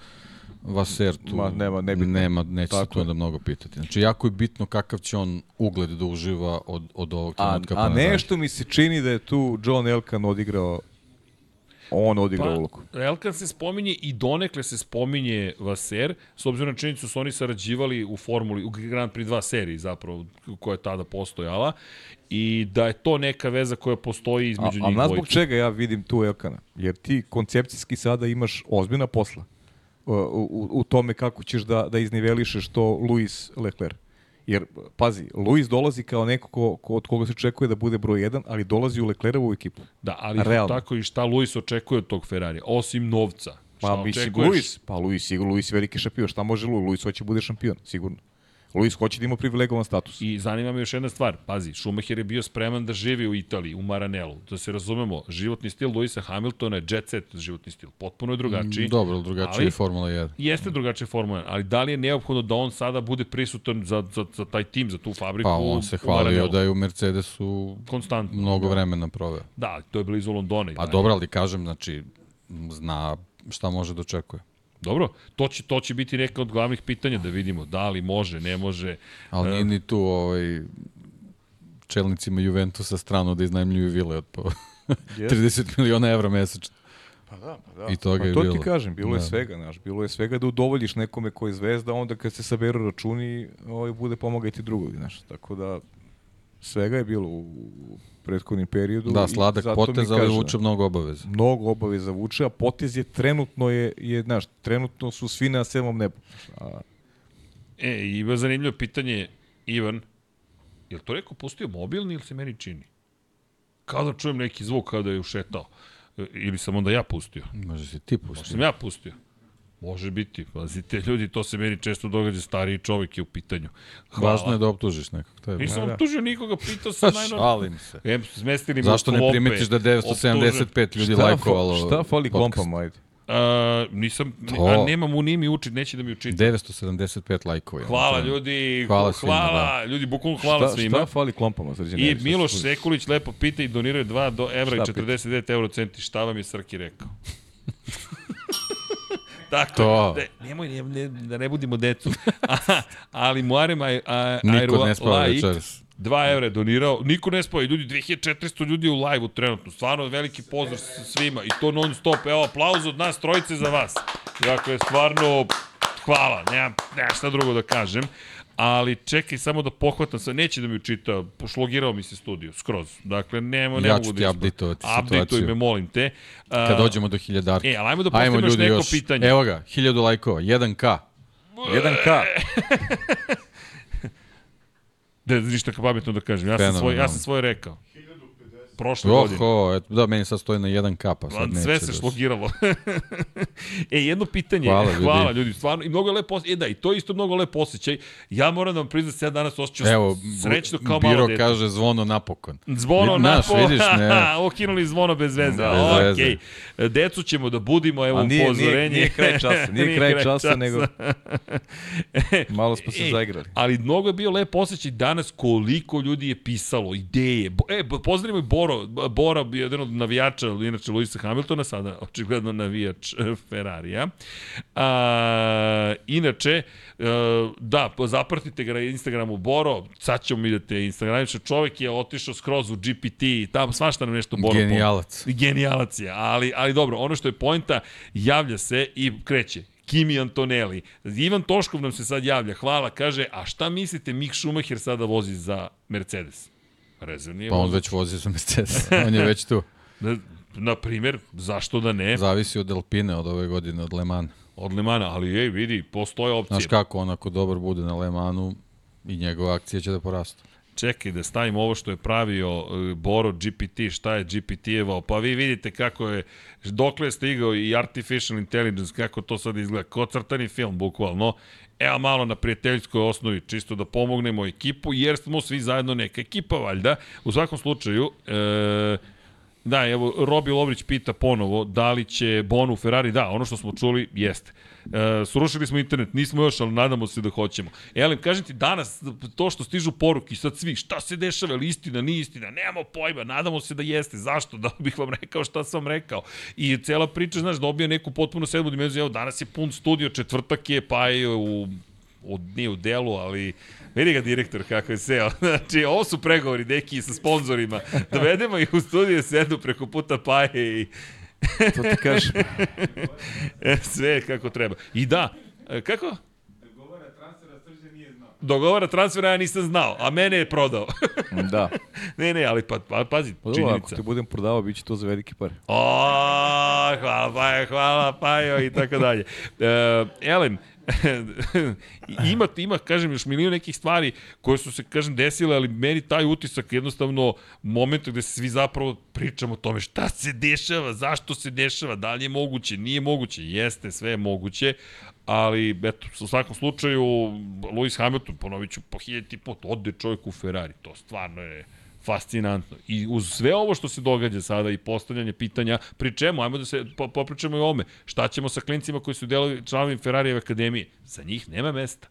Vaser tu Ma, nema, nebitno. nema, neće se Tako tu je. onda mnogo pitati. Znači, jako je bitno kakav će on ugled da uživa od, od ovog A, trenutka. pa a nadalje. nešto mi se čini da je tu John Elkan odigrao on odigrao Pa, ulogu. Elkan se spominje i donekle se spominje Vaser, s obzirom na činjenicu su oni sarađivali u formuli, u Grand Prix 2 seriji zapravo, koja je tada postojala, i da je to neka veza koja postoji A, između a njih nas zbog dvojice. čega ja vidim tu Elkana? Jer ti koncepcijski sada imaš ozbiljna posla u, u, tome kako ćeš da, da iznivelišeš to Luis Leclerc. Jer, pazi, Luis dolazi kao neko ko, ko, od koga se očekuje da bude broj 1, ali dolazi u Leclerovu ekipu. Da, ali Realno. tako i šta Luis očekuje od tog Ferrari, osim novca. Šta Pa mislim? Luis, pa Luis, sigurno, Luis je veliki šampion. Šta može Luis? Luis hoće da bude šampion, sigurno. Luis hoće da ima privilegovan status. I zanima me još jedna stvar, pazi, Schumacher je bio spreman da živi u Italiji, u Maranelu. Da se razumemo, životni stil Luisa Hamiltona je jet set životni stil, potpuno je drugačiji. Dobro, ali drugačije ali- je Formula 1. Jeste drugačije Formula 1, ali da li je neophodno da on sada bude prisutan za, za, za taj tim, za tu fabriku Pa on se hvalio da je u Mercedesu Konstantno. mnogo vremena proveo. Da, to je blizu Londona. Pa dobro, ali kažem, znači, zna šta može da očekuje. Dobro, to će, to će biti neka od glavnih pitanja da vidimo da li može, ne može. Ali nije ni tu ovaj, čelnicima Juventusa strano da iznajmljuju vile od po *laughs* 30 miliona evra mesečno. Pa da, pa da. I toga pa je to bilo. ti kažem, bilo je Da. svega, znaš, bilo je svega da udovoljiš nekome ko je zvezda, onda kad se saberu računi, ovaj, bude pomagati drugog, znaš, tako da svega je bilo u prethodnim periodu. Da, i sladak potez, ali vuče mnogo obaveza. Mnogo obaveza vuče, a potez je trenutno je, je znaš, trenutno su svi na sedmom nebu. A, E, ima zanimljivo pitanje, Ivan, je li to neko pustio mobilni ili se meni čini? Kao da čujem neki zvuk kada je ušetao. E, Ili sam onda ja pustio. Može si ti Možda pustiti. sam ja pustio. Može biti. Pazite, ljudi, to se meni često događa, stariji čovjek je u pitanju. Hvala. Važno je da optužiš nekog. To je Nisam Da, da. optužio nikoga, pitao sam *laughs* najnormalno. Šalim se. Em, smestili me Zašto ne primetiš da je 975 ljudi šta, lajkovalo šta fali podcast? klompama, ajde? A, nisam, To. a nemam u nimi učit, neće da mi učiti. 975 lajkova. je. Hvala ljudi, Hvala hvala, svima, hvala ljudi, bukvalno hvala šta, svima. Šta fali klompama, srđan? I Miloš Sekulić lepo pita i doniraju 2 do evra i Šta pita? 49 euro centi. Šta vam je Srki rekao? *laughs* Tako, To. Ne, nemoj, ne, ne, da ne budimo decu. *laughs* A, ali Muarem a, a, Niko ne spava Laik, večeras. 2 evra je donirao, niko ne spava, ljudi, 2400 ljudi u live-u trenutno, stvarno veliki pozdrav svima i to non stop, evo aplauz od nas trojice za vas. Dakle, stvarno, hvala, nemam, nemam šta drugo da kažem, ali čekaj samo da pohvatam sve, neće da mi učita, pošlogirao mi se studio, skroz, dakle, nemo, ne Ja mogu ću da ti ispa- updateovati Updateuj situaciju. me, molim te. A, Kad dođemo do hiljadarke. E, ali ajmo da postavimo još neko još. pitanje. Evo ga, 1000 lajkova, 1K. 1K. *laughs* Da, ništa pametno da kažem, ja sam, svoj, ja sam svoje rekao. Prošle godine. Oho, eto, da, meni sad stoji na 1K, pa sad neće Sve se da šlogiralo. *laughs* e, jedno pitanje. Hvala, Hvala, ljudi. ljudi. Stvarno, i mnogo je lepo osjećaj. E da, i to je isto mnogo lepo osjećaj. Ja moram da vam priznam da se ja danas osjećam Evo, srećno kao Biro malo dete. kaže zvono napokon. Zvono naš, vidiš, ne. *laughs* Okinuli zvono bez veze. Da, bez Okej. Decu ćemo da budimo, evo A nije, upozorenje. nije, nije kraj časa, nije, *laughs* kraj časa, nego malo smo se Ej, zaigrali. Ali mnogo je bio lep osjećaj danas koliko ljudi je pisalo, ideje. Bo, e, pozdravimo i Boro. Bora je jedan od navijača, inače Luisa Hamiltona, sada očigledno navijač *laughs* Ferrarija. A, inače, e, da, zapratite ga na Instagramu Boro, sad ćemo vidjeti Instagram, čovjek je otišao skroz u GPT, tamo svašta nam nešto Boro Genijalac. genijalac je, ali, ali dobro, ono što je poenta, javlja se i kreće. Kimi Antonelli. Ivan Toškov nam se sad javlja, hvala, kaže, a šta mislite Mick Schumacher sada vozi za Mercedes? Rezervni je Pa on već vozi za Mercedes. *laughs* on je već tu. Na, na primjer, zašto da ne? Zavisi od Alpine od ove godine, od Le Mans. Od Lemana, ali ej, vidi, postoje opcije. Znaš kako, on ako dobar bude na Le Mansu i njegova akcija će da porastu. Čekaj da stavim ovo što je pravio e, Boro GPT, šta je GPT-evao, pa vi vidite kako je, dokle je stigao i Artificial Intelligence, kako to sad izgleda, kao crtani film, bukvalno. Evo malo na prijateljskoj osnovi, čisto da pomognemo ekipu, jer smo svi zajedno neka ekipa, valjda. U svakom slučaju, e, Da, evo, Robi Lovrić pita ponovo da li će Bonu Ferrari, da, ono što smo čuli, jeste. E, srušili smo internet, nismo još, ali nadamo se da hoćemo. Elem, kažem ti, danas, to što stižu poruki, sad svi, šta se dešava, ili istina, nije istina, nemamo pojma, nadamo se da jeste, zašto, *laughs* da bih vam rekao šta sam rekao. I cela priča, znaš, dobija neku potpuno sedmu dimenziju, evo, danas je pun studio, četvrtak je, pa je u u, nije u delu, ali vidi ga direktor kako je seo. *laughs* Znači, ovo su pregovori neki sa sponzorima. Dovedemo ih u studiju, sedu preko puta paje i *laughs* To ti kažem. e, sve kako treba. I da, e, kako? Dogovara transfera ja nisam znao, a mene je prodao. *laughs* Da. ne, ne, ali pa, pa pazi, Pa dobro, ako činjenica. te budem prodavao, bit će to za velike pare. O, hvala Pajo, hvala Pajo i tako dalje. E, Elem, *laughs* ima, ima, kažem, još milion nekih stvari koje su se, kažem, desile, ali meni taj utisak jednostavno momenta gde se svi zapravo pričamo o tome šta se dešava, zašto se dešava, da li je moguće, nije moguće, jeste, sve je moguće, ali, eto, u svakom slučaju, Lewis Hamilton, ponovit ću po hiljati put, ode čovjek u Ferrari, to stvarno je fascinantno. I uz sve ovo što se događa sada i postavljanje pitanja, pri čemu, ajmo da se po, popričamo i ome, šta ćemo sa klincima koji su delovi članovi Ferrarijeve akademije? Za njih nema mesta.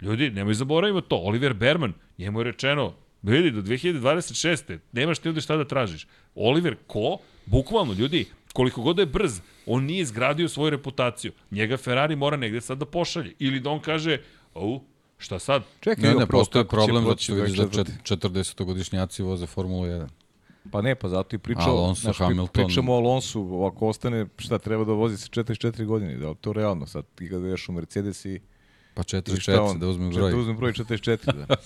Ljudi, nemoj zaboravimo to. Oliver Berman, njemu je rečeno, vidi, do 2026. nemaš ti ovde šta da tražiš. Oliver, ko? Bukvalno, ljudi, koliko god da je brz, on nije izgradio svoju reputaciju. Njega Ferrari mora negde sad da pošalje. Ili da on kaže, au, šta sad? Čekaj, Ne, ne, postoje problem zato što vidiš da 24.. 40-godišnjaci voze Formulu 1. Pa ne, pa zato i pričamo. Alonso, znaš, Hamilton. Pričamo o Alonsu, ako ostane, šta treba da vozi sa 44 godine, da to realno sad, ti ga ideš u Mercedes i... Pa i šta 44, on? da uzmem broj. Da uzmem broj 44, da.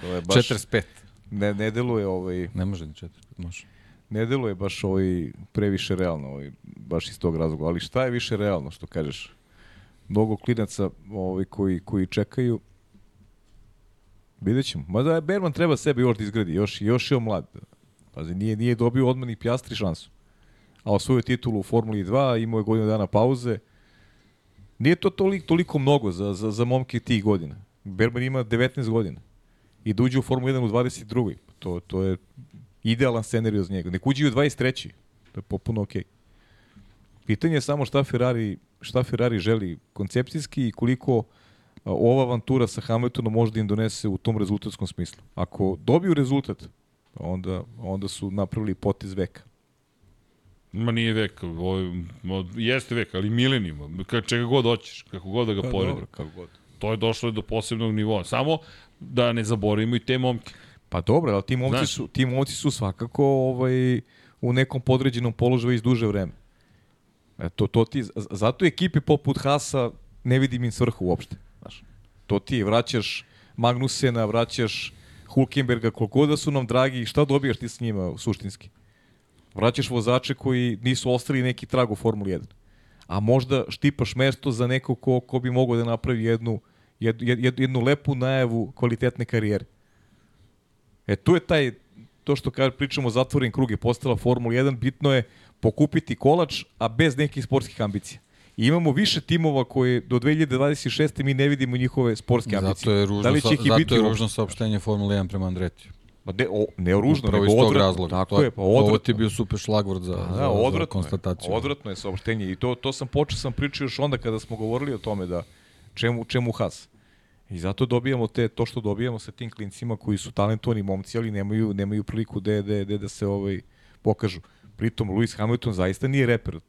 To je baš... 45. Ne, ne deluje ovaj, Ne može ni četiri, može. ne deluje baš ovaj previše realno, ovaj, baš iz tog razloga. Ali šta je više realno, što kažeš? Mnogo klinaca ovaj, koji, koji čekaju, vidjet ćemo. Mada Berman treba sebe još da izgradi, još, još je on mlad. Pazi, nije, nije dobio odmah ni pjastri šansu. A osvojio titulu u Formuli 2, imao je godinu dana pauze. Nije to toliko, toliko mnogo za, za, za momke tih godina. Berman ima 19 godina. I da uđe u Formulu 1 u 22. To, to je idealan scenarij za njega. Nek uđe u 23. To je popuno okej. Pitanje je samo šta Ferrari, šta Ferrari želi koncepcijski i koliko a, ova avantura sa Hamiltonom može da im donese u tom rezultatskom smislu. Ako dobiju rezultat, onda, onda su napravili potez veka. Ma nije vek, ovo, jeste vek, ali milenijum, čega god hoćeš, kako god da ga poredi. dobro, kako god. To je došlo do posebnog nivoa. Samo da ne zaboravimo i te momke. Pa dobro, ali ti momci, Znaš. su, ti momci su svakako ovaj, u nekom podređenom položaju iz duže vreme. E, to, to ti, zato ekipe poput Hasa ne vidim im svrhu uopšte. To ti vraćaš Magnusena, vraćaš Hulkenberga, koliko da su nam dragi, šta dobijaš ti s njima suštinski? Vraćaš vozače koji nisu ostali neki trag u Formuli 1. A možda štipaš mesto za neko ko, ko bi mogao da napravi jednu, jed, jed, jednu lepu najavu kvalitetne karijere. E tu je taj, to što kaže, pričamo zatvoren krug je postala Formula 1, bitno je pokupiti kolač, a bez nekih sportskih ambicija. I imamo više timova koje do 2026. mi ne vidimo njihove sportske ambicije. Zato je ružno, da li će ih zato biti je ružno saopštenje Formule 1 prema Andretiju. Ma de, o, ne ružno, Upravo nego iz tog odvratno. razloga. Tako To- je, pa odvratno. Ovo ti je bio super šlagvord za, Da, za, za odvratno je. konstataciju. Odvratno je saopštenje i to, to sam počeo sam pričao još onda kada smo govorili o tome da čemu, čemu has. I zato dobijamo te, to što dobijamo sa tim klincima koji su talentovani momci, ali nemaju, nemaju priliku da, da, da, da se ovaj, pokažu. Pritom, Lewis Hamilton zaista nije reper.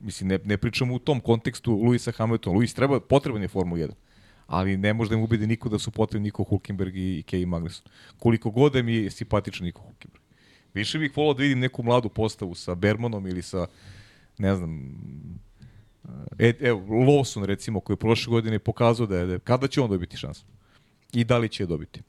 Mislim, ne, ne pričamo u tom kontekstu Lewisa Hamiltona. Lewis treba, potreban je Formula 1 ali ne može da mu ubedi niko da su potrebni Niko Hulkenberg i, Kevin Magnussen. Koliko god da mi je simpatičan Niko Hulkenberg. Više bih volao da vidim neku mladu postavu sa Bermanom ili sa, ne znam, e, evo, Lawson recimo, koji je prošle godine pokazao da je, da je, kada će on dobiti šansu? I da li će je dobiti?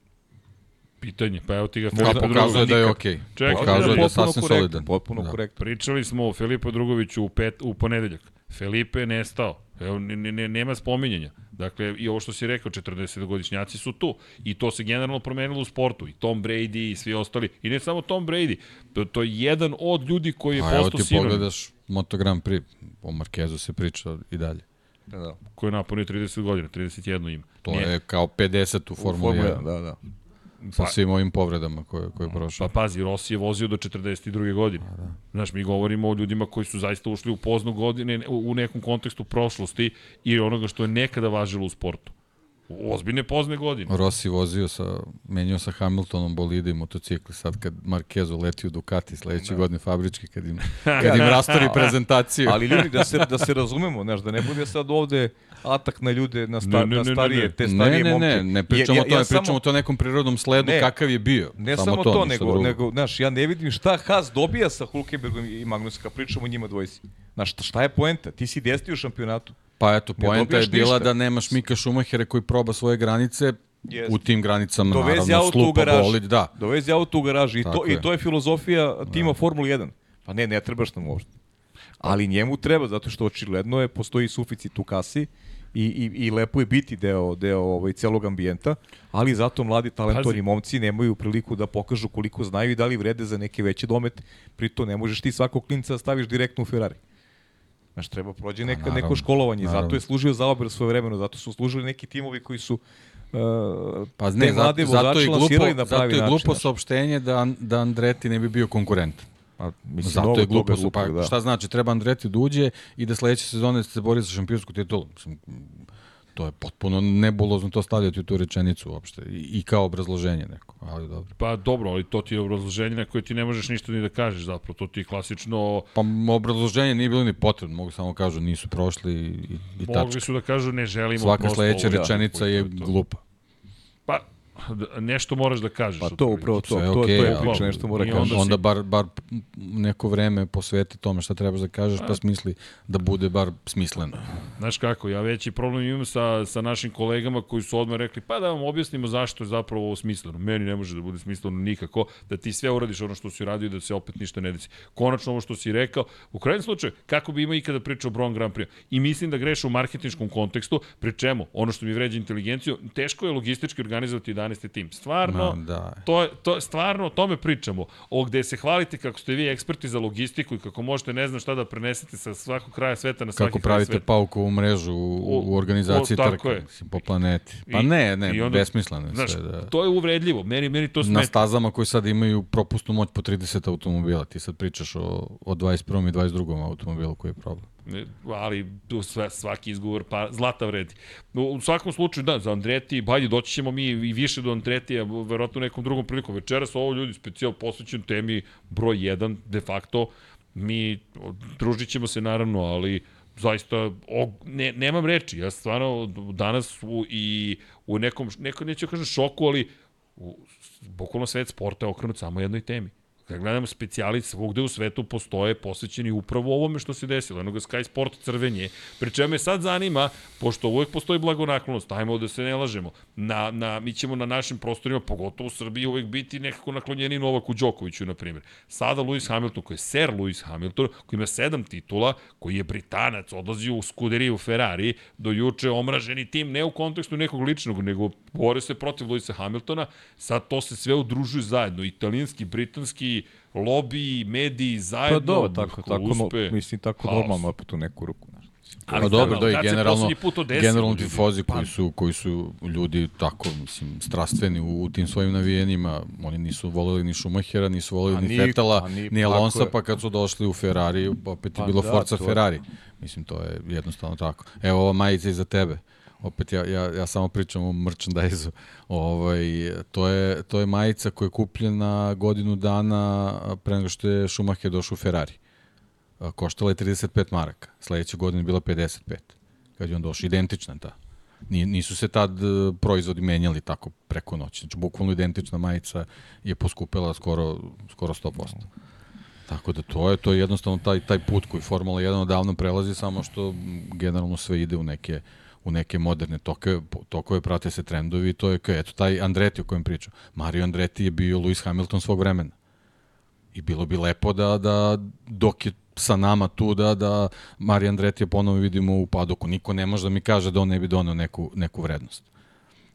Pitanje, pa evo ti ga Filipa pokazuje Drugović. da je okej. Čekaj, Pokazuje da je sasvim korektan, solidan. Potpuno Da. korektno. Pričali smo o Filipu Drugoviću u, pet, u ponedeljak. Filipe je nestao. Evo, ne, ne, ne, nema spominjanja. Dakle, i ovo što si rekao, 40-godišnjaci su tu. I to se generalno promenilo u sportu. I Tom Brady i svi ostali. I ne samo Tom Brady. To, to je jedan od ljudi koji je A evo postao ti pogledaš Moto Grand Prix, o Markezu se priča i dalje. Da, da. Koji je napunio 30 godina, 31 ima. To Nije- je kao 50 u U Formuli 1, da, da. Sa svim ovim povredama koje, koje je prošao. Pa pazi, Rossi je vozio do 42. godine. Pa da. Znaš, mi govorimo o ljudima koji su zaista ušli u poznu godine u nekom kontekstu prošlosti i onoga što je nekada važilo u sportu. U ozbiljne pozne godine. Rossi vozio sa, menjao sa Hamiltonom bolide i motocikli, sad kad Markezu leti u Ducati sledeće godine fabrički, kad im, *laughs* kad im rastori prezentaciju. Ali ljudi, da se, da se razumemo, znaš, da ne bude sad ovde atak na ljude, na, sta, Ne, ne, na ne, ne, starije, ne. te ne, starije ne, momke. ne, ne pričamo Ja- o tome, ja- ja pričamo samo- to nekom prirodnom sledu Ne, kakav je bio. Ne samo, to, ništa nego, drugo. nego, znaš, ja ne vidim šta Haas dobija sa Hulkenbergom i Magnussom, kad pričamo o njima dvojici. Znaš, šta, je poenta? Ti si deseti u šampionatu. Pa eto, Ne poenta je bila ništa. da nemaš Mika Šumahera koji proba svoje granice, Jeste. u tim granicama Dovezi naravno auto u slupa garaž. bolid, da. Dovezi auto u garaži i to, Tako i je. to je filozofija tima Formula 1. Pa ne, ne trebaš nam uopšte. Ali njemu treba, zato što očigledno je, postoji suficit u kasi i, i, i lepo je biti deo, deo ovaj, celog ambijenta, ali zato mladi talentovani Pazi. momci nemaju priliku da pokažu koliko znaju i da li vrede za neke veće domete. Prito ne možeš ti svakog klinca da staviš direktno u Ferrari. Znaš, treba prođe neka, naravno, neko školovanje. Zato naravno. je služio zaober svoje vremeno, zato su služili neki timovi koji su uh, Pa ne, zato, zato je glupo, na zato je način. glupo znaš. saopštenje da, da Andreti ne bi bio konkurent. Pa, mislim, Zato je glupo, glupog, pa da. šta znači, treba Andreti da uđe i da sledeće sezone se bori za šampionsku titulu. Mislim, to je potpuno nebulozno to stavljati u tu rečenicu uopšte i, i kao obrazloženje neko, ali dobro. Pa dobro, ali to ti je obrazloženje na koje ti ne možeš ništa ni da kažeš zapravo. To ti je klasično... Pa obrazloženje nije bilo ni potrebno, mogu samo kažu nisu prošli i, i Mogli tačka. su da kažu ne želimo. Svaka sledeća da, rečenica to je to. glupa. Pa, Nešto moraš da kažeš. Pa to upravo to, Sve to, to okej, je priča, nešto mora I kažeš. onda si- onda bar, bar neko vreme posveti tome šta trebaš da kažeš, pa smisli da bude bar smisleno. Znaš kako, ja veći problem imam sa, sa našim kolegama koji su odmah rekli, pa da vam objasnimo zašto je zapravo ovo smisleno. Meni ne može da bude smisleno nikako, da ti sve uradiš ono što si uradio i da se opet ništa ne desi. Konačno ovo što si rekao, u krajnjem slučaju, kako bi imao ikada pričao o Bron Grand Prix? I mislim da greše u marketinškom kontekstu, pri čemu, ono što mi vređa inteligenciju, teško je logistički organizovati 11. tim. Stvarno, Ma, da. to, to, stvarno o tome pričamo. O gde se hvalite kako ste vi eksperti za logistiku i kako možete ne znam šta da prenesete sa svakog kraja sveta na svaki Kako pravite sveta. paukovu mrežu u, u organizaciji O, je. mislim, po planeti. Pa I- ne, ne, i onda- besmisleno je Znaš, sve. Da. to je uvredljivo. Meni, meni to Na smeta. stazama koji sad imaju propusnu moć po 30 automobila. Ti sad pričaš o, o 21. i 22. automobilu koji je problem. Ali sve, svaki izgovor pa zlata vredi. U, svakom slučaju, da, za Andreti, bajde, doći ćemo mi i više do Andretija, verovatno u nekom drugom priliku. Večeras ovo ljudi specijal posvećen temi broj 1, de facto, mi družit ćemo se naravno, ali zaista o, ne, nemam reči. Ja stvarno danas u, i u nekom, neko neću da kažem šoku, ali u, bukvalno svet sporta je okrenut samo jednoj temi. Kad gledamo specijalice svugde u svetu postoje posvećeni upravo ovome što se desilo. Enoga Sky Sport crvenje. Pri čemu sad zanima, pošto uvek postoji blagonaklonost, ajmo da se ne lažemo, na, na, mi ćemo na našim prostorima, pogotovo u Srbiji, uvek biti nekako naklonjeni Novaku Đokoviću, na primjer. Sada Lewis Hamilton, koji je Sir Lewis Hamilton, koji ima sedam titula, koji je Britanac, odlazi u skuderiju Ferrari, do juče omraženi tim, ne u kontekstu nekog ličnog, nego bore se protiv Lewisa Hamiltona, sad to se sve udružuje zajedno, italijanski, britanski, lobby, mediji, Pa zajedno, dobro, tako, ako tako, uspe. mislim, tako Haos. normalno, pa tu neku ruku. Znaš. Ali Pa dobro, da i generalno, generalno tifozi koji su, koji su ljudi tako, mislim, strastveni u, u tim svojim navijenjima, oni nisu voleli ni Schumachera, nisu voleli A ni ni- Fetela, a ni- ni Alonsa, je. pa kad su došli u Ferrari, opet je Pa bilo da, Forza to je- Ferrari. Mislim, to je jednostavno tako. Evo, ova majica iza tebe. Opet ja, ja, ja samo pričam o merchandise-u. Ovaj, to, je, to je majica koja je kupljena godinu dana pre nego što je Schumacher došao u Ferrari. Koštala je 35 maraka. Sledeće godine bila 55. Kad je on došao. Identična ta. Ni- Nisu se tad e, proizvodi menjali tako preko noći. Znači, bukvalno identična majica je poskupela skoro, skoro 100%. Tako da to je to je jednostavno taj taj put koji Formula 1 odavno prelazi samo što generalno sve ide u neke u neke moderne tokove, tokove prate se trendovi i to je kao, eto taj Andretti o kojem pričam. Mario Andretti je bio Lewis Hamilton svog vremena. I bilo bi lepo da, da dok je sa nama tu da, da Mario Andretti je ponovo vidimo u padoku. Niko ne može da mi kaže da on ne bi doneo neku, neku vrednost.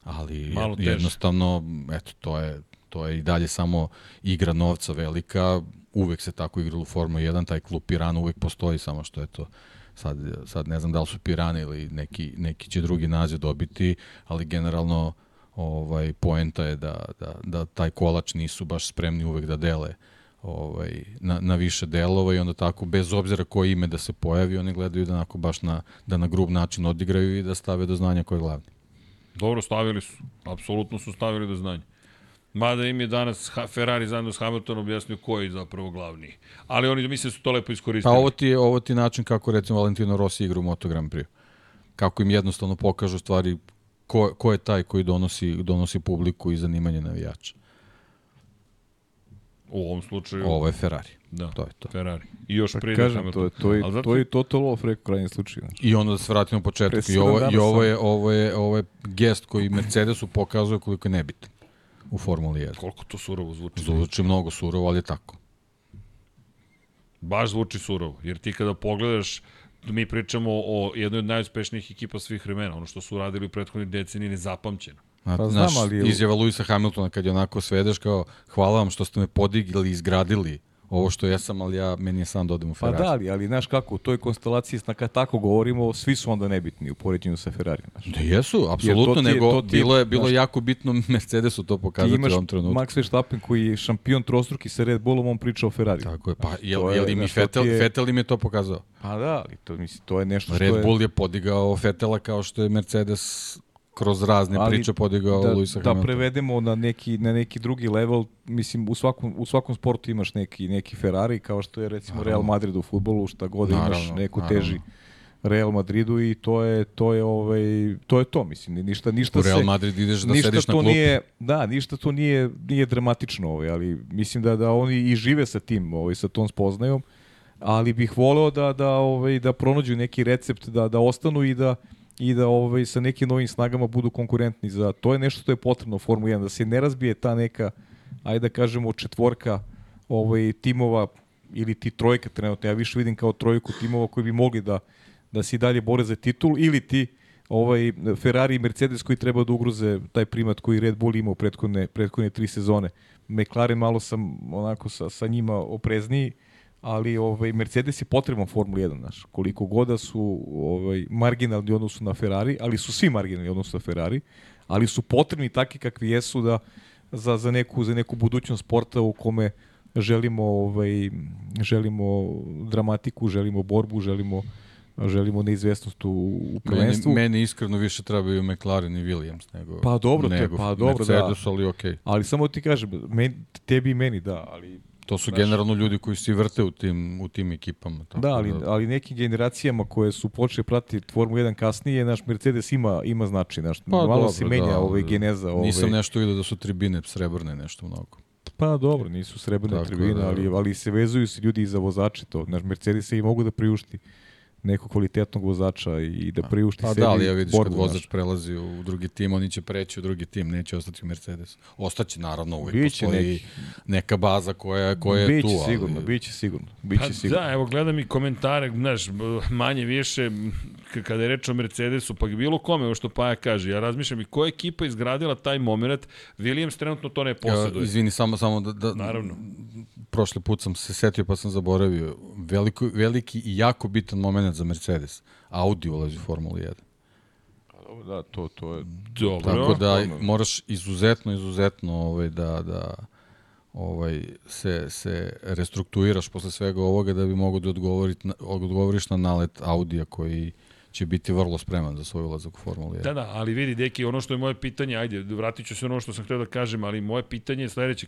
Ali Malo teže. jednostavno, eto, to je, to je i dalje samo igra novca velika. Uvek se tako igralo u Formula 1, taj klub Pirana uvek postoji, samo što je to sad, sad ne znam da li su Pirani ili neki, neki će drugi naziv dobiti, ali generalno ovaj poenta je da, da, da taj kolač nisu baš spremni uvek da dele ovaj, na, na više delova i onda tako, bez obzira koje ime da se pojavi, oni gledaju da onako baš na, da na grub način odigraju i da stave do znanja ko je glavni. Dobro, stavili su. Apsolutno su stavili do znanja. Mada im je danas Ferrari zajedno s Hamiltonom objasnio ko je zapravo glavni. Ali oni mislim su to lepo Pa iskoristili. ovo ti je, ovo ti je način kako recimo Valentino Rossi igra u Moto Grand Prix. Kako im jednostavno pokažu stvari ko, ko je taj koji donosi, donosi publiku i zanimanje navijača. U ovom slučaju, Ovo je Ferrari. da, To je to. Ferrari. I još Pa prije kažem, Hamilton. to je, to je, zato- to je total off rekao krajnji slučaj. Znači. I onda da se vratimo početak. I ovo, i ovo, je, ovo, je, ovo je gest koji Mercedesu pokazuje koliko je nebitan u Formuli 1. Koliko to surovo zvuči. Zvuči mnogo surovo, ali je tako. Baš zvuči surovo. Jer ti kada pogledaš, mi pričamo o jednoj od najuspešnijih ekipa svih vremena. Ono što su radili u prethodnih deceniji nezapamćeno. Pa, Pa znaš, znam, ali je- izjava Luisa Hamiltona kad je onako svedeš kao hvala vam što ste me podigli i izgradili ovo što jesam, ali ja, meni je sam da odem u Pa Ferrari. da, ali, ali znaš kako, u toj konstelaciji, na kad tako govorimo, svi su onda nebitni u poređenju sa Ferrari. Znaš. Da jesu, apsolutno, je- nego ti je, bilo je, bilo je znaš- jako bitno *laughs* Mercedesu to Ti pokazati u ovom trenutku. Max Verstappen koji je šampion trostruki sa Red Bullom, on priča o Ferrari. Tako je, pa jel, to je, jel im i znaš, to Fetel, je- Fetel im je to pokazao? Pa da, ali to, mislim, to je nešto što Red je... Bull je podigao Fetela kao što je Mercedes kroz razne Ali priče podigao da, Luisa da Hamiltona. prevedemo na neki, na neki drugi level, mislim, u svakom, u svakom sportu imaš neki, neki Ferrari, kao što je recimo Real Madrid u futbolu, šta god imaš, Naravno, neku naravno. teži Real Madridu i to je to je ovaj to je to mislim ništa ništa U Real se Madrid ideš da ništa sediš na klupi. nije da ništa to nije nije dramatično ovaj ali mislim da da oni i žive sa tim ovaj sa tom spoznajom ali bih voleo da da ovaj da pronađu neki recept da da ostanu i da i da ovaj sa nekim novim snagama budu konkurentni za to je nešto što je potrebno u Formuli 1 da se ne razbije ta neka ajde da kažemo četvorka ovaj timova ili ti trojka trenutno ja više vidim kao trojku timova koji bi mogli da da se dalje bore za titul ili ti ovaj Ferrari i Mercedes koji treba da ugroze taj primat koji Red Bull ima u prethodne, prethodne tri sezone. McLaren malo sam onako sa, sa njima oprezniji, ali ovaj Mercedes je potreban Formula 1, znaš. Koliko goda su ovaj marginalni odnosu na Ferrari, ali su svi marginalni odnosu na Ferrari, ali su potrebni takvi kakvi jesu da za, za neku za neku budućnost sporta u kome želimo ovaj želimo dramatiku, želimo borbu, želimo želimo neizvesnost u, u prvenstvu. Meni, meni iskreno više trebaju McLaren i Williams nego Pa dobro, to je- nego pa dobro, Mercedes, da. ali okej. Ali samo ti kažem, meni, tebi i meni da, ali To su generalno ljudi koji se vrte u tim, u tim ekipama. Tako da, ali, ali nekim generacijama koje su počeli pratiti Formulu 1 kasnije, naš Mercedes ima ima značaj, naš Pa malo dobro, se menja da, ovaj da. geneza, ovaj. Nisam nešto vidio da su tribine srebrne nešto mnogo. Pa dobro, nisu srebrne Tako tribine, da- ali ali se vezuju se ljudi i za vozače to. Naš Mercedes se i mogu da priušti nekog kvalitetnog vozača i da priušti Pa sebi da, ali ja vidiš borbu, kad vozač znaš. prelazi u drugi tim, oni će preći u drugi tim, neće ostati u Mercedesu. Ostaće naravno, uvijek Biće postoji neki. neka baza koja, koja je biće tu. ali- sigurno, biće sigurno, biće Pa sigurno. da, evo gledam i komentare, znaš, manje više, k- kada je reč o Mercedesu, pa bilo kome, ovo što Paja kaže, ja razmišljam i koja ekipa je izgradila taj moment, Williams trenutno to ne Ja, posjeduje. izvini, samo, samo da, da, Naravno. prošli put sam se setio pa sam zaboravio. Veliko, veliki i jako bitan moment za Mercedes. Audi ulazi u Formulu 1. Da, to to je Dobro. Tako da Dobro. moraš izuzetno, izuzetno ovaj, da, da ovaj, se, se restrukturiraš posle svega ovoga da bi mogo da odgovorit, na- odgovoriš na nalet Audija koji će biti vrlo spreman za svoj ulazak u Formulu 1. Da, da, ali vidi, deki, ono što je moje pitanje, ajde, vratit ću se ono što sam htio da kažem, ali moje pitanje je sledeće,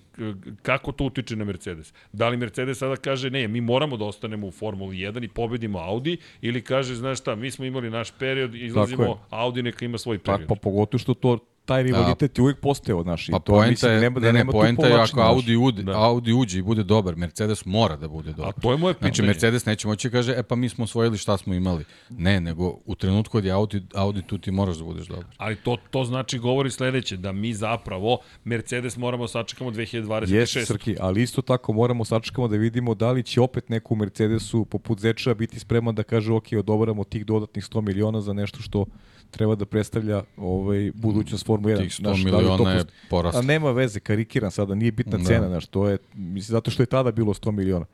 kako to utiče na Mercedes? Da li Mercedes sada kaže, ne, mi moramo da ostanemo u Formuli 1 i pobedimo Audi, ili kaže, znaš šta, mi smo imali naš period, Tako izlazimo, Audi neka ima svoj Pa, period. pa pogotovo što to taj rivalitet je uvijek postojao, znaš, i Pa to poenta mislim, je, nema, ne, da ne, nema poenta je ako. Audi, uđe, Da. Audi uđe i bude dobar, Mercedes mora da bude dobar. A to je moje pitanje. Znači, Mercedes neće moći da kaže, e pa mi smo osvojili šta smo imali. Ne, nego u trenutku kad je Audi, Audi tu ti moraš da budeš dobar. Ali to, to znači govori sledeće, da mi zapravo Mercedes moramo da sačekamo 2026. Jeste, Srki, ali isto tako moramo sačekamo da vidimo da li će opet neko u Mercedesu poput Zeča biti spreman da kaže ok, odobaramo tih dodatnih 100 miliona za nešto što treba da predstavlja ovaj budućnost Formule 1. Tih 100 Znaš, da miliona je post- poraslo. A nema veze, karikiram sada, nije bitna Da. cena, znaš, to je, mislim, zato što je tada bilo 100 miliona.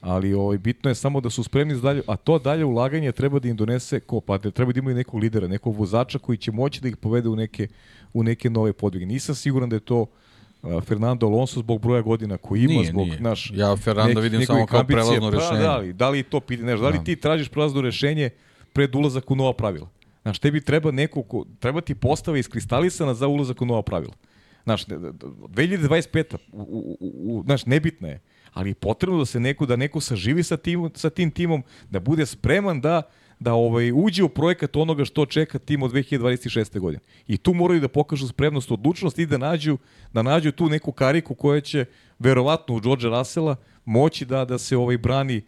Ali ovaj, bitno je samo da su spremni za dalje, a to dalje ulaganje treba da im donese ko, pa da treba da imaju nekog lidera, nekog vozača koji će moći da ih povede u neke, u neke nove podvige. Nisam siguran da je to Fernando Alonso zbog broja godina koji ima, Nije, zbog nije. naš Ja Fernanda vidim samo kao prelazno rešenje. Pa, da, li, da li to piti, znaš, da li Da. ti tražiš prelazno rešenje pred ulazak u nova pravila? Znaš, tebi treba neko ko, treba ti postava iskristalisana za ulazak u nova pravila. Znaš, ne- ne- 2025. U, u, u, znaš, nebitna je, ali je potrebno da se neko, da neko saživi sa, tim, sa tim timom, da bude spreman da da ovaj uđe u projekat onoga što čeka tim od 2026. godine. I tu moraju da pokažu spremnost, odlučnost i da nađu da nađu tu neku kariku koja će verovatno u George Russella moći da da se ovaj brani na,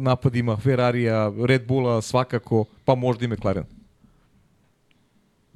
napadima Ferrarija, Red Bulla svakako, pa možda i McLaren.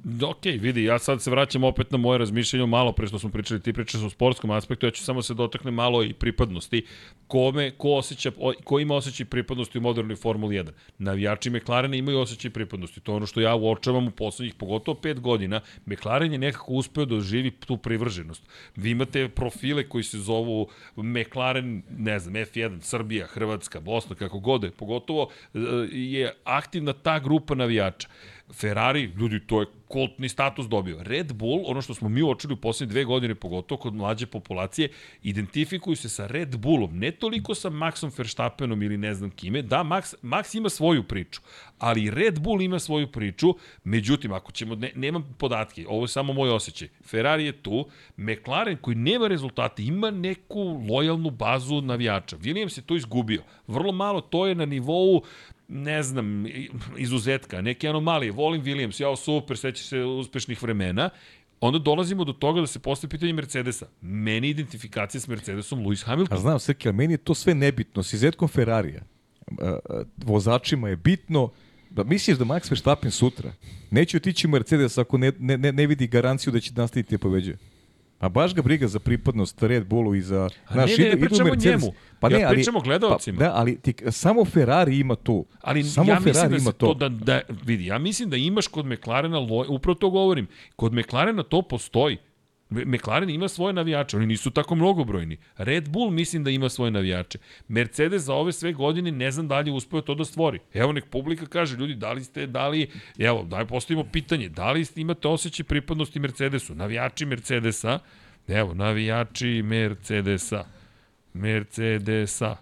Da, Ok, vidi, ja sad se vraćam opet na moje razmišljanje malo pre što smo pričali, ti pričaš o sportskom aspektu, ja ću samo se dotakne malo i pripadnosti. Kome, ko, osjeća, ko ima osjećaj pripadnosti u modernoj Formuli 1? Navijači McLarena imaju osjećaj pripadnosti. To je ono što ja uočavam u poslednjih, pogotovo pet godina. McLaren je nekako uspeo da oživi tu privrženost. Vi imate profile koji se zovu McLaren, ne znam, F1, Srbija, Hrvatska, Bosna, kako god je. Pogotovo e, je aktivna ta grupa navijača. Ferrari, ljudi, to je kultni status dobio. Red Bull, ono što smo mi uočili u poslednje dve godine, pogotovo kod mlađe populacije, identifikuju se sa Red Bullom, ne toliko sa Maxom Verstappenom ili ne znam kime. Da, Max, Max ima svoju priču, ali Red Bull ima svoju priču. Međutim, ako ćemo, ne, nemam podatke, ovo je samo moj osjećaj. Ferrari je tu, McLaren koji nema rezultate, ima neku lojalnu bazu navijača. Williams je to izgubio. Vrlo malo, to je na nivou ne znam, izuzetka, neke anomalije. Volim Williams, jao super, seća se uspešnih vremena. Onda dolazimo do toga da se postaje pitanje Mercedesa. Meni identifikacija s Mercedesom Lewis A Hamilton. znam, Srki, ali meni je to sve nebitno. S izetkom Ferrarija, a, a, vozačima je bitno da misliš da Max Verstappen sutra neće otići Mercedes ako ne, ne, ne, vidi garanciju da će nastaviti da pobeđuje. A baš ga briga za pripadnost Red Bullu i za... A ne, ne, ne idu pričamo Mercedes. njemu. Ja pričam o gledaocima. Pa, da, ali ti, samo Ferrari ima tu. Ali samo ja Ferrari da ima se to, da, da, vidi, ja mislim da imaš kod McLarena, upravo to govorim, kod McLarena to postoji. McLaren ima svoje navijače, oni nisu tako mnogobrojni. Red Bull mislim da ima svoje navijače. Mercedes za ove sve godine ne znam da li je uspeo to da stvori. Evo nek publika kaže, ljudi, da li ste, da li, evo, daj postavimo pitanje, da li ste, imate osjećaj pripadnosti Mercedesu? Navijači Mercedesa, evo, navijači Mercedesa, Mercedesa,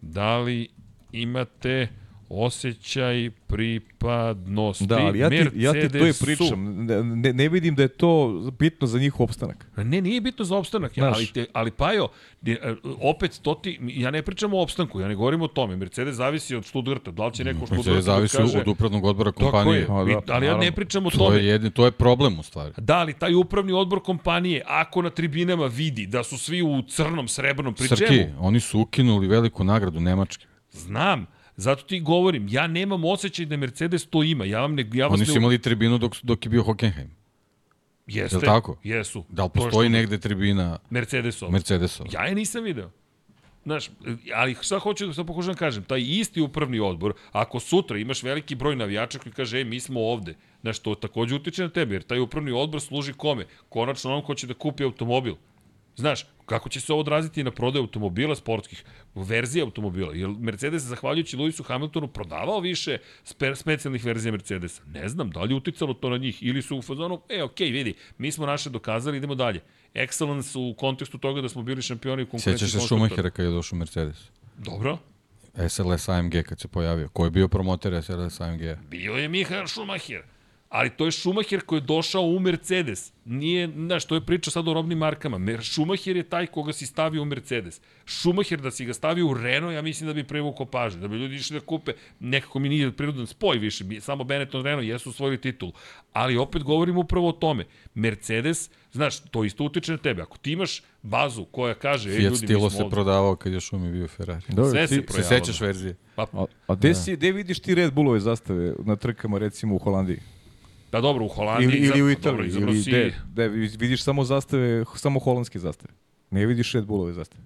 da li imate osjećaj pripadnosti Da, ali ja ti, ja ti to Mercedesu? pričam. Ne, ne, vidim da je to bitno za njihov opstanak. Ne, nije bitno za opstanak, ja, ali, te, ali Pajo, e, opet to ti, ja ne pričam o opstanku, ja ne govorim o tome. Mercedes zavisi od Stuttgarta, da li će neko Stuttgartu Mercedes da zavisi kaže... od upravnog odbora Tako je, kompanije. A, da, vi- ali ja ne pričam o To tome. je, jedni, to je problem u stvari. Da, ali taj upravni odbor kompanije, ako na tribinama vidi da su svi u crnom, srebrnom, pri Srki, čemu? oni su ukinuli veliku nagradu Nemačke. Znam, zato ti govorim, ja nemam osjećaj da Mercedes to ima. Ja vam ne, ja vas Oni ne... su imali tribinu dok, dok je bio Hockenheim. Jeste, Jel tako? Jesu. Da li To je postoji što- negde tribina Mercedesova. Mercedesova? Ja je nisam video. Znaš, ali šta hoću da pokušam da kažem, taj isti upravni odbor, ako sutra imaš veliki broj navijača koji kaže, e, mi smo ovde, znaš, to takođe utiče na tebe, jer taj upravni odbor služi kome? Konačno onom ko će da kupi automobil. Znaš, kako će se ovo odraziti na prodaju automobila sportskih, verzije automobila? Jer Mercedes, zahvaljujući Lewisu Hamiltonu, prodavao više spe, specijalnih verzija Mercedesa? Ne znam, da li je uticalo to na njih? Ili su u fazonu, e, okej, vidi, mi smo naše dokazali, idemo dalje. Excellence u kontekstu toga da smo bili šampioni u konkurenciji Sjećaš se konstruktora. Schumachera kad je došao Mercedes? Dobro. SLS AMG kad se pojavio. Ko je bio promoter SLS AMG? Bio je Mihael Schumacher. Ali to je Schumacher koji je došao u Mercedes. Nije, znaš, to je priča sad o robnim markama. Mer Schumacher je taj koga si stavio u Mercedes. Schumacher da si ga stavio u Renault, ja mislim da bi privukao pažnju. Da bi ljudi išli da kupe, nekako mi nije prirodan spoj više. Samo Benetton Renault jesu osvojili titul. Ali opet govorimo upravo o tome. Mercedes, znaš, to isto utiče na tebe. Ako ti imaš bazu koja kaže, ej Fiat ljudi, Stilo se ovde. prodavao kad je Schumi bio Ferrari. Dobro, Sve ti- se Se projavilo. sećaš verzije? Pa, A, a gde, si, gde vidiš ti Red Bullove zastave na trkama recimo u Holandiji? Da dobro, u Holandiji. Ili, ili u Italiji, dobro, ili gde, gde vidiš samo zastave, samo holandske zastave. Ne vidiš Red Bullove zastave.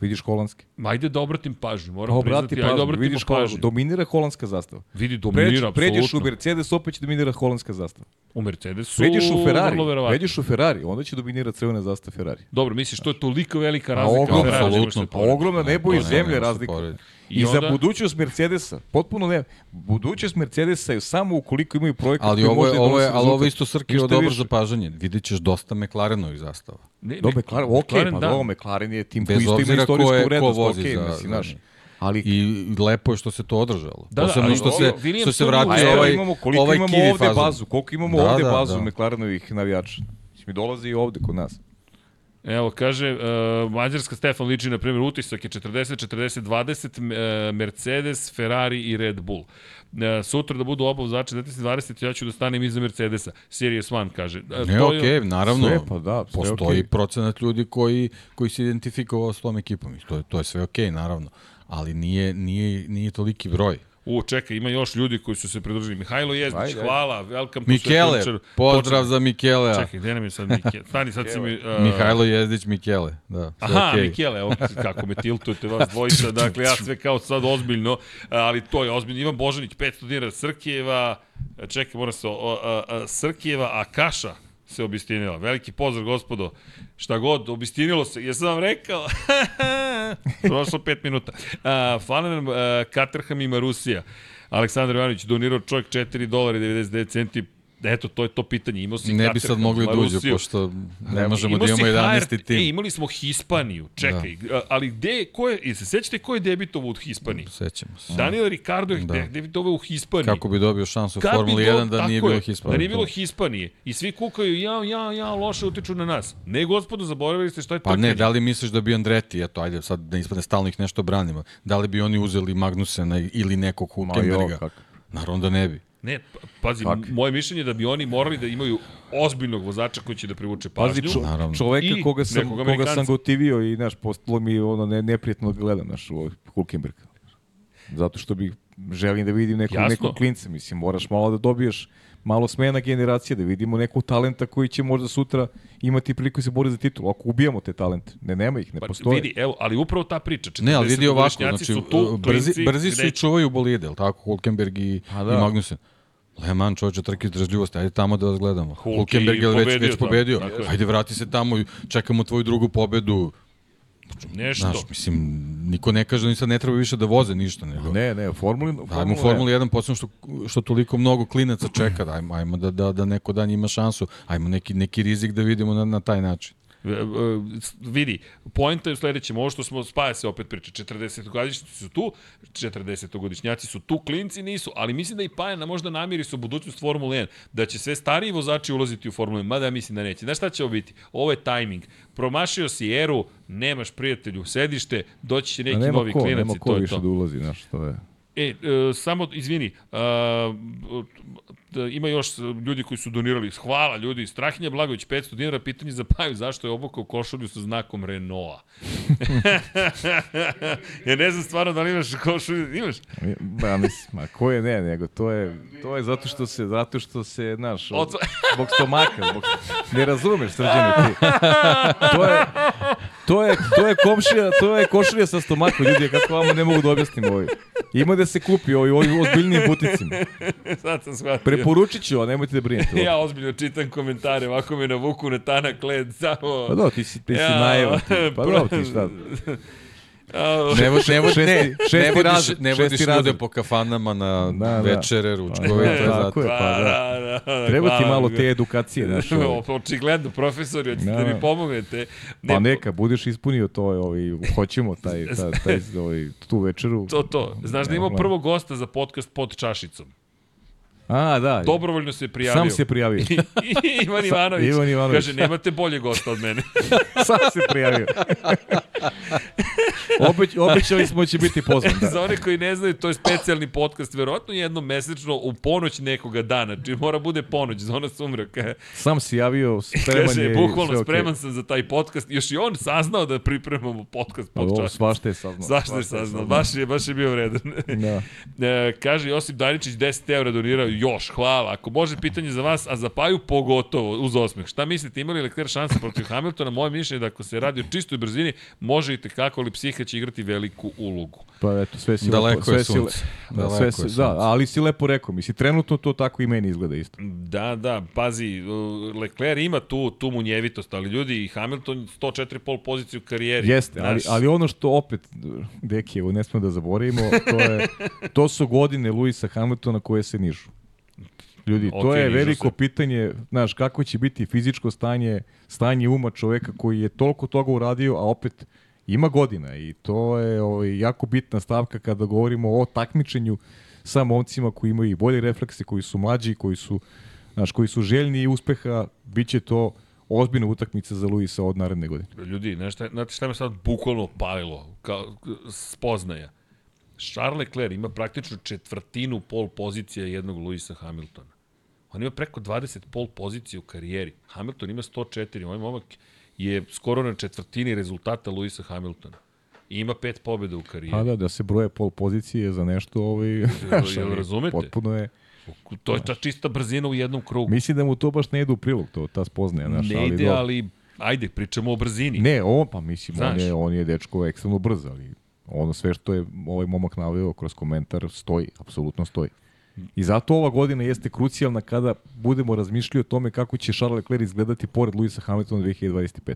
Vidiš holandske. Ma ajde da obratim pažnju, moram Pa priznati, obrati ajde da pažnju, obratimo vidiš pažnju. dominira holandska zastava. Vidi, Pređ, dominira, pređeš u. Mercedes, opet će dominirati holandska zastava. U Mercedesu, Pređeš u Ferrari, pređeš u Ferrari, onda će dominirati crvena zastava Ferrari. Dobro, misliš, to je toliko velika A razlika. Ferrari, nego apsolutno, Pa pored. ogromna nebo i Pa, zemlje razlika. porediti. I, I za onda- budućnost Mercedesa, potpuno ne. Budućnost Mercedesa je samo ukoliko imaju projekat Ali koji ovo je, može da ovo je, ali ovo je isto Srki Ništa dobro više. zapažanje. Vidjet ćeš dosta McLarenovih zastava. Ne, Do McLaren, ok, McLaren, pa da. do, McLaren je tim Bez koji isto ima obzira ko istorijsku je- ko vrednost, vozi ok, za- mislim, za znaš. Ali I lepo je što se to održalo. Da, da, Posebno ali što se, ovo, Williams što se vratio evo ovaj, imamo, koliko ovaj imamo ovde bazu, koliko imamo Da, ovde da, bazu da. McLarenovih navijača. Mi dolaze i ovde kod nas. Evo, kaže, uh, Mađarska Stefan liči, na primjer, utisak je 40, 40, 20, uh, Mercedes, Ferrari i Red Bull. Uh, sutra da budu oba vozača 19 20, ja ću da stanem iza Mercedesa. Series 1 kaže. Uh, Ne, je- okej, naravno. Sve, pa da, sve Postoji okej. procenat ljudi koji, koji se identifikovao s tom ekipom. I to, je- to je sve okej, naravno. Ali nije, nije, nije toliki broj. U, čekaj, ima još ljudi koji su se pridružili. Mihajlo Jezdić, Ajde, ajde. hvala, welcome Mikele, to Svetončar. pozdrav za Mikelea. Čekaj, gde nam je sad Mikele? *laughs* Stani, sad si mi... Uh, Mihajlo Jezdić Mikele, da, sve Aha, okej. Mikele, evo kako me tiltujete vas *laughs* dvojica, dakle ja sve kao sad ozbiljno, ali to je ozbiljno. Ivan Božanić, 500 dinara, Srkijeva, čekaj, mora se, o, a, a, Srkijeva, a Kaša se obistinila. Veliki pozdrav, gospodo. Šta god, obistinilo se. Jesam vam rekao? *laughs* Prošlo pet minuta. Fala nam a, Katerham ima Rusija. Aleksandar Ivanović donirao čovjek 4 dolara i 99 centi eto, to je to pitanje. Imao si Ne bi sad mogli da pošto ne možemo da imamo 11. HRT, tim. E, imali smo Hispaniju, čekaj, da. ali gde, ko je, se sećate ko je debitovao u Hispaniji? Sećamo se. Daniel Ricardo je Da. da. debitovao u Hispaniji. Kako bi dobio šansu u Formuli do- 1 da nije bilo je, Hispanije. Da nije bilo Hispanije. I svi kukaju, ja, ja, ja, loše utiču na nas. Ne, gospodo, zaboravili ste šta je Pa ne, da li misliš da bi Andreti, eto, ajde, sad da ispadne stalno ih nešto branimo, da li bi oni uzeli Magnusena ili nekog Hulkenberga? Naravno da ne bi. Ne, pa- pazi, Kako? moje mišljenje je da bi oni morali da imaju ozbiljnog vozača koji će da privuče pažnju. Pazi, čo, Naravno. čoveka I koga sam, koga sam gotivio i, znaš, postalo mi ono ne, neprijatno da gledam, znaš, ovaj Hulkenberg. Zato što bih želim da vidim nekog, Jasno. nekog klinca, mislim, moraš malo da dobiješ malo smena generacije, da vidimo nekog talenta koji će možda sutra imati priliku da se bori za titul. Ako ubijamo te talente, ne, nema ih, ne Pa, postoje. vidi, evo, ali upravo ta priča. Ne, ali vidi ovako, 40-godišnjaci znači, su tu, brzi, klinci, brzi su i čuvaju bolide, jel tako? Hulkenberg i, Pa da. i Magnussen. Le Mans čovječe trke izdržljivosti, ajde tamo da vas gledamo. Hulk Hulkenberg je već, pobedio već pobedio. Ajde vrati se tamo, i čekamo tvoju drugu pobedu. Nešto. Znaš, mislim, niko ne kaže da ni sad ne treba više da voze ništa, nego... Ne, ne, Formuli... Ajmo u Formuli 1, posebno što, što toliko mnogo klinaca čeka, da ajmo, ajmo da, da, da neko dan ima šansu, ajmo neki, neki rizik da vidimo na, na taj način. E, e, vidi, poenta je u sledećem, ovo što smo, spaja se opet priča, 40-godišnjaci su tu, 40-godišnjaci su tu, klinci nisu, ali mislim da i Pajana možda namiri su budućnost Formule 1, da će sve stariji vozači ulaziti u Formulu 1, mada ja mislim da neće. Znaš šta će ovo biti? Ovo je tajming. Promašio si eru, nemaš prijatelju sedište, doći će neki nema novi ko, klinac nema i ko to je više to. da ulazi, znaš, to je... E, e, samo, izvini, a, da, ima još ljudi koji su donirali. Hvala ljudi. Strahinja Blagović, 500 dinara, pitanje za Paju, zašto je obukao košulju sa znakom Renaulta? *laughs* ja ne znam stvarno da li imaš košulju. Imaš? Ba, mislim, ma ko je ne, nego to je, to je zato što se, zato što se, znaš, Od- zbog stomaka, zbog, ne razumeš, srđane ti. To je, to je, to je komšija, to je košulja sa stomakom, ljudi, kako vama ne mogu da objasnim ovaj. Ima da se kupi ovaj, ovaj ozbiljnim buticima. *laughs* Sad sam shvatio. Preporučit ću, a nemojte da brinete. Ja ozbiljno čitam komentare, ovako me navuku na tanak led, samo... Pa da, ti si, ti si Ja, najevan. ti. *laughs* Pa da, ti šta. *laughs* Ne, vodi, ne, vodi, Šesti- ne, šesti ne vodiš, ne šesti vodiš ljude po kafanama na Da, da. večere, ručkove, to je Tako zato. je, pa da. da, da, Treba ti malo te edukacije, znaš. *laughs* Očigledno, profesori, hoćete da, Da. mi pomognete. Pa neka, budeš ispunio to, ovaj, hoćemo taj, taj, taj, *laughs* ovaj, tu večeru. To, to. Znaš da imamo prvog gosta za podcast pod čašicom. A, da. Dobrovoljno se prijavio. Sam se prijavio. Ivan Ivanović. Ivan Ivanović. Kaže, nemate bolje gosta od mene. *laughs* Sam se prijavio. Obeć, obećali smo da će biti pozvan. Da. *laughs* za one koji ne znaju, to je specijalni podcast, verovatno jednom mesečno u ponoć nekoga dana. Či mora bude ponoć, zona sumraka. *laughs* Sam se javio, spreman Kaže, je. i bukvalno spreman okej. sam za taj podcast. Još i on saznao da pripremamo podcast pod Ovo, svašta je saznao. Zašto je saznao? Baš je, baš je bio vredan. Da. E, kaže Josip Daničić 10 evra donirao, još, hvala. Ako može pitanje za vas, a za Paju pogotovo, uz osmeh. Šta mislite, imali Leclerc šanse protiv Hamiltona? Moje mišljenje je da ako se radi o čistoj brzini, može i tekako, ali psiha će igrati veliku ulogu. Pa eto, sve si Daleko lepo, sve je si le- Daleko sve je si, sunce. da, ali si lepo rekao, misli, trenutno to tako i meni izgleda isto. Da, da, pazi, uh, Leclerc ima tu, tu munjevitost, ali ljudi, Hamilton 104 pol poziciju u karijeri. Jeste, ali, ali ono što opet, deki, evo ne smemo da zaboravimo, to, je, *laughs* to su godine Luisa Hamiltona koje se nižu. Ljudi, to Okej, je veliko se. pitanje, znaš, kako će biti fizičko stanje, stanje uma čoveka koji je toliko toga uradio, a opet ima godina i to je ovaj, jako bitna stavka kada govorimo o takmičenju sa momcima koji imaju i bolje reflekse, koji su mlađi, koji su, znaš, koji su željni uspeha, bit će to ozbiljna utakmica za Luisa od naredne godine. Ljudi, znaš šta, znate šta me sad bukvalno palilo, kao spoznaja. Charles Leclerc ima praktično četvrtinu pol pozicija jednog Luisa Hamiltona. On ima preko 20 pol pozicija u karijeri. Hamilton ima 104. Ovaj momak je skoro na četvrtini rezultata Luisa Hamiltona. I ima pet pobjeda u karijeri. Pa da, da se broje pol pozicije za nešto, ovaj, *laughs* znaš, jel ali razumete? potpuno je, To je ta čista brzina u jednom krugu. mislim da mu to baš ne ide u prilog, to, ta spoznaja, znaš, ne ali, ide, dobro. ali ajde, pričamo o brzini. Ne, on, pa mislim, on Znaš. je, on je dečko ekstremno brz, ali ono sve što je ovaj momak naveo kroz komentar stoji, apsolutno stoji. I zato ova godina jeste krucijalna kada budemo razmišljali o tome kako će Charles Leclerc izgledati pored Luisa Hamiltona 2025.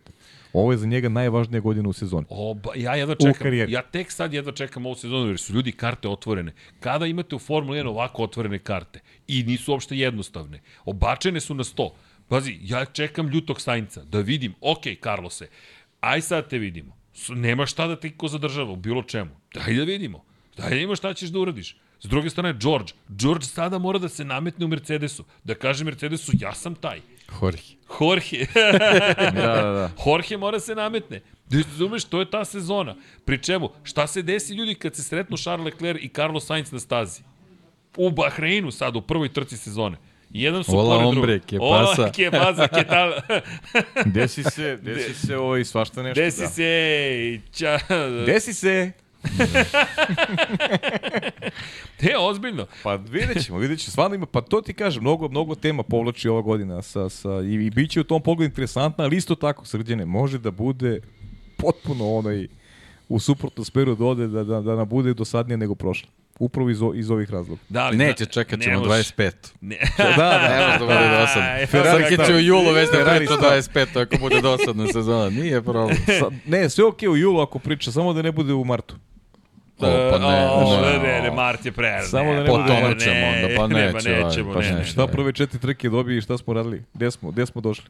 Ovo je za njega najvažnija godina u sezoni. Oba, ja jedva čekam, ja tek sad jedva čekam ovu sezonu jer su ljudi karte otvorene. Kada imate u Formuli 1 ovako otvorene karte i nisu uopšte jednostavne, obačene su na 100. Pazi, ja čekam ljutog Sainca da vidim, ok, Carlose, aj sad te vidimo. Nema šta da te ko zadržava u bilo čemu. Daj da vidimo. Daj da vidimo šta ćeš da uradiš. S druge strane, George. George sada mora da se nametne u Mercedesu. Da kaže Mercedesu, ja sam taj. Jorge. Jorge. *laughs* Da, da, da. Jorge mora se nametne. Da razumeš, to je ta sezona. Pri čemu, šta se desi ljudi kad se sretnu Charles Leclerc i Carlos Sainz na stazi? U Bahreinu sad, u prvoj trci sezone. Jedan su Hola, pored drugog. que Hola, pasa? que pasa, que tal? *laughs* Desi se, desi se ovaj svašta nešto. Desi da. se, ča... Desi se. *laughs* Ne, ozbiljno. Pa vidjet ćemo, vidjet ćemo. Stvarno ima, pa to ti kažem, mnogo, mnogo tema povlači ova godina sa, sa, i, i bit će u tom pogledu interesantna, ali isto tako, srđene, može da bude potpuno onaj u suprotnom smeru da ode, da, da, da nam bude dosadnije nego prošle. Upravo iz, o, iz ovih razloga. Da, ali, Neće, čekat ne ćemo može. 25. Ne. *laughs* Da, da, Ne može da bude dosadno. *laughs* Ferrari Srki će stav. u julu već da Ferrari priča stav. 25, ako bude dosadna sezona. Nije problem. *laughs* Sa, ne, sve okej u julu ako priča, samo da ne bude u martu. O, pa ne, O, ne. ne, ne, Mart je pre. Samo da ne bude pa Potonut ćemo onda, pa ne, neće, pa nećemo, pa ne, ne. ne. Šta prve četiri trke dobije i šta smo radili? Gde smo, gde smo došli?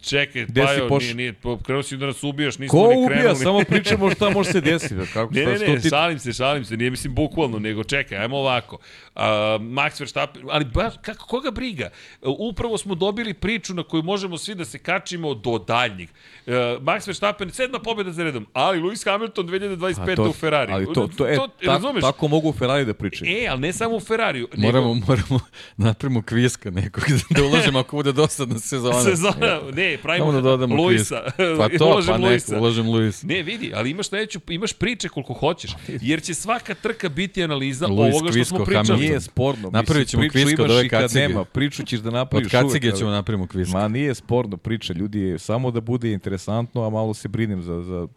Čekaj, Gde Pajo, poš- nije, nije, krenuo si da nas ubijaš, nismo Ko ni ubija? krenuli. Samo *laughs* pričamo šta može se desiti. Kako, Ne, šta, ne, ne, ti... šalim se, šalim se, nije mislim bukvalno, nego čekaj, ajmo ovako. Uh, Max Verstappen, ali baš, kako, koga briga? Uh, upravo smo dobili priču na koju možemo svi da se kačimo do daljnjih. Uh, Max Verstappen, sedma pobjeda za redom, ali Lewis Hamilton 2025. u Ferrari. Ali to, to, e, to, razumeš? tako mogu u Ferrari da pričaju. E, ali ne samo u Ferrariju. nego- Moramo, moramo *laughs* napravimo kviska nekog *laughs* da uložimo ako bude dosadna sezona. Sezona, *laughs* ne, pravimo da dodamo Luisa. Pa to, Ulažem *laughs* pa ne, Luisa. ulažem Luis. Ne, vidi, ali imaš sledeću, imaš priče koliko hoćeš, jer će svaka trka biti analiza Luis ovoga što smo Kvisko, pričali. Hamilton. Nije sporno. Napravit ćemo kviz kod imaš ove kacige. nema. Priču ćeš da napraviš Od kacige uvek, ćemo napravimo kviska. Ma nije sporno priča, ljudi, samo da bude interesantno, a malo se brinem za, za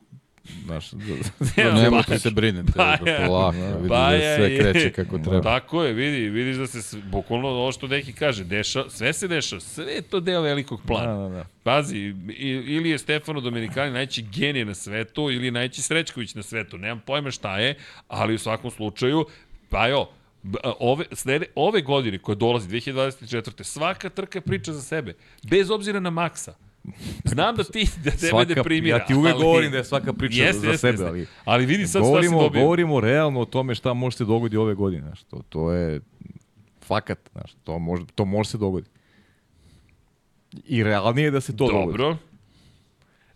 Znaš, *laughs* *laughs* Ne, Nemojte se brinete, Baja. polako, vidiš Baja da sve kreće kako treba. Tako je, vidi, vidiš da se, bukvalno ovo što neki kaže, deša, sve se dešava, sve je to deo velikog plana. Da, da, da. Pazi, ili je Stefano Domenicali najveći genije na svetu, ili je najveći Srećković na svetu, nemam pojma šta je, ali u svakom slučaju, pa jo, ove, slede, ove godine koje dolazi, 2024. Svaka trka priča za sebe, bez obzira na Maksa. Znam da ti, da tebe Svaka- deprimira. ja ti uvek ali- govorim da je svaka priča Jeste, za jeste, sebe, ali Ali vidi sad šta si govorimo, dobio. govorimo realno o tome šta može se dogodi ove godine. Znaš, to, je fakat, znaš, to može, to može se dogoditi. I realnije je da se to dogodi. Dobro.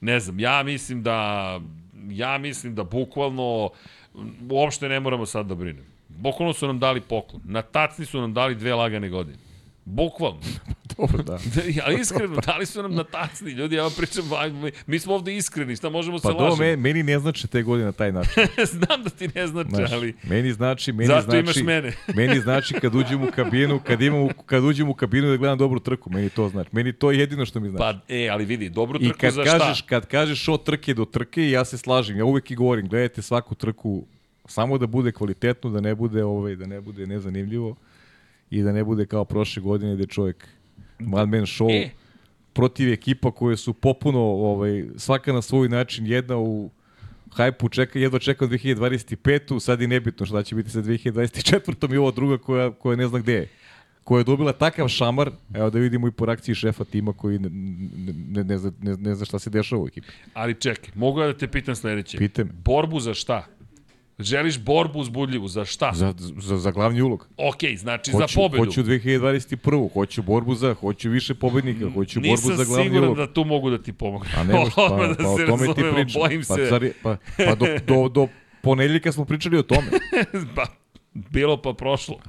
Ne znam, ja mislim da ja mislim da bukvalno uopšte ne moramo sad da brinemo. Bukvalno su nam dali poklon. Na tacni su nam dali dve lagane godine. Bukvalno. *laughs* Dobro, *laughs* da. ja iskreno, *laughs* dali su nam na tacni. Ljudi, ja vam pričam, mi, mi smo ovde iskreni, šta možemo Pa se do, lažemo. meni, ne znači te godine na taj način. *laughs* Znam da ti ne znači, Znaš, ali... meni znači, meni Zato znači, imaš mene. meni znači kad uđem u kabinu, kad imam, kad uđem u kabinu da gledam dobru trku, meni to znači. Meni to je jedino što mi znači. Pa, e, ali vidi, dobru I trku kad za kažeš, šta? kad kažeš od trke do trke, ja se slažem. Ja uvek i govorim, gledajte svaku trku samo da bude kvalitetno, da ne bude ovaj, da ne bude nezanimljivo i da ne bude kao prošle godine gde čovjek one man show E. protiv ekipa koje su popuno ovaj, svaka na svoj način, jedna u hajpu čeka, jedva čeka 2025. Sad je nebitno šta će biti sa 2024. i ova druga koja, koja ne zna gde je koja je dobila takav šamar, evo da vidimo i po reakciji šefa tima koji ne, ne, ne, zna, ne, ne zna šta se dešava u ekipi. Ali čekaj, mogu ja da te pitam sledeće. Pitaj me. Borbu za šta? Želiš borbu uzbudljivu, za šta? Za, za, za glavni ulog. Ok, znači Hoću, za pobedu. Hoću 2021. Hoću borbu za, hoću više pobednika, hoću borbu Nisam za glavni siguran ulog. da tu mogu da ti pomognem. Pa ne možeš, *laughs* pa, Odmah pa, o tome ti pričam. Bojim pa, se. pa, pa do, do, do ponedeljka smo pričali o tome. *laughs* pa, bilo pa prošlo.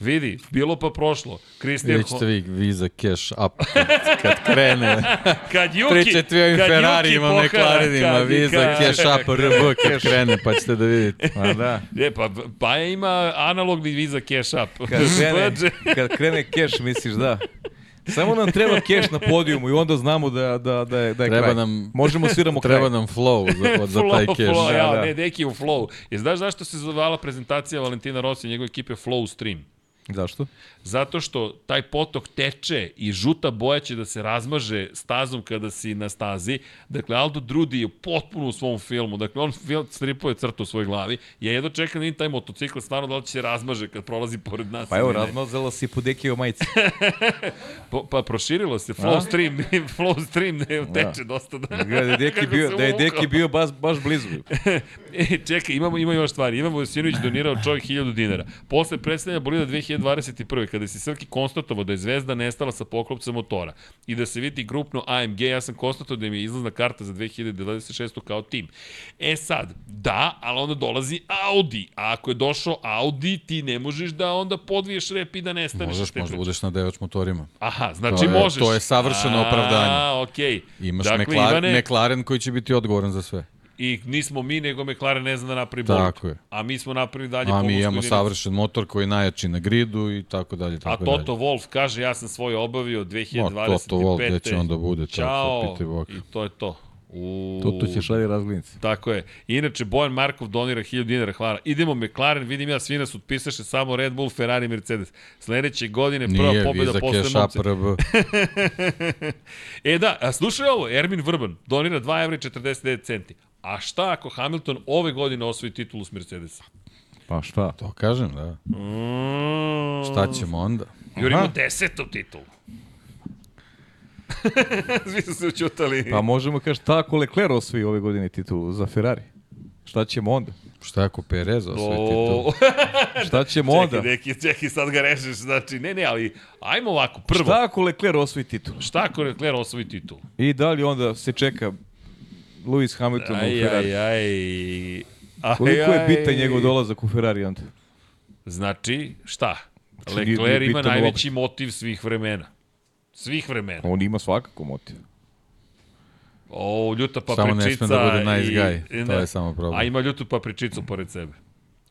Vidi, bilo pa prošlo. Kristijan, Vidjet ćete vi Visa Cash Up kad, kad krene. *laughs* kad Juki, Pričate vi o ovim Ferrarijima, McLarenima, kad- Visa kad- Cash Up RB kad krene, pa ćete da vidite. Pa da. Je, pa, pa ima analogni Visa Cash App. Kad krene, *laughs* kad krene keš, misliš da. Samo nam treba keš na podijumu i onda znamo da, da, da je, da je Treba kraj. nam- Možemo sviramo kraj. Treba nam flow za, za *laughs* taj Flow, cash. flow, ja, Da, da. ne, deki u Flow. Je znaš zašto se zvala prezentacija Valentina Rossi i njegove ekipe Flow Stream? Zašto? Zato što taj potok teče i žuta boja će da se razmaže stazom kada si na stazi. Dakle, Aldo Drudi je potpuno u svom filmu. Dakle, on film stripuje crtu u svojoj glavi. Ja jedno čekam da vidim taj motocikl stvarno da li će se razmaže kad prolazi pored nas. Pa evo, razmazala si po deki o majici. *laughs* Po, pa proširilo se, flow A? stream, *laughs* flow stream ne teče dosta. Da, Da je deki *laughs* bio, da je deki bio baš, baš blizu. E, čekaj, imamo, ima još stvari. Imamo da Sinović donirao čovjek 1000 dinara. Posle predstavljanja bolida 2021. kada si Srki konstatovao da je Zvezda nestala sa poklopca motora i da se vidi grupno AMG, ja sam konstatovao da im je izlazna karta za 2026. kao tim. E sad, da, ali onda dolazi Audi. A ako je došao Audi, ti ne možeš da onda podviješ rep i da nestaneš. Možeš, možda priče. budeš na devač motorima. Aha, znači To je- možeš. to je savršeno opravdanje. A, okej. Imaš dakle, dakle, McLaren, Ivane, McLaren koji će biti odgovoran za sve. I nismo mi, nego McLaren ne zna da napravi bolid. Tako je. A mi smo napravili dalje A mi imamo jedinicu. savršen motor koji je najjači na gridu i tako dalje. A Tako Toto dalje. Wolf kaže ja sam svoje obavio 2025. Ma, Toto Wolff, gde će on da bude, Ćao. I to je to. U... To, to će šalje razglednice. Tako je. Inače, Bojan Markov donira 1000 dinara, hvala. Idemo McLaren, vidim ja, svi nas utpisaše samo Red Bull, Ferrari, Mercedes. Sledeće godine prva Nije pobjeda posle Monce. APRB. *laughs* E da, a slušaj ovo, Ermin Vrban donira 2 evra i 49 centi. A šta ako Hamilton ove godine osvoji titulu s Mercedesa? Pa šta? To kažem, da. Mm, Šta ćemo onda? Jurimo Aha. desetu titulu. *laughs* Svi su se učutali. Pa možemo kaži tako Leclerc osvoji ove godine titulu za Ferrari. Šta ćemo onda? Šta ako Perez osvoji O, titul? *laughs* Šta ćemo onda? Čekaj, neki, čekaj, sad ga režeš, znači, ne, ne, ali, ajmo ovako, prvo, Šta ako Leclerc osvoji titulu? šta ako Leclerc osvoji titul? I da li onda se čeka Lewis Hamilton u Aj, Ferrari? aj, aj. Aj, Koliko je bitan njegov dolazak u Ferrari onda? Znači, šta? Znači, nije ima najveći motiv svih vremena. Svih vremena. On ima svakako motiv. O, ljuta Samo papričica. ne sme da bude nice i- guy, to ne. je samo problem. A ima ljutu papričicu pored sebe.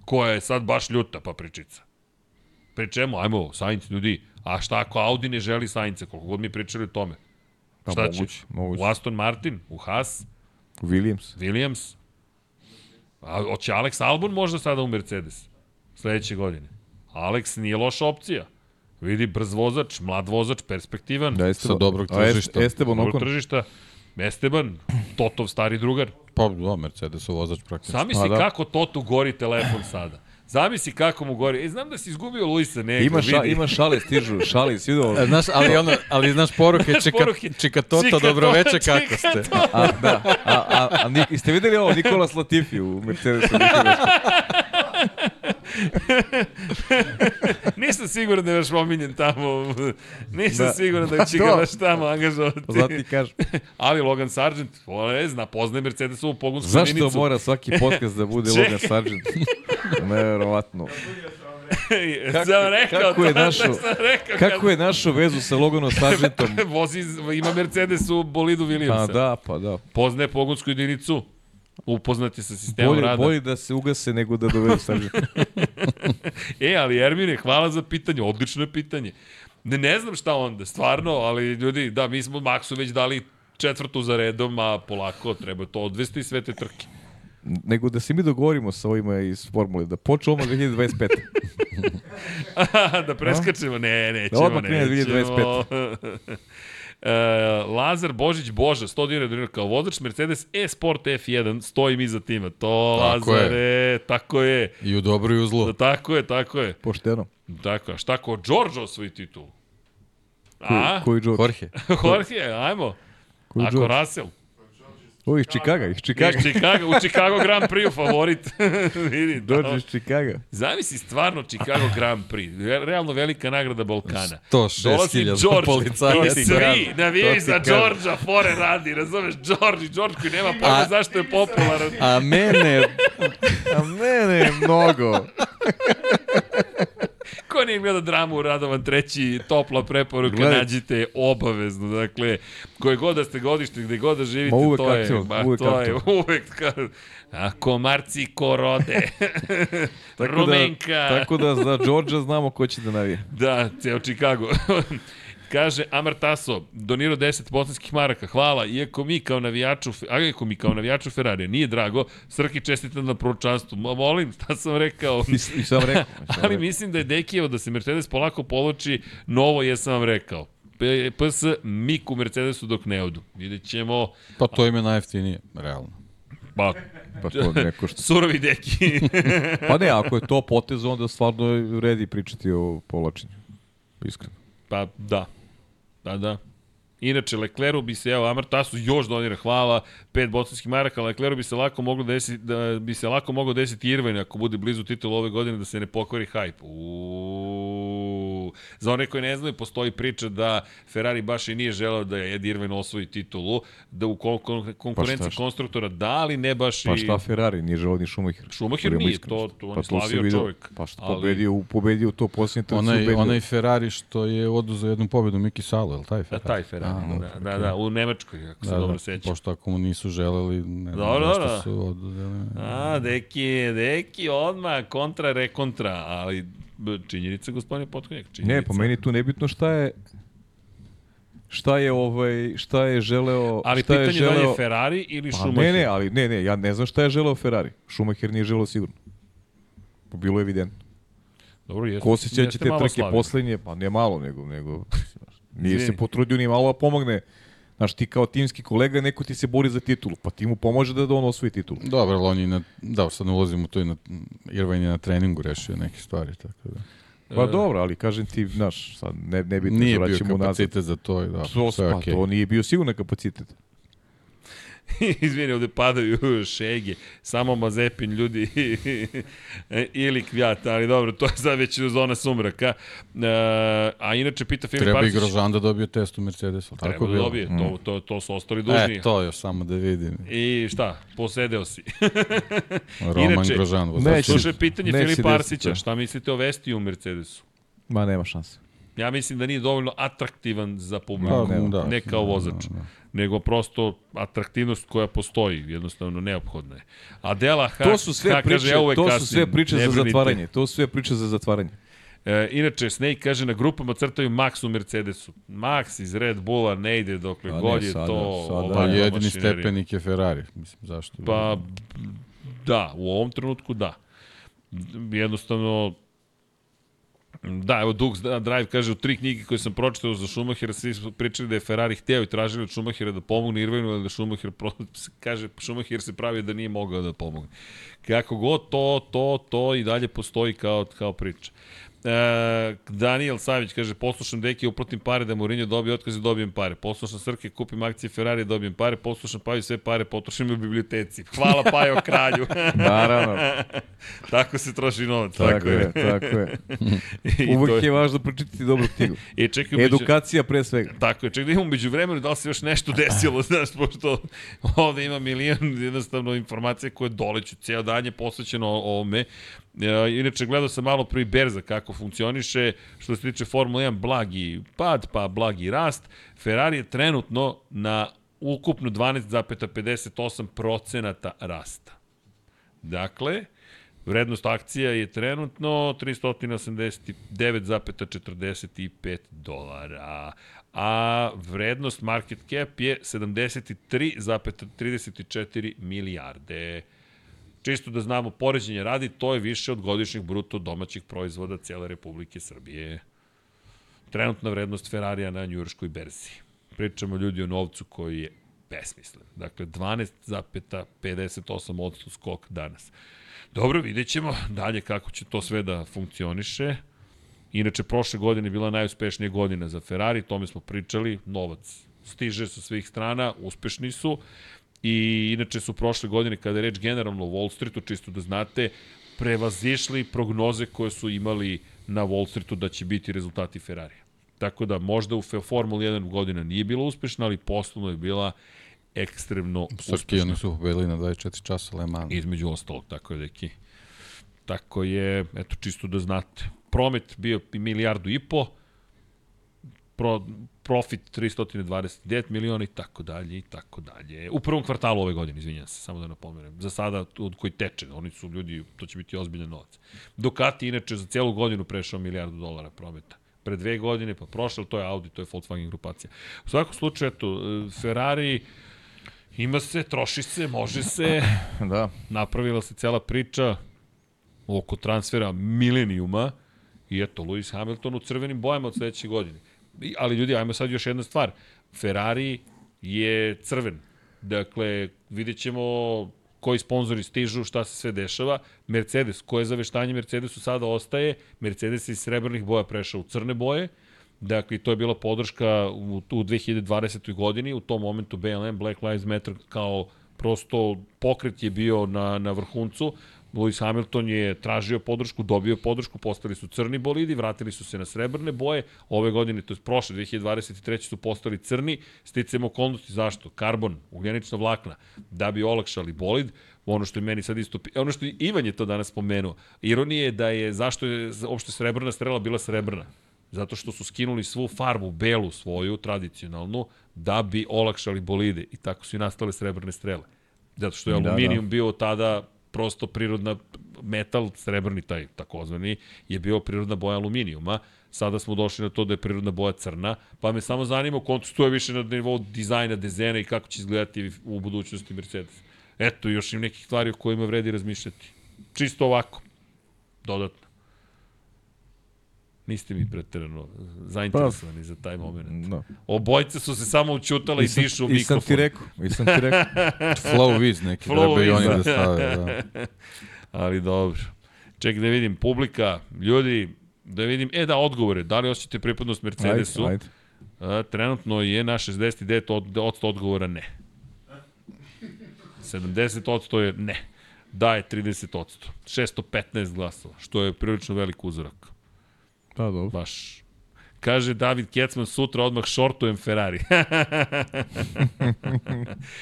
Koja je sad baš ljuta papričica. Pri čemu? Ajmo, Sainz, ljudi. A šta ako Audi ne želi Sainca? Koliko god mi pričali o tome. Pa Šta moguće, će? moguće. U Aston Martin? U Haas? Williams. Williams? A hoće Alex Albon možda sada u Mercedes? Sledeće godine. Alex nije loša opcija. Vidi, brz vozač, mlad vozač, perspektivan. Da, Sa dobrog A tržišta. Esteban Dobrog tržišta. Esteban, Totov stari drugar. Pa, da, Mercedes vozač praktično. Zamisli Pa da. kako Totu gori telefon sada. Zamisli kako mu gori. E, znam da si izgubio Luisa negde. Ima, ša, vidi. ima šale, stižu, šali, svi *laughs* do... E, Znaš, ali, ono, ali znaš poruke, Znaš čika, poruke, čika Toto, čika dobro veče, kako ste? A, da, a, a, a, Nik, jeste videli ovo Nikolas Latifi u Mercedesu? *laughs* *laughs* Nisam siguran da je baš pominjen tamo. Nisam Da. siguran da će ga baš tamo angažovati. Zato ti kažem. *laughs* Ali Logan Sargent, on ne zna, poznaje Mercedesovu pogonsku Zašto jedinicu. mora svaki podcast da bude. *laughs* Logan Sargent? Neverovatno. Kako, sam rekao, kako je našo- rekao. Kako je našo vezu sa Loganom Sargentom? vozi, ima Mercedes u bolidu Williamsa. Pa da, pa da. Poznaje pogonsku jedinicu. Upoznati sa sistemom Bolje, rada. bolje da se ugase nego da dovedu Sargenta. *laughs* E, ali Ermine, hvala za pitanje, odlično je pitanje. Ne, ne znam šta onda, stvarno, ali ljudi, da, mi smo Maxu već dali četvrtu za redom, a polako treba to odvesti i sve te trke. nego da se mi dogovorimo sa ovima iz Formule, da počne odmah 2025. *laughs* da preskačemo? Ne, nećemo, Da odmah nećemo. E, *laughs* Lazar Božić Boža, 100 dinara donira kao vozač Mercedes E-Sport F1, stojim iza tima. To, Tako Lazare, tako je. I u dobro i u zlu. Tako je, tako je. Pošteno. Tako, a šta ako George osvoji titul? A? Koji George? Jorge. *laughs* Jorge, ajmo. Koji Ako? Russell. O, iz Čikaga, iz Čikaga. Iz Chicago, u Chicago Grand Prix favorit. *laughs* Vidi, da. iz Čikaga. Zamisli stvarno Chicago Grand Prix. Re- Realno velika nagrada Balkana. 106.000 Dolazi George policajaca. i svi navijaju To ti za. Georgea, fore radi, razumeš? George, George koji nema pojma zašto je popularan. A mene, A mene je mnogo. *laughs* Ko nije gleda dramu Radovan treći, topla preporuka, Gledajte. nađite obavezno. Dakle, koje god da ste godište, gde god da živite, Ma to je, aktivno, ba, uvek to je uvek ka, a komarci ko rode. *laughs* Tako Rumenka. Da, tako da za Georgia znamo ko će da navije. Da, ceo Chicago. *laughs* Kaže Amar Taso, donirao 10 bosanskih maraka, hvala, iako mi kao navijaču, a iako mi kao navijaču Ferrari nije drago, Srki čestitam na proročanstvu. Ma, molim, šta sam rekao? I, sam rekao. *laughs* Ali mislim da je Dekijevo da se Mercedes polako poloči, novo jesam vam rekao. PS mik u Mercedesu dok ne odu. Vidjet ćemo, Pa to im je najjeftinije, realno. pa, Pa to neko što... *laughs* surovi deki. *laughs* Pa ne, ako je to potez, onda stvarno redi pričati o povlačenju. Iskreno. Pa da. Da, da. Inače, Lecleru bi se, evo, Amar Tasu još donira, hvala, pet bosanskih maraka, Lecleru bi se lako moglo desiti, da bi se lako moglo desiti Irvine ako bude blizu titula ove godine da se ne pokvari hype. Za one koji ne znaju, postoji priča da Ferrari baš i nije želeo da Ed Irvine osvoji titulu, da u kon kon konkurenciji Pa šta, šta? konstruktora da, ali ne baš Pa i... šta Ferrari, nije želeo ni Schumacher. Schumacher nije, iskreni. to- to on pa je slavio se vidio. čovjek, Pa što ali- pobedio, u, pobedio u to posljednje trci. Onaj, ubedio. onaj Ferrari što je oduzeo jednu pobedu Miki Salo, je li taj Da, Ferrari? taj Ferrari, A, da, da, da, u Nemačkoj, ako se Da, dobro da, sećam. pošto ako mu nisu želeli, ne znam Dobro, zašto dobro. su oduzeli. A, deki, deki, odmah, kontra, rekontra, ali činjenica, gospodine Potkonjak, činjenica. Ne, po meni tu nebitno šta je šta je ovaj šta je želeo Ali šta je pitanje je da li želeo je Ferrari ili pa, Schumacher. ne ne ali ne ne ja ne znam šta je želeo Ferrari. Schumacher nije želeo sigurno. Pa bilo je evidentno. Dobro, jeste, ko se sjeća te trke poslednje pa ne malo nego nego nije se potrudio ni malo da pomogne Znaš, ti kao timski kolega, neko ti se bori za titulu, pa ti mu pomože da, da on osvoji titulu. Dobro, ali on je na, da, sad ne ulazim u to i na, Irvine je na treningu rešio neke stvari, tako da. Pa dobro, ali kažem ti, znaš, sad ne, ne bi Nije bio vraćamo nazad. kapacitet za to i da, To, sve pa, okej. to nije bio sigurno kapacitet. *laughs* Izvini, ovde padaju *laughs* šege, samo Mazepin ljudi *laughs* ili kvijat, ali dobro, to je sad već zona sumraka. E, a inače pita Filip Treba i Arsić, Grožan da dobije test u Mercedesu, tako treba da bilo? dobije, to, to, to su ostali dužni. E, to još samo da vidim. I šta, posedeo si. Roman Inače, Grožan. vozač. Slušaj, pitanje Filipa Arsića, da. šta mislite o Vestiju u Mercedesu? Ma nema šanse. Ja mislim da nije dovoljno atraktivan za publiku. Pa, nema. da, ne kao vozač, da, da. Nego prosto atraktivnost koja postoji, jednostavno neophodna je. Adela Ha, To su sve ha, priče, kaže, ja uvek to su kasnim, sve priče za zatvaranje. To su sve priče za zatvaranje. E, inače, Snake kaže na grupama crtaju Max u Mercedesu. Max iz Red Bulla ne ide dokle A ne, god je sada- to sada- Pa ovakva jedini mašinerija. stepenik je Ferrari, mislim, zašto? Pa, da, u ovom trenutku da. Jednostavno, Da, evo Dux Drive kaže u tri knjige koje sam pročitao za Schumachera, svi su pričali da je Ferrari hteo i tražili od Schumachera da pomogne Irvinu, ali da Schumacher pro, *laughs* kaže, Schumacher se pravi da nije mogao da pomogne. Kako god to, to, to i dalje postoji kao, kao priča. E, Daniel Savić kaže, poslušam deki, uplatim pare da Mourinho dobije otkaz i dobijem pare. Poslušam Srke, kupim akcije Ferrari, dobijem pare. Poslušam Paju, sve pare potrošim u biblioteci. Hvala Pajo *laughs* kralju. Naravno. *laughs* tako se troši novac. tako, je, tako je. *laughs* I to Uvijek je važno pročitati dobru knjigu. I čekaj, među, Edukacija pre svega. tako je, čekaj da imamo među vremenu da li se još nešto desilo, znaš, pošto ovde ima milion jednostavno informacija koje doleću, ceo dan je posvećeno ovome. E, inače, gledao sam malo prvi Berza kako funkcioniše, što se tiče Formula 1, blagi pad, pa blagi rast. Ferrari je trenutno na ukupno 12,58 procenata rasta. Dakle, Vrednost akcija je trenutno 389,45 dolara, a vrednost market cap je 73,34 milijarde. Čisto da znamo, poređenje radi, to je više od godišnjeg bruto domaćih proizvoda cijele Republike Srbije. Trenutna vrednost Ferrarija na njujorskoj berzi. Pričamo ljudi o novcu koji je besmislen. Dakle, 12,58 odsto skok danas. Dobro, vidjet ćemo dalje kako će to sve da funkcioniše. Inače, prošle godine je bila najuspešnija godina za Ferrari, tome smo pričali, novac stiže sa svih strana, uspešni su. I inače su prošle godine, kada je reč generalno o Wall Streetu, čisto da znate, prevazišli prognoze koje su imali na Wall Streetu da će biti rezultati Ferrarija. Tako da možda u Formuli 1 godina nije bila uspešna, ali poslovno je bila ekstremno Srki, uspešna. oni su pobedili na 24 časa Le Mans. Između ostalog, tako je, deki. Tako je, eto, čisto da znate. Promet bio i milijardu i po, pro, profit 329 miliona i tako dalje i tako dalje. U prvom kvartalu ove godine, izvinjam se, samo da napomenem. Za sada od koji teče, oni su ljudi, to će biti ozbiljan novac. Ducati inače za celu godinu prešao milijardu dolara prometa. pre dve godine, pa prošle, to je Audi, to je Volkswagen grupacija. U svakom slučaju, eto, Ferrari ima se, troši se, može se, *clears throat* Da. napravila se cela priča oko transfera milenijuma i eto, Lewis Hamilton u crvenim bojama od sledeće godine. Ali ljudi, ajmo sad još jedna stvar. Ferrari je crven. Dakle, vidjet ćemo koji sponzori stižu, šta se sve dešava. Mercedes, koje zaveštanje Mercedesu sada ostaje, Mercedes iz srebrnih boja prešao u crne boje, Dakle, to je bila podrška u, u 2020. godini, u tom momentu BLM, Black Lives Matter, kao prosto pokret je bio na, na vrhuncu. Lewis Hamilton je tražio podršku, dobio podršku, postali su crni bolidi, vratili su se na srebrne boje. Ove godine, to je prošle, 2023. su postali crni. Sticam okolnosti, zašto? Karbon, ugljenična vlakna, da bi olakšali bolid. Ono što je meni sad isto... Ono što je Ivan je to danas spomenuo. Ironije je da je, zašto je uopšte srebrna strela bila srebrna? Zato što su skinuli svu farbu, belu svoju, tradicionalnu, da bi olakšali bolide. I tako su i nastale srebrne strele. Zato što je Da, aluminijum bio tada prosto prirodna metal, srebrni taj takozvani, je bio prirodna boja aluminijuma. Sada smo došli na to da je prirodna boja crna, pa me samo zanima koliko to je više na nivou dizajna, dezena i kako će izgledati u budućnosti Mercedes. Eto, još im nekih stvari o kojima vredi razmišljati. Čisto ovako, dodatno. Niste mi preterano zainteresovani za taj moment. Da. Obojce su se samo učutala i, dišu u I sam mikrofon. ti rekao, i sam ti rekao. Flow viz neki, Flow treba i oni da. da stave. Da. *laughs* Ali dobro. Ček da vidim, publika, ljudi, da vidim, e da, odgovore, da li osjećate pripadnost Mercedesu? Ajde, ajde. A, trenutno je na 69 od, od odgovora ne. 70% je ne. Da je 30%. 615 glasova, što je prilično velik uzorak. Da, dobro. Baš. Kaže David Kecman, sutra odmah šortujem Ferrari. *laughs*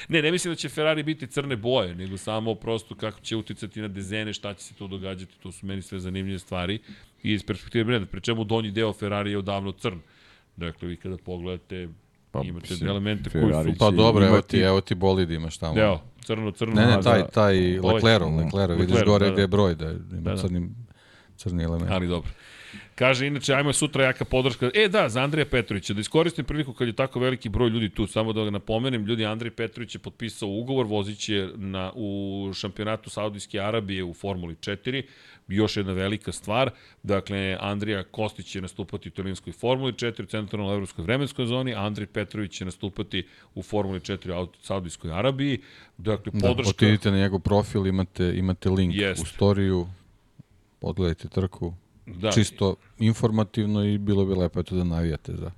ne, ne mislim da će Ferrari biti crne boje, nego samo prosto kako će uticati na dezene, šta će se tu događati, to su meni sve zanimljive stvari. I iz perspektive brenda, pri čemu donji deo Ferrari je odavno crn. Dakle, vi kada pogledate, Pa, imate mislim, elemente koji su... Pa dobro, evo ti, evo ti bolid imaš tamo. Evo, crno, crno. Ne, ne, taj, da. taj Ovaj- Leclerc, Leclerc, vidiš gore da, da. gde je broj, da ima Da, da. crni, crni element. Ali dobro. Kaže, inače, ajmo sutra jaka podrška. E, da, za Andrija Petrovića. Da iskoristim priliku kad je tako veliki broj ljudi tu, samo da ga napomenem, ljudi, Andrej Petrović je potpisao ugovor, vozit će na, u šampionatu Saudijske Arabije u Formuli 4, još jedna velika stvar. Dakle, Andrija Kostić će nastupati u italijanskoj Formuli 4 u centralnoj evropskoj vremenskoj zoni, a Andrej Petrović će nastupati u Formuli 4 u Saudijskoj Arabiji. Dakle, Da, podrška... otidite na njegov profil, imate, imate link Jeste. u storiju, odgledajte trku, da, čisto informativno i bilo bi lepo eto da navijate za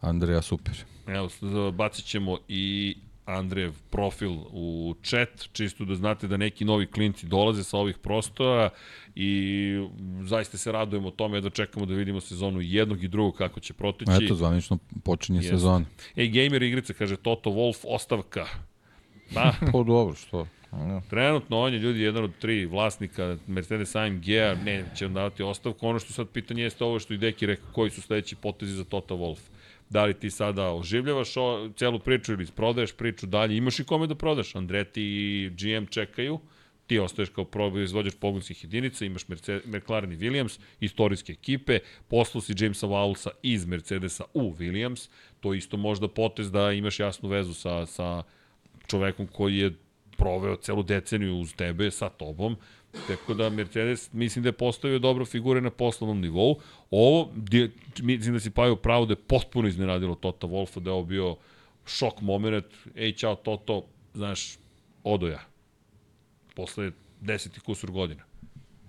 Andreja Super. Evo, bacit ćemo i Andrejev profil u chat, čisto da znate da neki novi klinci dolaze sa ovih prostora i zaista se radujemo tome da čekamo da vidimo sezonu jednog i drugog kako će proteći. Eto, zvanično počinje Jeste. sezona. Ej, gamer igrica, kaže Toto Wolf, ostavka. *laughs* Da, Pa dobro, što? Trenutno on je ljudi jedan od tri vlasnika Mercedes AMG-a, ne će vam davati ostavku. Ono što sad pitanje jeste ovo što i Deki rekao, koji su sledeći potezi za Toto Wolf. Da li ti sada oživljavaš o, celu priču ili prodaješ priču dalje, imaš i kome da prodaš. Andreti i GM čekaju, ti ostaješ kao proizvođač pogonskih jedinica, imaš Mercedes, McLaren i Williams, istorijske ekipe, poslao si Jamesa Wowlsa iz Mercedesa u Williams, to isto možda potez da imaš jasnu vezu sa, sa čovekom koji je proveo celu deceniju uz tebe, sa tobom, tako da Mercedes mislim da je postavio dobro figure na poslovnom nivou. Ovo, mislim da si Pajo pravo da je potpuno iznenadilo Tota Wolfa, da je ovo bio šok moment, ej, čao Toto, znaš, odo ja. Posle deseti kusur godina.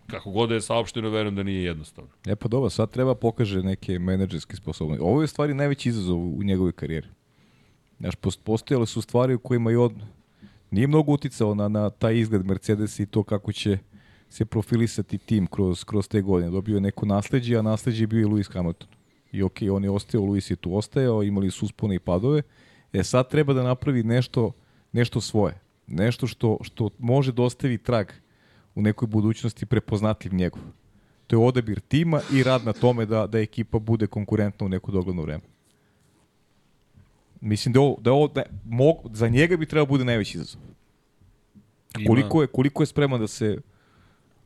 Kako god da je saopšteno, verujem da nije jednostavno. E pa dobro, sad treba pokaže neke menadžerske sposobnosti. Ovo je stvari najveći izazov u njegovoj karijeri. Znaš, post- postojale su stvari u kojima je on nije mnogo uticao na, na taj izgled Mercedes i to kako će se profilisati tim kroz, kroz te godine. Dobio je neko nasledđe, a nasledđe je bio i Lewis Hamilton. I ok, on je ostao, Lewis je tu ostajao, imali su uspone i padove. E sad treba da napravi nešto, nešto svoje. Nešto što, što može da ostavi trag u nekoj budućnosti prepoznatljiv njegov. To je odabir tima i rad na tome da, da ekipa bude konkurentna u neko dogledno vreme. Mislim da ovo, da ovo da, mog, za njega bi trebao bude najveći izazov. Ima- Koliko je, koliko je spreman da se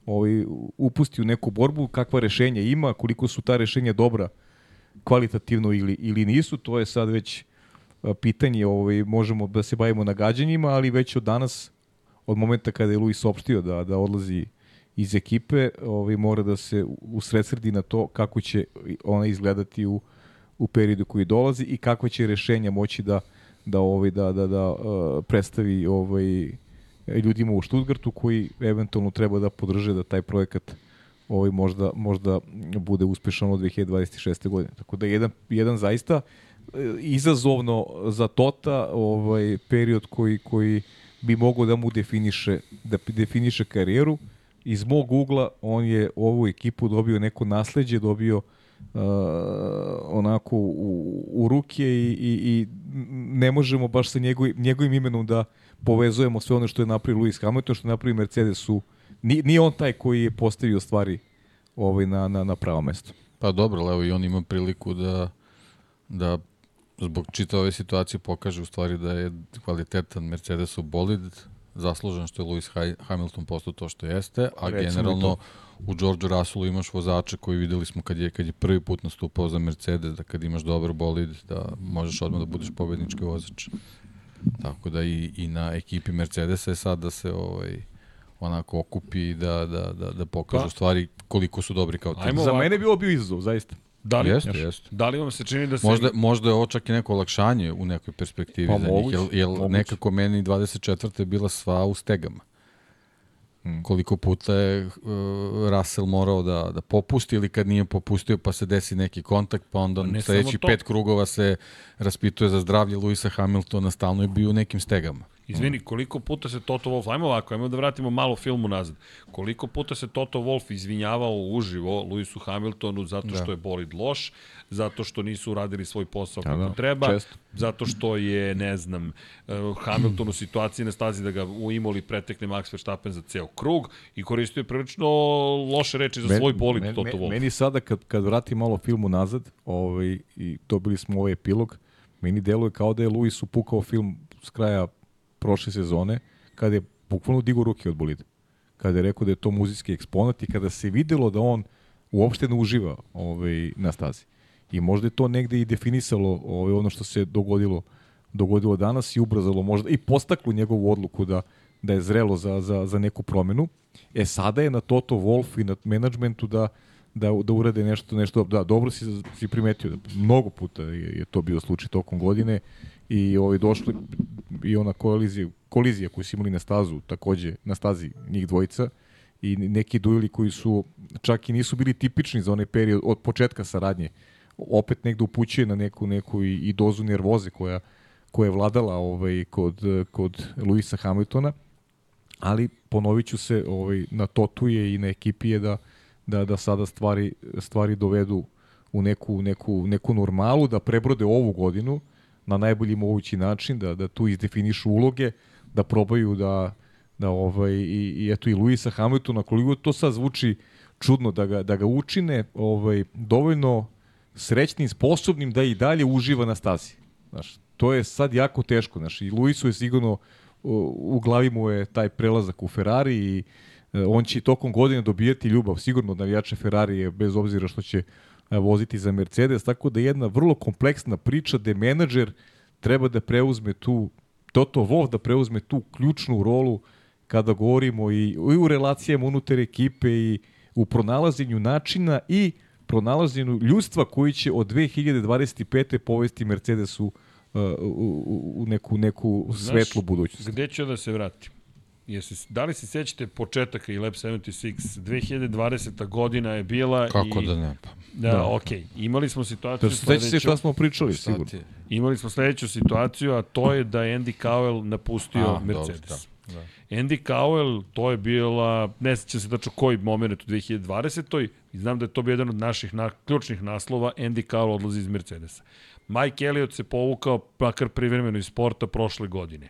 ovaj, upusti u neku borbu, kakva rešenja ima, koliko su ta rešenja dobra kvalitativno ili, ili nisu, to je sad već pitanje, ovaj, možemo da se bavimo nagađanjima, ali već od danas, od momenta kada je Luis opštio da, da odlazi iz ekipe, ovaj, mora da se usredsredi na to kako će ona izgledati u, u periodu koji dolazi i kako će rešenja moći da da ovaj da da da uh, predstavi ovaj ljudima u Stuttgartu koji eventualno treba da podrže da taj projekat ovaj možda možda bude uspešan od 2026. godine. Tako da jedan jedan zaista e, izazovno za Tota ovaj period koji koji bi mogao da mu definiše da definiše karijeru iz mog ugla on je ovu ekipu dobio neko nasleđe, dobio uh, onako u, u ruke i, i, i ne možemo baš sa njegovim, njegovim imenom da povezujemo sve ono što je napravio Lewis Hamilton, što je napravio Mercedes u... Nije, nije on taj koji je postavio stvari ovaj, na, na, na pravo mesto. Pa dobro, evo i on ima priliku da, da zbog čita ove situacije pokaže u stvari da je kvalitetan Mercedesov bolid, zaslužen što je Lewis Hamilton postao to što jeste, a Recimo generalno u Georgeu Russellu imaš vozača koji videli smo kad je, kad je prvi put nastupao za Mercedes, da kad imaš dobar bolid, da možeš odmah da budeš pobednički vozač. Tako da i, i na ekipi Mercedesa je sad da se ovaj, onako okupi i da, da, da, da pokažu Pa. stvari koliko su dobri kao tim. Za mene je bilo bio izazov, zaista. Da li, Jeste, jeste. da li vam se čini da se... Možda, možda je ovo čak i neko olakšanje u nekoj perspektivi Pa za njih, jer, jer nekako meni 24. je bila sva u stegama. Hmm. Koliko puta je uh, Russell morao da, da popusti ili kad nije popustio pa se desi neki kontakt, pa onda Pa ne sledeći samo to. pet krugova se raspituje za zdravlje Luisa Hamiltona, stalno je bio u nekim stegama. Izvini, koliko puta se Toto Wolff, ajmo ovako, ajmo da vratimo malo filmu nazad. Koliko puta se Toto Wolff izvinjavao uživo Lewisu Hamiltonu zato što Da. je bolid loš, zato što nisu uradili svoj posao Da, kako da, treba, često. zato što je, ne znam, eh, Hamilton u situaciji na stazi da ga u Imoli pretekne Max Verstappen za ceo krug i koristio je prilično loše reči za svoj bolid men- Toto men- Wolff. Meni sada kad, kad vratim malo filmu nazad ovaj, i dobili smo ovaj epilog, meni deluje kao da je Luis upukao film s kraja prošle sezone, kada je bukvalno digo ruke od bolida. Kada je rekao da je to muzijski eksponat i kada se videlo da on uopšte ne uživa ovaj, na stazi. I možda je to negde i definisalo ovaj, ono što se dogodilo dogodilo danas i ubrzalo možda i postaklo njegovu odluku da da je zrelo za, za, za neku promenu. E sada je na Toto Wolf i na menadžmentu da da, da urade nešto, nešto, da, dobro si, si primetio, da mnogo puta je, je to bio slučaj tokom godine i ovi došli i ona kolizija, kolizija koju su imali na stazu, takođe na stazi njih dvojica. I neki dueli koji su čak i nisu bili tipični za onaj period od početka saradnje, opet negde upućuje na neku, neku i, i dozu nervoze koja, koja je vladala ovaj, kod, kod Luisa Hamiltona, ali ponovit ću se, ovaj, na Totu je i na ekipi je da, da, da sada stvari, stvari dovedu u neku, neku, neku normalu, da prebrode ovu godinu na najbolji mogući način, da, da tu izdefinišu uloge, da probaju da, da ovaj, i, i eto i Luisa Hamiltona, koliko to sad zvuči čudno, da ga, da ga učine ovaj, dovoljno srećnim, sposobnim da i dalje uživa na stazi. Znaš, to je sad jako teško. Znaš, I Luisu je sigurno u, glavi mu je taj prelazak u Ferrari i e, on će tokom godine dobijati ljubav sigurno od navijača Ferrari bez obzira što će voziti za Mercedes, tako da je jedna vrlo kompleksna priča gde menadžer treba da preuzme tu Toto Wolff da preuzme tu ključnu rolu kada govorimo i, i u relacijama unutar ekipe i u pronalaženju načina i pronalaženju ljudstva koji će od 2025. povesti Mercedesu uh, u, u, u neku, neku svetlu budućnost. Gde ću da se vratim? Jesi, da li se sećate početaka i Lab 76? 2020. godina je bila Kako i... da ne? Pa, Da, da. okej. Imali smo situaciju To se seća se sledeću. šta smo pričali, šta sigurno. Imali smo sledeću situaciju, a to je da je Andy Cowell napustio A, Mercedes. dobro, Andy Cowell, to je bila, ne sećam se tačno koji moment u 2020. I znam da je to bio jedan od naših na, ključnih naslova, Andy Cowell odlazi iz Mercedesa. Mike Elliott se povukao makar privremeno iz sporta prošle godine.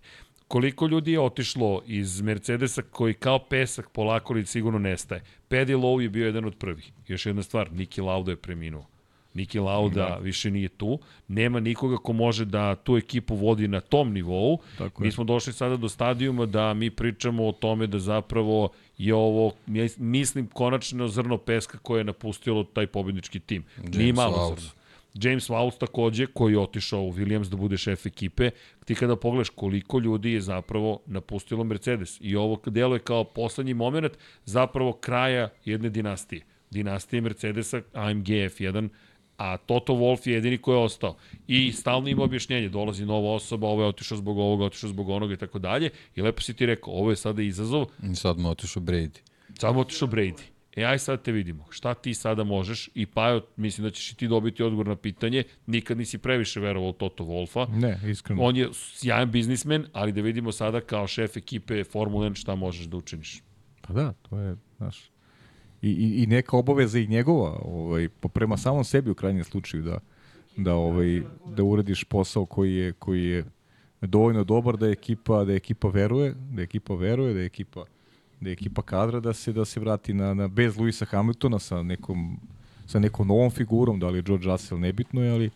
Koliko ljudi je otišlo iz Mercedesa koji kao pesak polako ali sigurno nestaje. Paddy Lowe je bio jedan od prvih. Još jedna stvar, Niki Lauda je preminuo. Niki Lauda da. više nije tu. Nema nikoga ko može da tu ekipu vodi na tom nivou. Tako mi je. smo došli sada do stadijuma da mi pričamo o tome da zapravo je ovo, mislim, konačno zrno peska koje je napustilo taj pobednički tim. James Nije malo Vowles. zrno. James Vowles takođe, koji je otišao u Williams da bude šef ekipe, ti kada pogledaš koliko ljudi je zapravo napustilo Mercedes. I ovo deluje kao poslednji moment zapravo kraja jedne dinastije. Dinastije Mercedesa, AMG F1, a Toto Wolff je jedini koji je ostao. I stalno ima objašnjenje, dolazi nova osoba, ovo je otišao zbog ovoga, otišao zbog onoga i tako dalje. I lepo si ti rekao, ovo je sada izazov, I sad mu otišao Brady. samo otišao Brady. E, aj sad te vidimo. Šta ti sada možeš? I Pajo, mislim da ćeš i ti dobiti odgovor na pitanje. Nikad nisi previše verovao Toto Wolfa. Ne, iskreno. On je sjajan biznismen, ali da vidimo sada kao šef ekipe Formula 1 šta možeš da učiniš. Pa da, to je, znaš, i, i, i neka obaveza i njegova, ovaj, prema samom sebi u krajnjem slučaju da, da, ovaj, da uradiš posao koji je, koji je dovoljno dobar da je ekipa, da je ekipa veruje, da je ekipa veruje, da je ekipa da je ekipa kadra da se da se vrati na, na bez Luisa Hamiltona sa nekom sa nekom novom figurom, da li je George Russell nebitno je, ali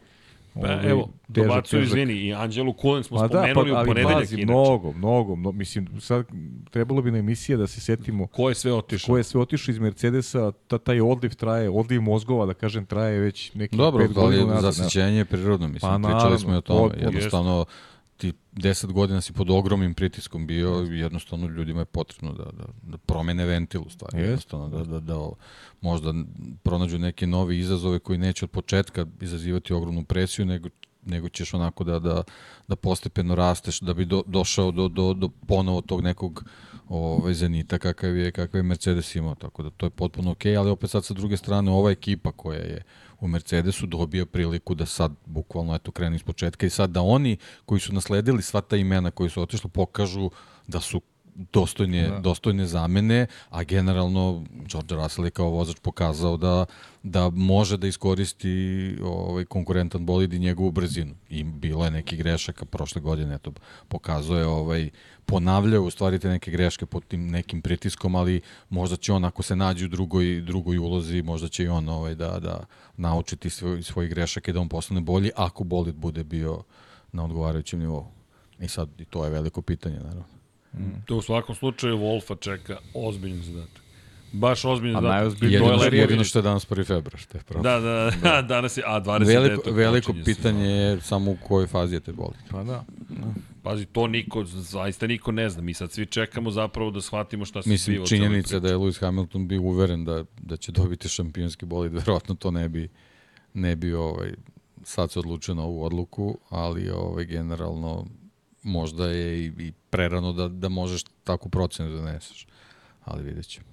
Pa, ovaj, evo, težak- težak- izvini, i Anđelu Kulen smo Pa da, spomenuli pa, u ali ponedeljak. pazi, inače. mnogo, mnogo, mnogo, mislim, sad trebalo bi na emisija da se setimo Ko je sve otišao? ko je sve otišao iz Mercedesa, ta, taj odliv traje, odliv mozgova, da kažem, traje već neki Dobro, pet da li godina je nazad. zasićenje je prirodno, mislim, Pa, pričali smo i o tome. Jednostavno, ti 10 godina si pod ogromnim pritiskom bio jednostavno ljudima je potrebno da, da, da promene ventil u stvari. Jest. Jednostavno, da, da, da možda pronađu neke nove izazove koji neće od početka izazivati ogromnu presiju, nego nego ćeš onako da, da, da postepeno rasteš, da bi do, došao do, do, do ponovo tog nekog ovaj, zenita kakav je, kakav je Mercedes imao, tako da to je potpuno okej, ali opet sad sa druge strane ova ekipa koja je u Mercedesu dobija priliku da sad bukvalno eto krene iz početka i sad da oni koji su nasledili sva ta imena koji su otišli pokažu da su dostojne, da. dostojne zamene, a generalno George Russell je kao vozač pokazao da, da može da iskoristi ovaj, konkurentan bolid i njegovu brzinu. I bilo je neki grešaka prošle godine, eto, pokazao je ovaj, ponavljao u stvari te neke greške pod tim nekim pritiskom, ali možda će on ako se nađe u drugoj, drugoj ulozi, možda će i on ovaj, da, da naučiti svoj, svoj grešaka i da on postane bolji ako bolid bude bio na odgovarajućem nivou. I sad i to je veliko pitanje, naravno. To u svakom slučaju Wolfa čeka ozbiljan zadatak. Baš ozbiljan A zadatak. I to je Jedino, jedino što je danas 1. februar, što je pravo. Da, da, da, *laughs* danas je, a 29. Veliko, veliko pitanje je samo u kojoj fazi je te boli. Pa da. Pazi, to niko, zaista niko ne zna. Mi sad svi čekamo zapravo da shvatimo šta se zbiva Mislim, celoj činjenica da je Lewis Hamilton bio uveren da, da će dobiti šampionski bolid, *laughs* verovatno to ne bi, ne bi ovaj, sad se odlučio na ovu odluku, ali ovaj, generalno možda je i, i prerano da, da možeš takvu procenu da doneseš. Ali vidjet ćemo.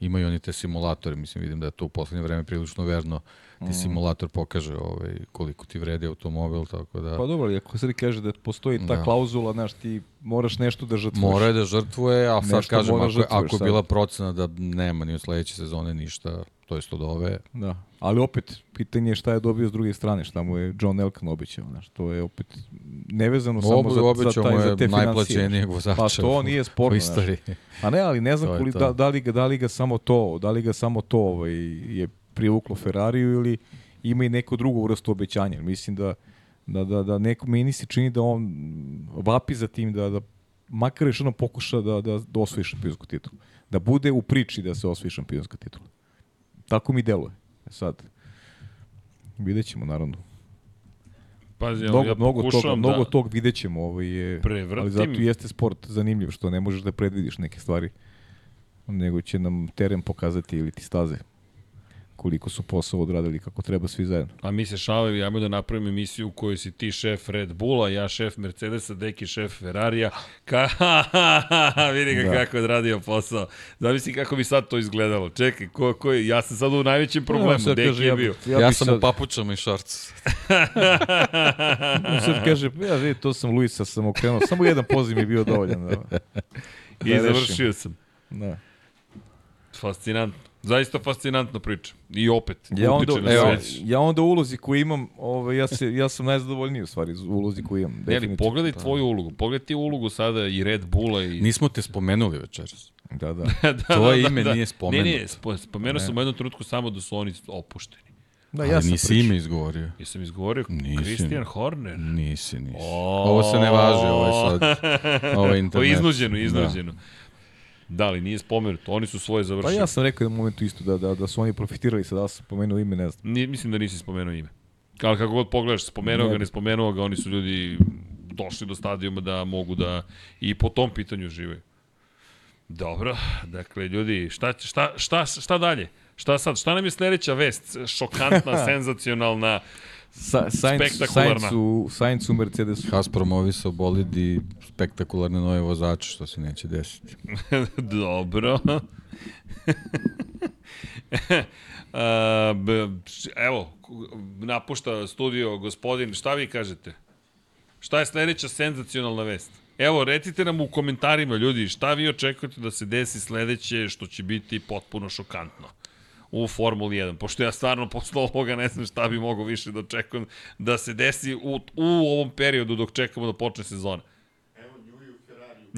Imaju oni te simulatore, mislim, vidim da je to u poslednje vreme prilično verno. Ti simulator pokaže ovaj, koliko ti vredi automobil, tako da... Pa dobro, ali ako se kaže da postoji ta Da. klauzula, znaš, ti moraš nešto da žrtvuješ. Mora da žrtvuje, a sad Nešto kažem, ako, žrtvuješ ako je bila procena da nema ni od sledeće sezone ništa, to jest od ove, Da. Ali opet, pitanje je šta je dobio s druge strane, šta mu je John Elkan obećao, znaš, to je opet nevezano samo Obu, za, za, taj, za te financije. vozača Pa to u- nije u sporno, znaš. A ne, ali ne znam to. da, da, li ga, da li ga samo to, da li ga samo to ovaj, je privuklo Ferrariju ili ima i neko drugo vrstu obećanja. Mislim da, da, da, da neko, meni se čini da on vapi za tim da, da makar još jednom pokuša da, da, da osvoji šampionsku titulu. Da bude u priči da se osvoji šampionska titula. Tako mi deluje. E sad, vidjet ćemo naravno. Pazi, Mnogo, ja mnogo, toga, pokušavam mnogo da... tog vidjet ćemo. Ovaj je, Prevrtim. ali zato jeste sport zanimljiv, što ne možeš da predvidiš neke stvari, nego će nam teren pokazati ili ti staze koliko su posao odradili kako treba svi zajedno. A mi se šalili, ajmo da napravimo emisiju u kojoj si ti šef Red Bulla, ja šef Mercedesa, Deki šef Ferrarija. Ka, vidi ga Da. kako je odradio posao. Zamisli kako bi sad to izgledalo. Čekaj, ko, ko je, ja sam sad u najvećem problemu, sad Deki je ja bi- bio. Ja, Ja, bi sam sad, u papučama i šorcu. sad kaže, ja vidi, to sam Luisa sam okrenuo, samo jedan poziv mi je bio dovoljan. Da, I da završio sam. da. Fascinantno. Zaista fascinantno priča. I opet, Ja onda, na evo, ja onda ulozi koju imam, ovaj, ja, se, ja sam najzadovoljniji u stvari ulozi koju imam. Definitivno. pogledaj tvoju ulogu. Pogledaj ti ulogu sada i Red Bulla i... Nismo te spomenuli večeras. Da, da. *laughs* da, Tvoje ime nije spomenuto. Ne, ne, spo, spomenuo sam u jednom trenutku samo da su oni opušteni. Da, ja sam nisi pričao. ime izgovorio. Jesam izgovorio Nisi. Christian Horner. Nisi, nisi. O, Ovo se ne važi, ovo je sad, *laughs* ovo je internet. je iznuđeno, iznuđeno. Da. Da li nije spomenuto, oni su svoje Pa završili. ja sam rekao na momentu isto da, da, da su oni profitirali, sad da sam pomenuo ime, ne znam. Nije, mislim da nisi spomenuo ime. Ali kako god pogledaš, spomenuo ga, ne spomenuo ga, oni su ljudi došli do stadijuma da mogu da i po tom pitanju živaju. Dobro, dakle, ljudi, šta, šta, šta, šta dalje? Šta sad? Šta nam je sledeća vest? Šokantna, *laughs* senzacionalna, Sa, Sainz. Sainz u, Sainz u Mercedesu. Haas promovisao bolid i spektakularne nove vozače, što se neće desiti. *laughs* Dobro. *laughs* Evo, napušta studio gospodin, šta vi kažete? Šta je sledeća senzacionalna vest? Evo, recite nam u komentarima, ljudi, šta vi očekujete da se desi sledeće, što će biti potpuno šokantno u Formuli 1, pošto ja stvarno posle ovoga ne znam šta bi mogo više da očekujem da se desi u, u ovom periodu dok čekamo da počne sezona.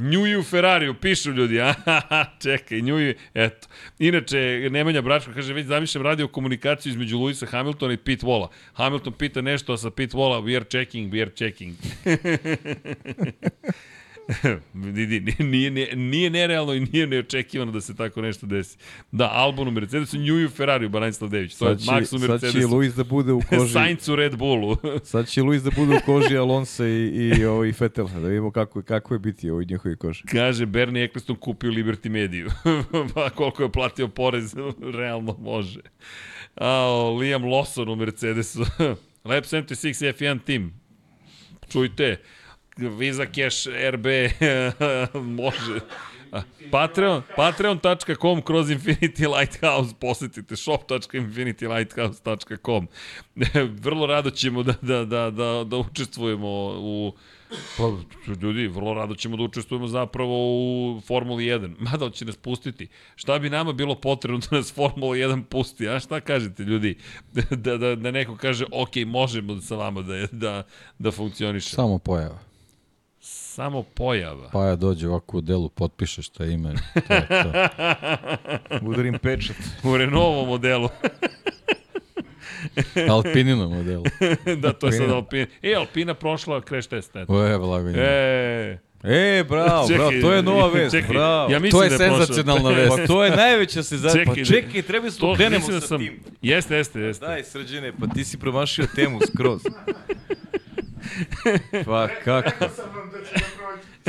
Njuju Ferrariju, pišu ljudi, aha, čekaj, Njuju, eto. Inače, Nemanja Bračko kaže, već zamišljam radio komunikaciju između Luisa Hamiltona i Pit Vola. Hamilton pita nešto, a sa Pit Vola, we are checking, we are checking. *laughs* *laughs* Vidi, nije, nije, nije nerealno i nije neočekivano da se tako nešto desi. Da, Albon u Mercedesu, Njuju Ferrariju, Banajslav Dević. To je Sad će, Max u sad će Mercedesu. Luis da bude u *laughs* koži. Sainz u Red Bullu. *laughs* Sad će Luis da bude u koži Alonso i, i, ovaj, Fetela. Da vidimo kako, kako je biti u njihovi koži. Kaže, Bernie Eccleston kupio Liberty Mediju. pa koliko je platio porez, realno može. A, Liam Lawson u Mercedesu. Lab 76 F1 tim. Čujte, Visa Cash RB *laughs* može. Patreon, patreon.com kroz Infinity Lighthouse posetite shop.infinitylighthouse.com *laughs* Vrlo rado ćemo da, da, da, da, da učestvujemo u Pa, ljudi, vrlo rado ćemo da učestvujemo zapravo u Formuli 1. *laughs* Mada će nas pustiti. Šta bi nama bilo potrebno da nas Formula 1 pusti? A šta kažete, ljudi? Da, da, da neko kaže, ok, možemo sa vama da, da, da funkcioniše. Samo pojava. Samo pojava. Pa ja dođe ovako u delu, potpiše šta je ime. To je to. *laughs* Udarim pečat. U Renaultovom modelu. *laughs* Alpinino modelu. *laughs* da, to je sad Alpina. E, Alpina prošla crash test. Eto. O, je, blago njima. E, E, bravo, bravo, to je nova vest, čekaj, bravo. Ja mislim To je da senzacionalna vest. Pa to je najveća se za... Čekaj, Pa čekaj, treba smo To, krenemo mislim da sa sam, tim. Jeste, jeste, jeste. Daj, srđene, pa ti si promašio temu skroz. Pa kako?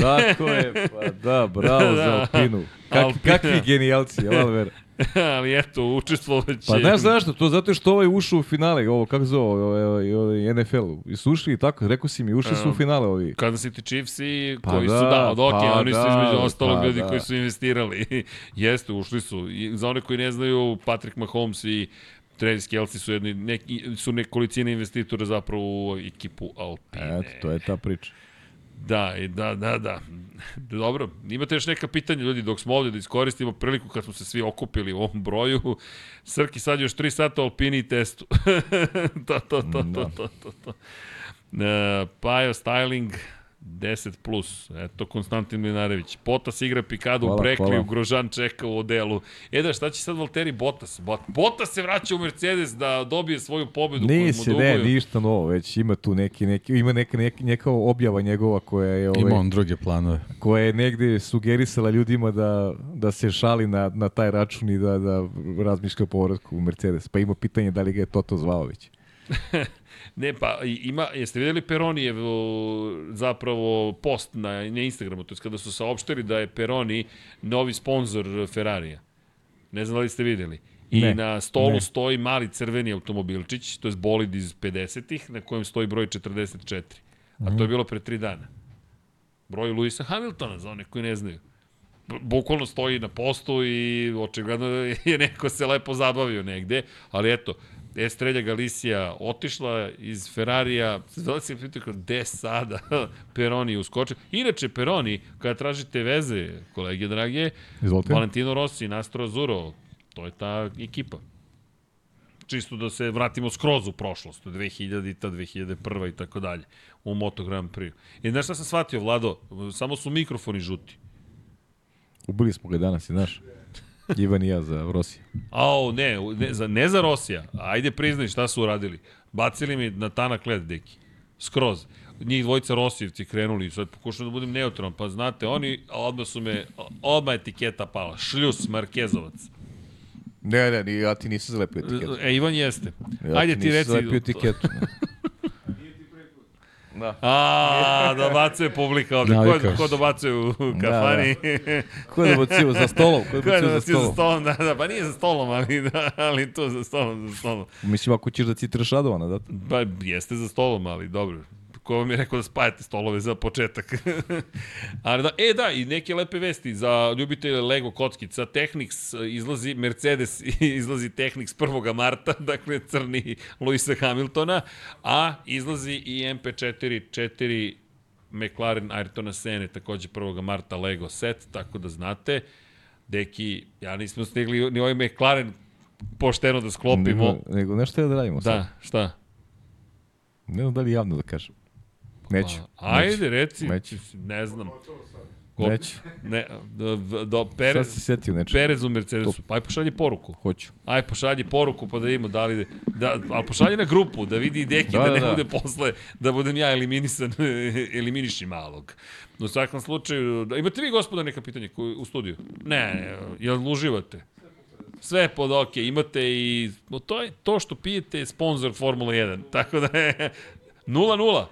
Tako je, pa da, bravo za Da. Alpinu. Kak, Alpina. kakvi genijalci, jel Alver? Ali eto, učestvovaće. Pa znaš zašto? To zato što ovaj ušao u finale, ovo, kako zove, ovaj, ovaj, ovaj NFL. I su ušli i tako, rekao si mi, ušli su u finale ovi. Kansas City Chiefs-i Pa koji da, su, da, od ok, pa oni su da, između ostalog pa ljudi da. koji su investirali. *laughs* Jeste, ušli su. I za one koji ne znaju, Patrick Mahomes i Travis Kelce su, jedni, neki, su nekolicine investitora zapravo u ekipu Alpine. Eto, to je ta priča. Da, i da, da, da. Dobro, imate još neka pitanja, ljudi, dok smo ovde da iskoristimo priliku kad smo se svi okupili u ovom broju. Srki sad još 3 sata Alpini i testu. *laughs* to, to, to, to, to, to, to. E, Pajo Styling, 10 plus. Eto, Konstantin Minarević. Potas igra Pikado u Hvala, Brekli, hvala. u Grožan čeka u odelu. E da, šta će sad Valtteri Bottas? Bot- Bottas se vraća u Mercedes da dobije svoju pobedu koju Nije mu se, ne, duguju. ništa novo, već ima tu neki, neki ima neka, neka, neka objava njegova koja je, Ima ovaj, on druge planove. koja je negde sugerisala ljudima da, da se šali na, na taj račun i da, da razmišlja o povratku u Mercedes. Pa ima pitanje da li ga je Toto zvao već. *laughs* Ne, pa ima, jeste vidjeli Peronijev zapravo post na, na Instagramu, to je kada su saopštili da je Peroni novi sponsor Ferrarija. Ne znam da li ste vidjeli. I Ne, na stolu ne. stoji mali crveni automobilčić, to je bolid iz 50-ih, na kojem stoji broj 44. A Mhm. to je bilo pre tri dana. Broj Luisa Hamiltona, za one koji ne znaju. Bukvalno stoji na postu i očigledno je neko se lepo zabavio negde, ali eto, Estrelja Galicija otišla iz Ferrarija, da se pitao kao, gde sada *laughs* Peroni uskočio. Inače, Peroni, kada tražite veze, kolege drage, Izvolite. Valentino Rossi, Nastro Azzurro, to je ta ekipa. Čisto da se vratimo skroz u prošlost, 2000-ta, 2001 i tako dalje, u Moto Grand Prix. I znaš šta sam shvatio, Vlado? Samo su mikrofoni žuti. Ubili smo ga danas, znaš. Ivan i ja za Rosija. Ao, ne, ne, za, ne za Rosija. Ajde priznaj šta su uradili. Bacili mi na tanak led, deki. Skroz. Njih dvojica Rosijevci krenuli, sad pokušam da budem neutralan, pa znate, oni, odmah su me, odmah etiketa pala. Šljus, Markezovac. Ne, ne, ni, ja ti nisam zalepio etiketu. E, Ivan jeste. Ja Ajde ti nisam reci. zalepio etiketu. *laughs* da. A, dobacuje publika ovde. Ko, ko dobacuje u kafani? Ko je dobacio za stolom? Ko je *laughs* Ko je dobacio za dobacuje za stolom? stolom? Da, da, pa nije za stolom, ali, da, ali to za stolom, za stolom. Mislim, ako ćeš da citiraš Radovana, da? Pa jeste za stolom, ali dobro. Ko vam je rekao da spajate stolove za početak? *laughs* ali da, e da, i neke lepe vesti za ljubitelje Lego kockica. Technics izlazi, Mercedes *laughs* izlazi Technics 1. marta, *laughs* dakle crni Luisa Hamiltona, a izlazi i MP4 4 McLaren Ayrtona Sene, takođe 1. marta Lego set, tako da znate. Deki, ja nismo stigli ni ovaj McLaren pošteno da sklopimo. Nego, nego nešto da radimo sad. Da, šta? Ne znam da li javno da kažem. Neću. Pa, ajde, reci, Neću. ne znam. Ko- Neću. Ne, do, do Sad Perez, si setio nečeg. Perez u Mercedesu. Pa aj pošalji poruku. Hoću. Aj pošalji poruku pa da vidimo da li... Da, ali pošalji na grupu, da vidi i Deki, da, Da, da, ne da. bude posle, da budem ja eliminisan, *laughs* eliminiši malog. U svakom slučaju, da, imate vi gospoda neka pitanja koju, u studiju? Ne, ne, jel uživate? Sve je pod ok, imate i... no, To, je, to što pijete je sponsor Formula 1, tako da *laughs* je 0-0.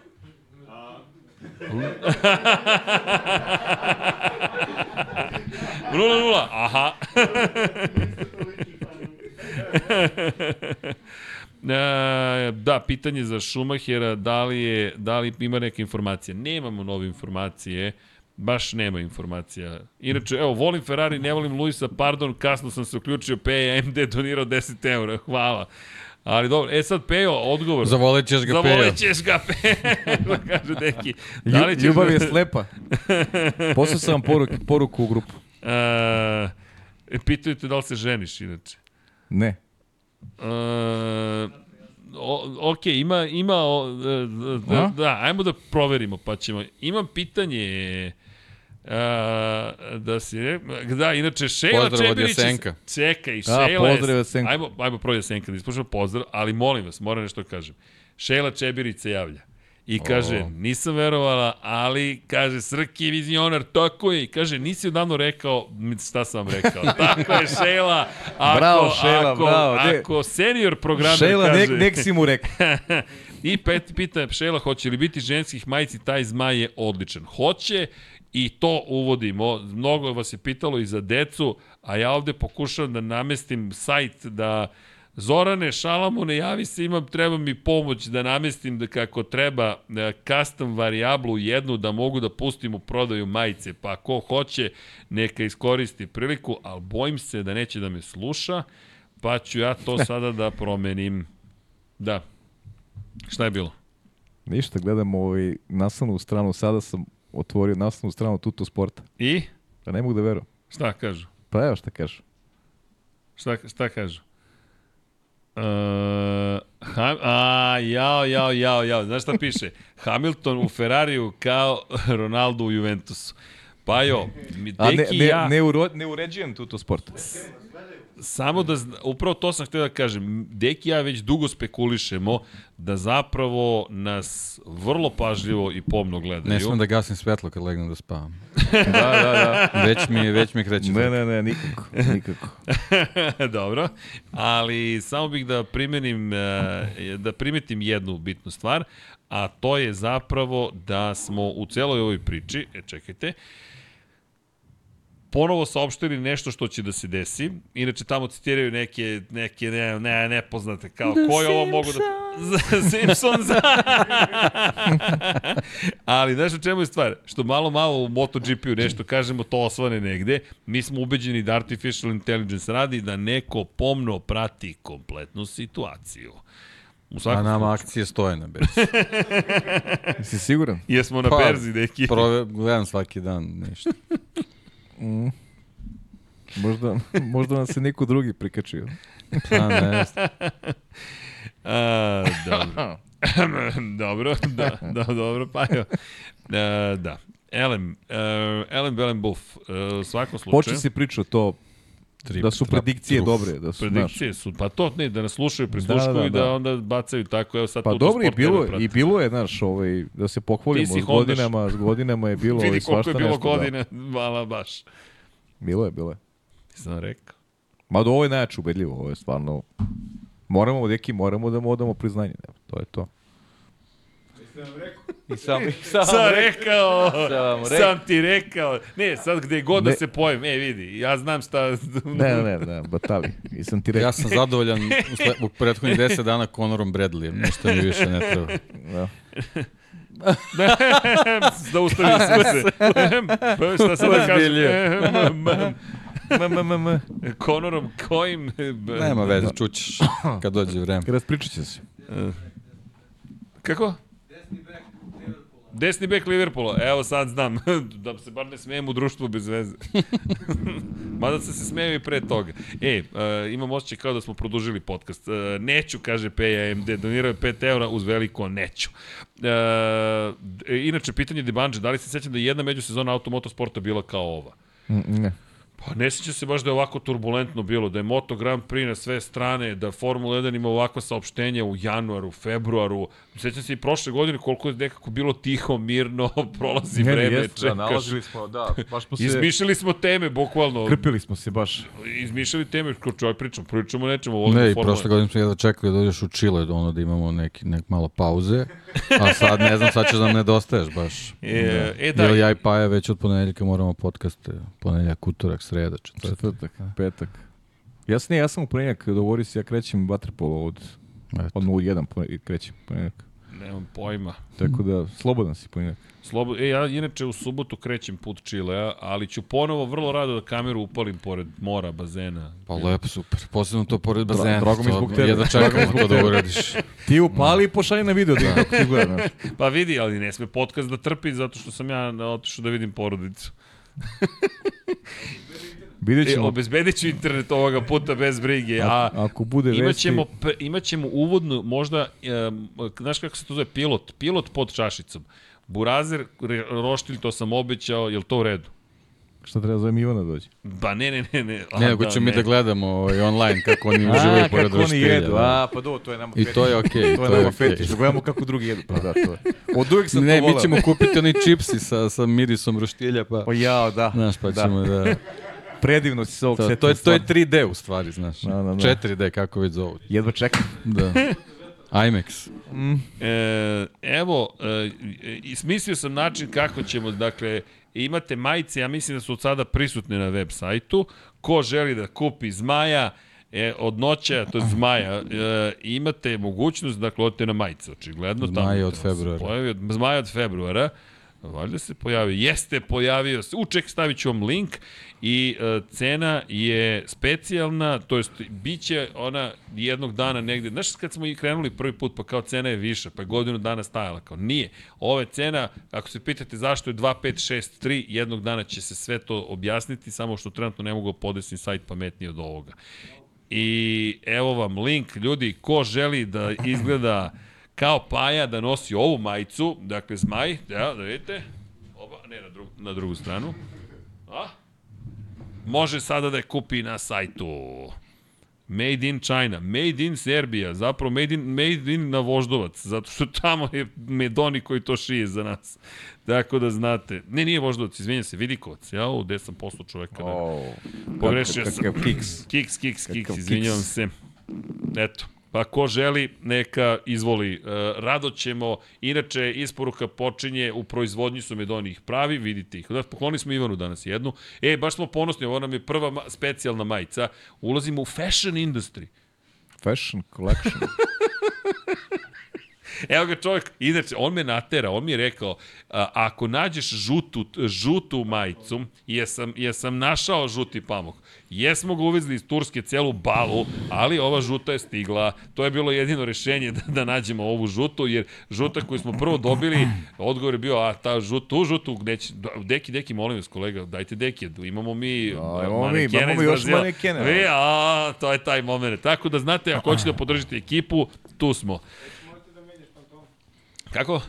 Nula, nula, aha. E, da, pitanje za Šumahera, da li, je, da li ima neke informacije? Nemamo nove informacije, baš nema informacija. Inače, evo, volim Ferrari, ne volim Luisa, pardon, kasno sam se uključio, PMD donirao 10 eura, hvala. Ali dobro, e sad Pejo, odgovor. Zavolit ćeš ga Pejo. Zavolit ćeš ga, Pejo, *laughs* kaže Deki. Da li ćeš ljubav da- je slepa. *laughs* Poslao sam vam poruku, poruku u grupu. E, pitaju te da li se ženiš, inače. Ne. E, o, ok, ima, ima o, da, da, ajmo da proverimo, pa ćemo. Imam pitanje, da si re, da, inače Šejla Pozdrav od Čebirić... Jasenka. Čekaj, A, Šejla... je- pozdrav Jasenka. Ajmo, ajmo prvo Jasenka, da ispušamo pozdrav, ali molim vas, moram nešto da kažem. Šejla Čebirić se javlja. I kaže, O. nisam verovala, ali, kaže, Srki je vizionar, tako je. I kaže, nisi odavno rekao, šta sam vam rekao. *laughs* tako je, Šejla. Ako, Bravo, Šejla, ako, bravo. Ako senior programer Šejla, kaže... nek, nek si mu rekao. *laughs* I pet pita Pšela, hoće li biti ženskih majici, taj zmaj je odličan. Hoće i to uvodimo. Mnogo vas je pitalo i za decu, a ja ovde pokušavam da namestim sajt da Zorane, šalamo, ne javi se, imam, treba mi pomoć da namestim da kako treba e, custom varijablu jednu da mogu da pustim u prodaju majice, pa ko hoće neka iskoristi priliku, ali bojim se da neće da me sluša, pa ću ja to *laughs* sada da promenim. Da. Šta je bilo? Ništa, gledam ovaj naslovnu stranu, sada sam otvorio naslovnu stranu Tuto Sporta. I? Pa ne mogu da verujem. Šta kažu? Pa evo šta kažu. Šta, šta kažu? Uh, ha, a, jao, jao, jao, jao. Znaš šta piše? Hamilton u Ferrariju kao Ronaldo u Juventusu. Pa jo, mi- A ne, deki ne, ja, ne, uro, ne uređujem Tuto Sport. samo da, zna- upravo to sam htio da kažem, Deki i ja već dugo spekulišemo da zapravo nas vrlo pažljivo i pomno gledaju. Ne smem da gasim svetlo kad legnem da spavam. *laughs* Da, da, da. Već mi, već mi kreće. Ne, ne, ne, nikako. nikako. *laughs* Dobro, ali samo bih da primenim, e, da primetim jednu bitnu stvar, a to je zapravo da smo u celoj ovoj priči, e, čekajte, ponovo saopštili nešto što će da se desi. Inače, tamo citiraju neke, neke ne, ne, nepoznate, kao The ko je ovo mogu da... Simpsons. *laughs* *laughs* Ali, znaš o čemu je stvar? Što malo, malo u MotoGP-u nešto kažemo, to osvane negde. Mi smo ubeđeni da Artificial Intelligence radi da neko pomno prati kompletnu situaciju. U A svakom nama slučaju. akcije stoje na berzi. *laughs* Jesi siguran? Jesmo na Pa, berzi, neki. Prove, gledam svaki dan nešto. Možda, *laughs* možda nam se neko drugi prikačio. Pa ne, *laughs* A, dobro. *clears throat* dobro, da, da, dobro, pa jo. E, da. Elem, uh, Elem Belen Buff, uh, u svakom slučaju. Počne se priča to Trip, da su predikcije truf. dobre. Da su, znaš, Predikcije su, pa to ne, da nas slušaju, prisluškuju Da, da, i da da. onda bacaju tako, evo sad Pa Tuto dobro i bilo, je- i bilo je, znaš, ovaj, da se pohvalimo, s Hondaš. godinama, s godinama je bilo ovaj, *laughs* Vidi koliko je svašta bilo nešto. godine, vala baš. Da. Bilo je, bilo je. Ti sam rekao. Mada ovo je najjače ubedljivo, ovo je stvarno... Moramo, deki, moramo da mu odamo priznanje. Evo, to je to. I sam, i *laughs* sam, Sam rekao, Sam rekao. sam ti rekao. Ne, sad gde god da Ne. se pojem, e vidi, ja znam šta... Ne, ne, ne, ne, Batavi. Nisam ti rekao. Ja sam zadovoljan u, sle, u prethodnih 10 dana Conorom Bradleyem, ništa mi više ne treba. Da. *laughs* Zaustavio *laughs* sam se. Pa šta sad da kažem? M, m, m, m. Konorom kojim... Nema veze, čućeš kad dođe vreme. Raspričat će se. Kako? Desni bek Liverpoola, evo sad znam, *laughs* da se bar ne smijem u društvu bez veze. *laughs* Mada sam se smeo i pre toga. E, uh, imam osjećaj kao da smo produžili podcast. Uh, neću, kaže PAMD, donirao je 5 eura uz veliko neću. Uh, inače, pitanje Dibanđe, da li se sećam da je jedna međusezona automotosporta bila kao ova? Mm, Ne. Pa ne sjeća se baš da je ovako turbulentno bilo, da je Moto Grand Prix na sve strane, da Formula 1 ima ovakva saopštenja u januaru, februaru. Sjećam se i prošle godine koliko je nekako bilo tiho, mirno, *laughs* prolazi Ne, ne, vreme, jeste, da, čekaš. nalazili smo, da, baš smo se... Izmišljali smo teme, bukvalno. Krpili smo se baš. Izmišljali teme, ko čovjek pričam, pričamo o nečemu, volimo Ne, i prošle godine smo jedva čekali da dođeš u Chile, ono da imamo neki, nek malo pauze, a sad ne znam, sad ćeš da nam nedostaješ baš. E, *laughs* e, da, Jer ja i Paja već od ponedeljka moramo podcaste, ponedeljak, utorak, sreda, četvrtak. Četvrtak, petak. Ja sam, ne, ja sam u ponedjeljak, dogovorio se, ja krećem vaterpolo od, Eto. od 0-1 pone- krećem ponedjeljak. Nemam pojma. Tako da, slobodan si ponedjeljak. Slobo, e, ja inače u subotu krećem put Čilea, ali ću ponovo vrlo rado da kameru upalim pored mora, bazena. Pa lepo, super. Posebno to pored bazena. drago mi zbog tebe. Jedva čekamo zbog to da uradiš. Ti upali i pošalji na video da ti gleda. znaš. Pa vidi, ali ne sme podcast da trpi zato što sam ja otišao da vidim porodicu. *laughs* Vidjet E, ćemo, obezbedit ću internet ovoga puta bez brige, a a, ako bude vesti... imaćemo, pe- imaćemo uvodnu, možda, um, znaš kako se to zove, pilot, pilot pod čašicom. Burazer, roštilj, to sam obećao, je li to u redu? Šta treba zovem Ivana dođe? Ba ne, ne, ne. ne. A, Ne, nego ćemo mi da gledamo ovaj, online kako oni *laughs* uživaju a, pored kako oni roštilja. jedu, da. a, pa do, to je nama I to je okej, To je to je nama fetiš, da gledamo kako drugi jedu. Pa da, to je. Od uvijek sam Ne, to voleo. mi ćemo kupiti oni čipsi sa, sa mirisom roštilja, pa... Pa jao, da. Znaš, pa da. ćemo da... Predivno si se ovog To, to, je, to je stvarno. 3D u stvari, znaš. Da, da, da. 4D, kako već zovu. Jedva čekam. Da. *laughs* IMAX. E, evo, e, smislio sam način kako ćemo, dakle, imate majice, ja mislim da su od sada prisutne na web sajtu. Ko želi da kupi zmaja, e, od noća, to je zmaja, e, imate mogućnost, dakle, odite na majice, očigledno. tamo Zmaja od februara. Pojavi, od, zmaja od februara. Valjda se pojavio. Jeste, pojavio se. Uček, stavit ću vam link i e, cena je specijalna, to jest biće ona jednog dana negde. Znaš kad smo i krenuli prvi put, pa kao cena je viša, pa je godinu dana stajala, kao nije. Ova cena, ako se pitate zašto je 2563, jednog dana će se sve to objasniti, samo što trenutno ne mogu podesni sajt pametniji od ovoga. I evo vam link, ljudi, ko želi da izgleda kao Paja da nosi ovu majicu, dakle zmaj, da, da vidite, oba, ne na, drugu, na drugu stranu, a? Može sada da je kupi na sajtu. Made in China, made in Serbia, zapravo made in, made in na Voždovac, zato što tamo je Medoni koji to šije za nas. Tako da znate. Ne, nije Voždovac, izvinjam se, Vidikovac. Ja, u 10% čoveka. Da. Oh, Pogrešio sam. Kiks. Kiks, kiks, kiks, izvinjavam se. Eto, pa ko želi, neka izvoli. E, rado ćemo, inače, isporuka počinje, u proizvodnji su Medoni ih pravi, vidite ih. Da, poklonili smo Ivanu danas jednu. E, baš smo ponosni, ovo nam je prva ma specijalna majica. Ulazimo u fashion industry. Fashion collection. *laughs* Evo ga čovjek, inače, on me natera, on mi je rekao, a, ako nađeš žutu, žutu majicu, jesam, jesam našao žuti pamuk. Jesmo ga uvezli iz Turske celu balu, ali ova žuta je stigla. To je bilo jedino rešenje da, da nađemo ovu žutu, jer žuta koju smo prvo dobili, odgovor je bio, a ta žutu, tu žutu, će, deki, deki, molim vas kolega, dajte deki, imamo mi Da, imamo mi, imamo još manekene, Vi, a, to je taj moment. Tako da znate, ako hoćete da podržite ekipu, tu smo. Kako?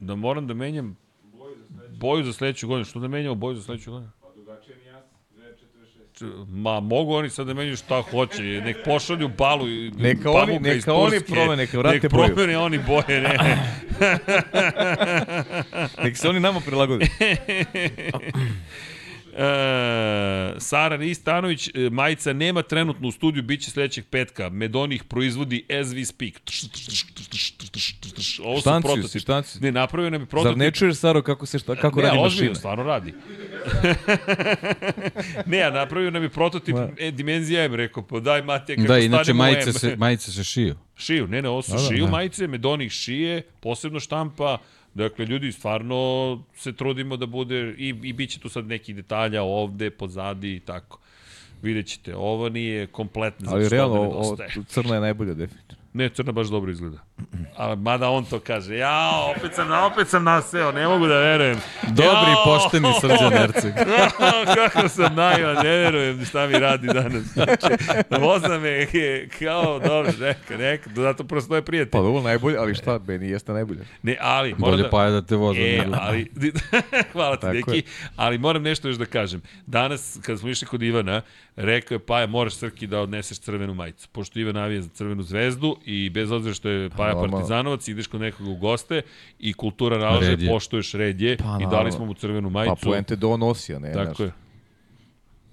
Da moram da menjam boju za sledeću godinu. Što da menjamo boju za sledeću godinu? Č- Ma, mogu oni sad da menjaju šta hoće. Nek pošalju balu i Neka oni- iz neka oni promene, neka vrate nek boju. promene oni boje, ne. *laughs* Nek se oni nama prilagode. *laughs* E, Sara Nistanović, e, majica nema trenutno u studiju, bit će sledećeg petka. Medonih proizvodi as we speak. Ovo su prototipi. Štanci. Ne, napravio nam je prototip. Zar ne čuješ, Saro, kako, se šta, e, kako ne, radi ozbiljno, mašina? stvarno radi. *laughs* ne, a napravio nam je prototip e, dimenzija M, rekao, pa daj Matija, kako da, inače, majice se, majice se šiju. Šiju, ne, ne, ovo su da, da, šiju da. majice, Medonih šije, posebno štampa, Dakle, ljudi, stvarno se trudimo da bude, i, i bit će tu sad nekih detalja ovde, pozadi i tako. Vidjet ćete, ovo nije kompletno, zato Ali što realno, ovde o, o, nedostaje. crna je najbolja definitivno. Ne, crna baš dobro izgleda. A, mada on to kaže, ja, opet sam, opet sam naseo, ne mogu da verujem. Dobri, Jao! pošteni Srđan Erceg. *laughs* Kako sam naivan, ne verujem šta mi radi danas. Znači, voza me je kao, dobro, neka, neka, zato prosto je Pa prijatelj. dobro, najbolje, ali šta, meni jeste najbolje. Ne, ali, moram Bolje da... pa je da te voze. E, nego- ali, *laughs* hvala ti, Deki, je. ali moram nešto još da kažem. Danas, kada smo išli kod Ivana, rekao je, Paja, moraš Srki da odneseš crvenu majicu. Pošto Ivan navija za crvenu zvezdu i bez obzira što je Paja normalno. partizanovac, ideš kod nekoga u goste i kultura nalaže, poštuješ red je Pa, i dali smo mu crvenu Pa majicu. poente da on nosi, a ne, Tako je.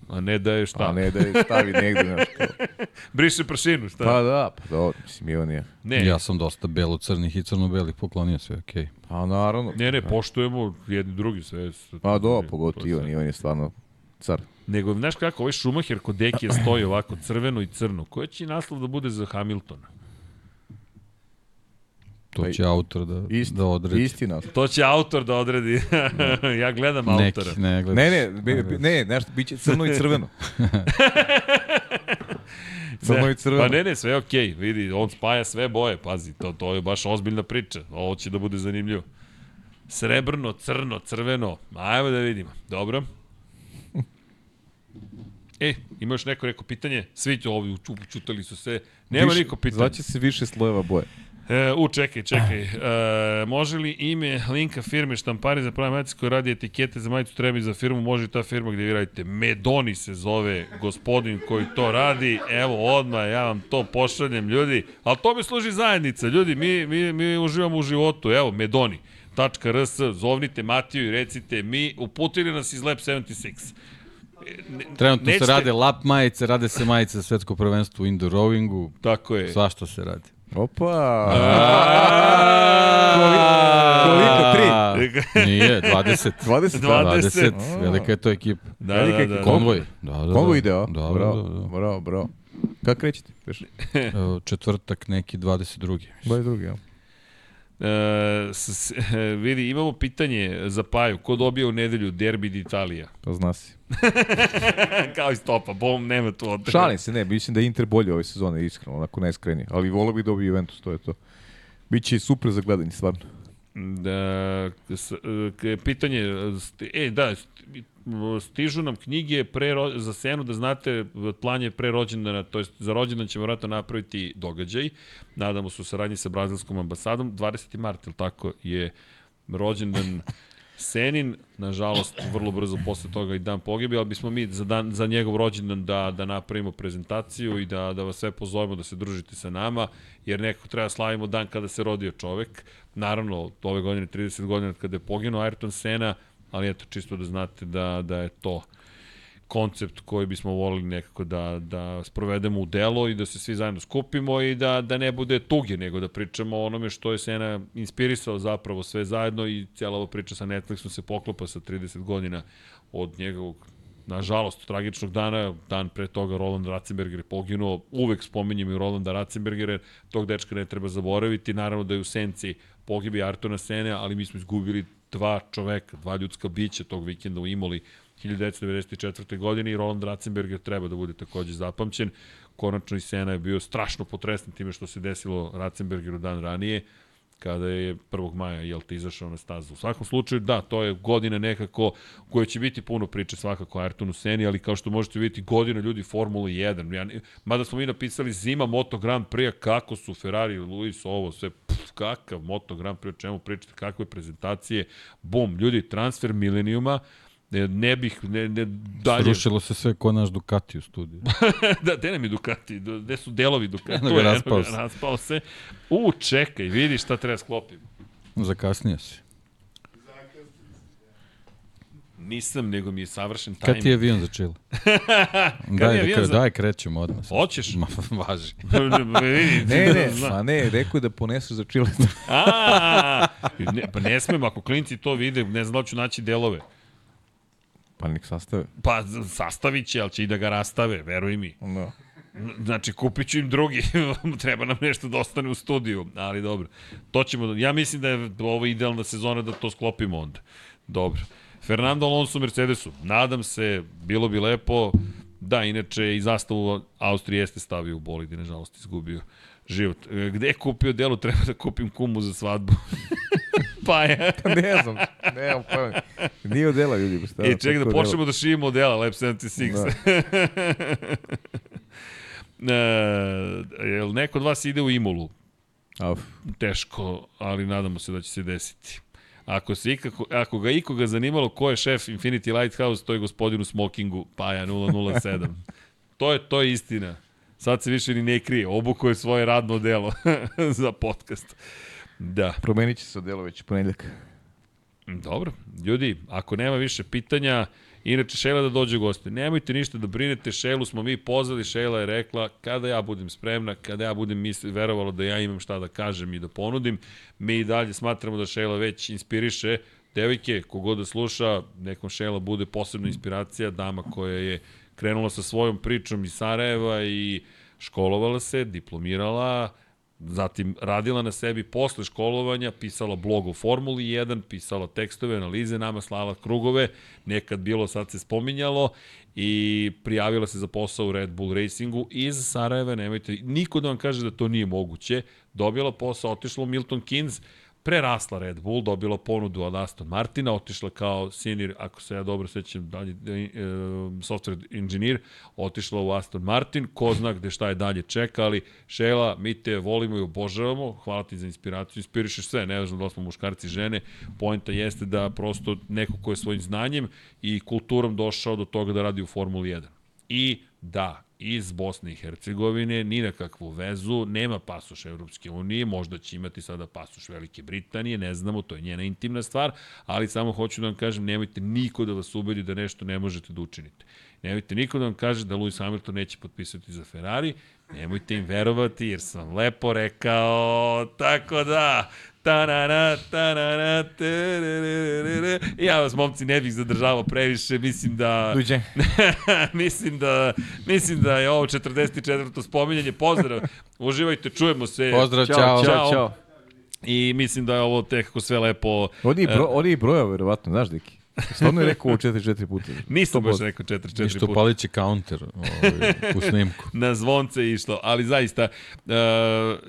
A ne da je šta? A ne da je stavi negde, znaš, kao. *laughs* Briše prašinu, šta? Pa da, pa dobro, mislim, Ivan je. ne, Ja sam dosta belo-crnih i crno-belih poklonio sve, okej. Pa naravno. ne, ne, poštujemo jedni drugi sve. Pa do, To pogotovo Ivan. Ivan je stvarno car. Nego, znaš kako, ovaj Schumacher kod Dekija stoji ovako crveno i crno. Koji će naslov da bude za Hamiltona? To Pa će autor da, Isti, da odredi. istina. To će autor da odredi. *laughs* ja gledam Neki, autora. ne, gledaš. Ne, ne, be, be, ne, nešto, bit će crno i crveno. *laughs* crno i crveno. Pa ne, ne, sve je okej. Vidi, on spaja sve boje, pazi, to, to je baš ozbiljna priča. Ovo će da bude zanimljivo. Srebrno, crno, crveno. Ajmo da vidimo. Dobro. E, ima još neko neko pitanje? Svi ovi uču- učutali su se. Nema Više- niko pitanja. Zvaće se više slojeva boje. E, u, čekaj, čekaj. E, može li ime linka firme štampari za pravi majice koji radi etikete za majicu treba za firmu, može i ta firma gde vi radite. Medoni se zove gospodin koji to radi. Evo, odmah ja vam to pošaljem, ljudi. Ali to mi služi zajednica, ljudi. Mi, mi, mi uživamo u životu. Evo, Medoni. .rs, zovnite Matiju i recite mi, uputili nas iz Lab 76. Ne, Trenutno nećete- se rade lap majice, rade se majice za svetsko prvenstvo u indoor rowingu, Tako je. svašta se radi. Opa! Koliko? Tri? *laughs* Nije, 20. 20, da. 20. 20. Velika je to ekipa. Da, da, da, da. Konvoj. Da, da, da. Kongo ide, a? Da, bravo, da, da, bravo, bravo. Kako krećete? Četvrtak neki 22. Boj drugi, ja. E, s, s, *laughs* vidi, imamo pitanje za Paju. Ko dobija u nedelju derbi d'Italija? To zna si. *laughs* Kao i stopa, bom, nema tu odreda. Šalim se, ne, mislim da je Inter bolje ove sezone, iskreno, onako najskrenije. Ali volio bih da dobije Juventus, to je to. Biće super za gledanje, stvarno. Da, s, e, pitanje, e, da, stižu nam knjige pre, za senu, da znate, plan je pre rođendana, to jest za rođendan ćemo vratno napraviti događaj, nadamo se u saradnji sa brazilskom ambasadom, 20. mart, ili tako, je rođendan *laughs* Senin, nažalost, vrlo brzo posle toga i dan pogibi, ali bismo mi za, dan, za njegov rođendan da, da napravimo prezentaciju i da, da vas sve pozovemo da se družite sa nama, jer nekako treba da slavimo dan kada se rodio čovek. Naravno, ove godine 30 godina od kada je poginuo Ayrton Sena, ali eto, čisto da znate da, da je to koncept koji bismo volili nekako da, da sprovedemo u delo i da se svi zajedno skupimo i da, da ne bude tuge, nego da pričamo o onome što je Sena inspirisao zapravo sve zajedno i cijela ova priča sa Netflixom se poklopa sa 30 godina od njegovog nažalost, tragičnog dana, dan pre toga Roland Ratzenberger je poginuo, uvek spominjem i Rolanda Ratzenbergera, tog dečka ne treba zaboraviti, naravno da je u senci pogibi Artona Sene, ali mi smo izgubili dva čoveka, dva ljudska bića tog vikenda u Imoli 1994. godine i Roland Ratzenberger treba da bude takođe zapamćen. Konačno i Sena je bio strašno potresnan time što se desilo Ratzenbergeru dan ranije kada je 1. maja jel te izašao na stazu. U svakom slučaju, da, to je godina nekako koja će biti puno priče svakako o Ayrtonu Seni, ali kao što možete vidjeti, godina ljudi Formula 1. Ja, mada smo mi napisali zima Moto Grand Prix, kako su Ferrari, Luis, ovo, sve, pff, kakav Moto Grand Prix, o čemu pričate, kakve prezentacije, bum, ljudi, transfer milenijuma, ne, ne bih, ne, ne dalje... Srušilo se sve ko naš Ducati u studiju. *laughs* da, gde nam je Ducati? Gde su delovi Ducati? Eno ga, raspao se. Raspao se. U, čekaj, vidi šta treba sklopiti. Zakasnije si. Nisam, nego mi je savršen tajming. Kad ti je avion za? *laughs* Kad daj, je da, za- daj, krećemo odmah. Hoćeš? Ma, važi. *laughs* Ne, ne, ma ne, rekao je da poneseš za Chile. A, ne, pa ne smem, ako klinci to vide, ne znam da ću naći delove. Pa nek sastave. Pa sastavit će, ali će i da ga rastave, veruj mi. Da. Znači, kupit ću im drugi. *laughs* Treba nam nešto da ostane u studiju, ali dobro. To ćemo, da- ja mislim da je ovo idealna sezona da to sklopimo onda. Dobro. Fernando Alonso u Mercedesu. Nadam se, bilo bi lepo. Da, inače i zastavu Austrije jeste stavio u bolid i nažalost izgubio život. E, Gde je kupio delo, treba da kupim kumu za svadbu. *laughs* pa je. *laughs* ne znam, nemam pojma. Nije odela ljudi. Šta, E, čekaj da počnemo da šivimo modela Lab 76. Da. *laughs* e, jel neko od vas ide u Imolu? Auf. Teško, ali nadamo se da će se desiti. Ako, se ikako, ako ga ikoga zanimalo ko je šef Infinity Lighthouse, to je gospodin u smokingu, Paja 007. *laughs* to, je, to je istina. Sad se više ni ne krije. Obuko je svoje radno delo za podcast. Da. Promenit će se odelo već u ponedljak. Dobro, ljudi, ako nema više pitanja, inače Šela da dođe u goste. Nemojte ništa da brinete, Šelu smo mi pozvali, Šela je rekla kada ja budem spremna, kada ja budem misli, verovalo da ja imam šta da kažem i da ponudim, mi i dalje smatramo da Šela već inspiriše devojke, kogod da sluša, nekom Šela bude posebna inspiracija, dama koja je krenula sa svojom pričom iz Sarajeva i školovala se, diplomirala, zatim radila na sebi posle školovanja, pisala blog o Formuli 1, pisala tekstove, analize, nama slala krugove, nekad bilo, sad se spominjalo i prijavila se za posao u Red Bull Racingu iz Sarajeva, nemojte, niko da vam kaže da to nije moguće, dobila posao, otišla u Milton Keynes, prerasla Red Bull, dobila ponudu od Aston Martina, otišla kao senior, ako se ja dobro sećam, dalje, e, software engineer, otišla u Aston Martin, ko zna gde šta je dalje čeka, ali Šela, mi te volimo i obožavamo, hvala ti za inspiraciju, inspirišeš sve, ne znam da smo muškarci i žene, poenta jeste da prosto neko ko je svojim znanjem i kulturom došao do toga da radi u Formuli 1. I da, iz Bosne i Hercegovine, ni na kakvu vezu, nema pasoš Evropske unije, možda će imati sada pasoš Velike Britanije, ne znamo, to je njena intimna stvar, ali samo hoću da vam kažem, nemojte niko da vas ubedi da nešto ne možete da učinite. Nemojte niko da vam kaže da Lewis Hamilton neće potpisati za Ferrari, nemojte im verovati jer sam lepo rekao, tako da, Tanana, tanana, tererere. Ja vas, momci, ne bih zadržavao previše, mislim da... Doviđenja. *laughs* mislim da mislim da je ovo 44. spominjanje. Pozdrav. Uživajte, čujemo se. Pozdrav, Ćao, čao. čao, čao. I mislim da je ovo tekako sve lepo. Je, bro, ovdje je brojao, verovatno, znaš, Deki? Stvarno je rekao ovo 4-4 puta. Nisam baš 100%. rekao 4 Ništa 4 puta. upalići counter ovaj, u snimku. *laughs* na zvonce je išlo, ali zaista, uh,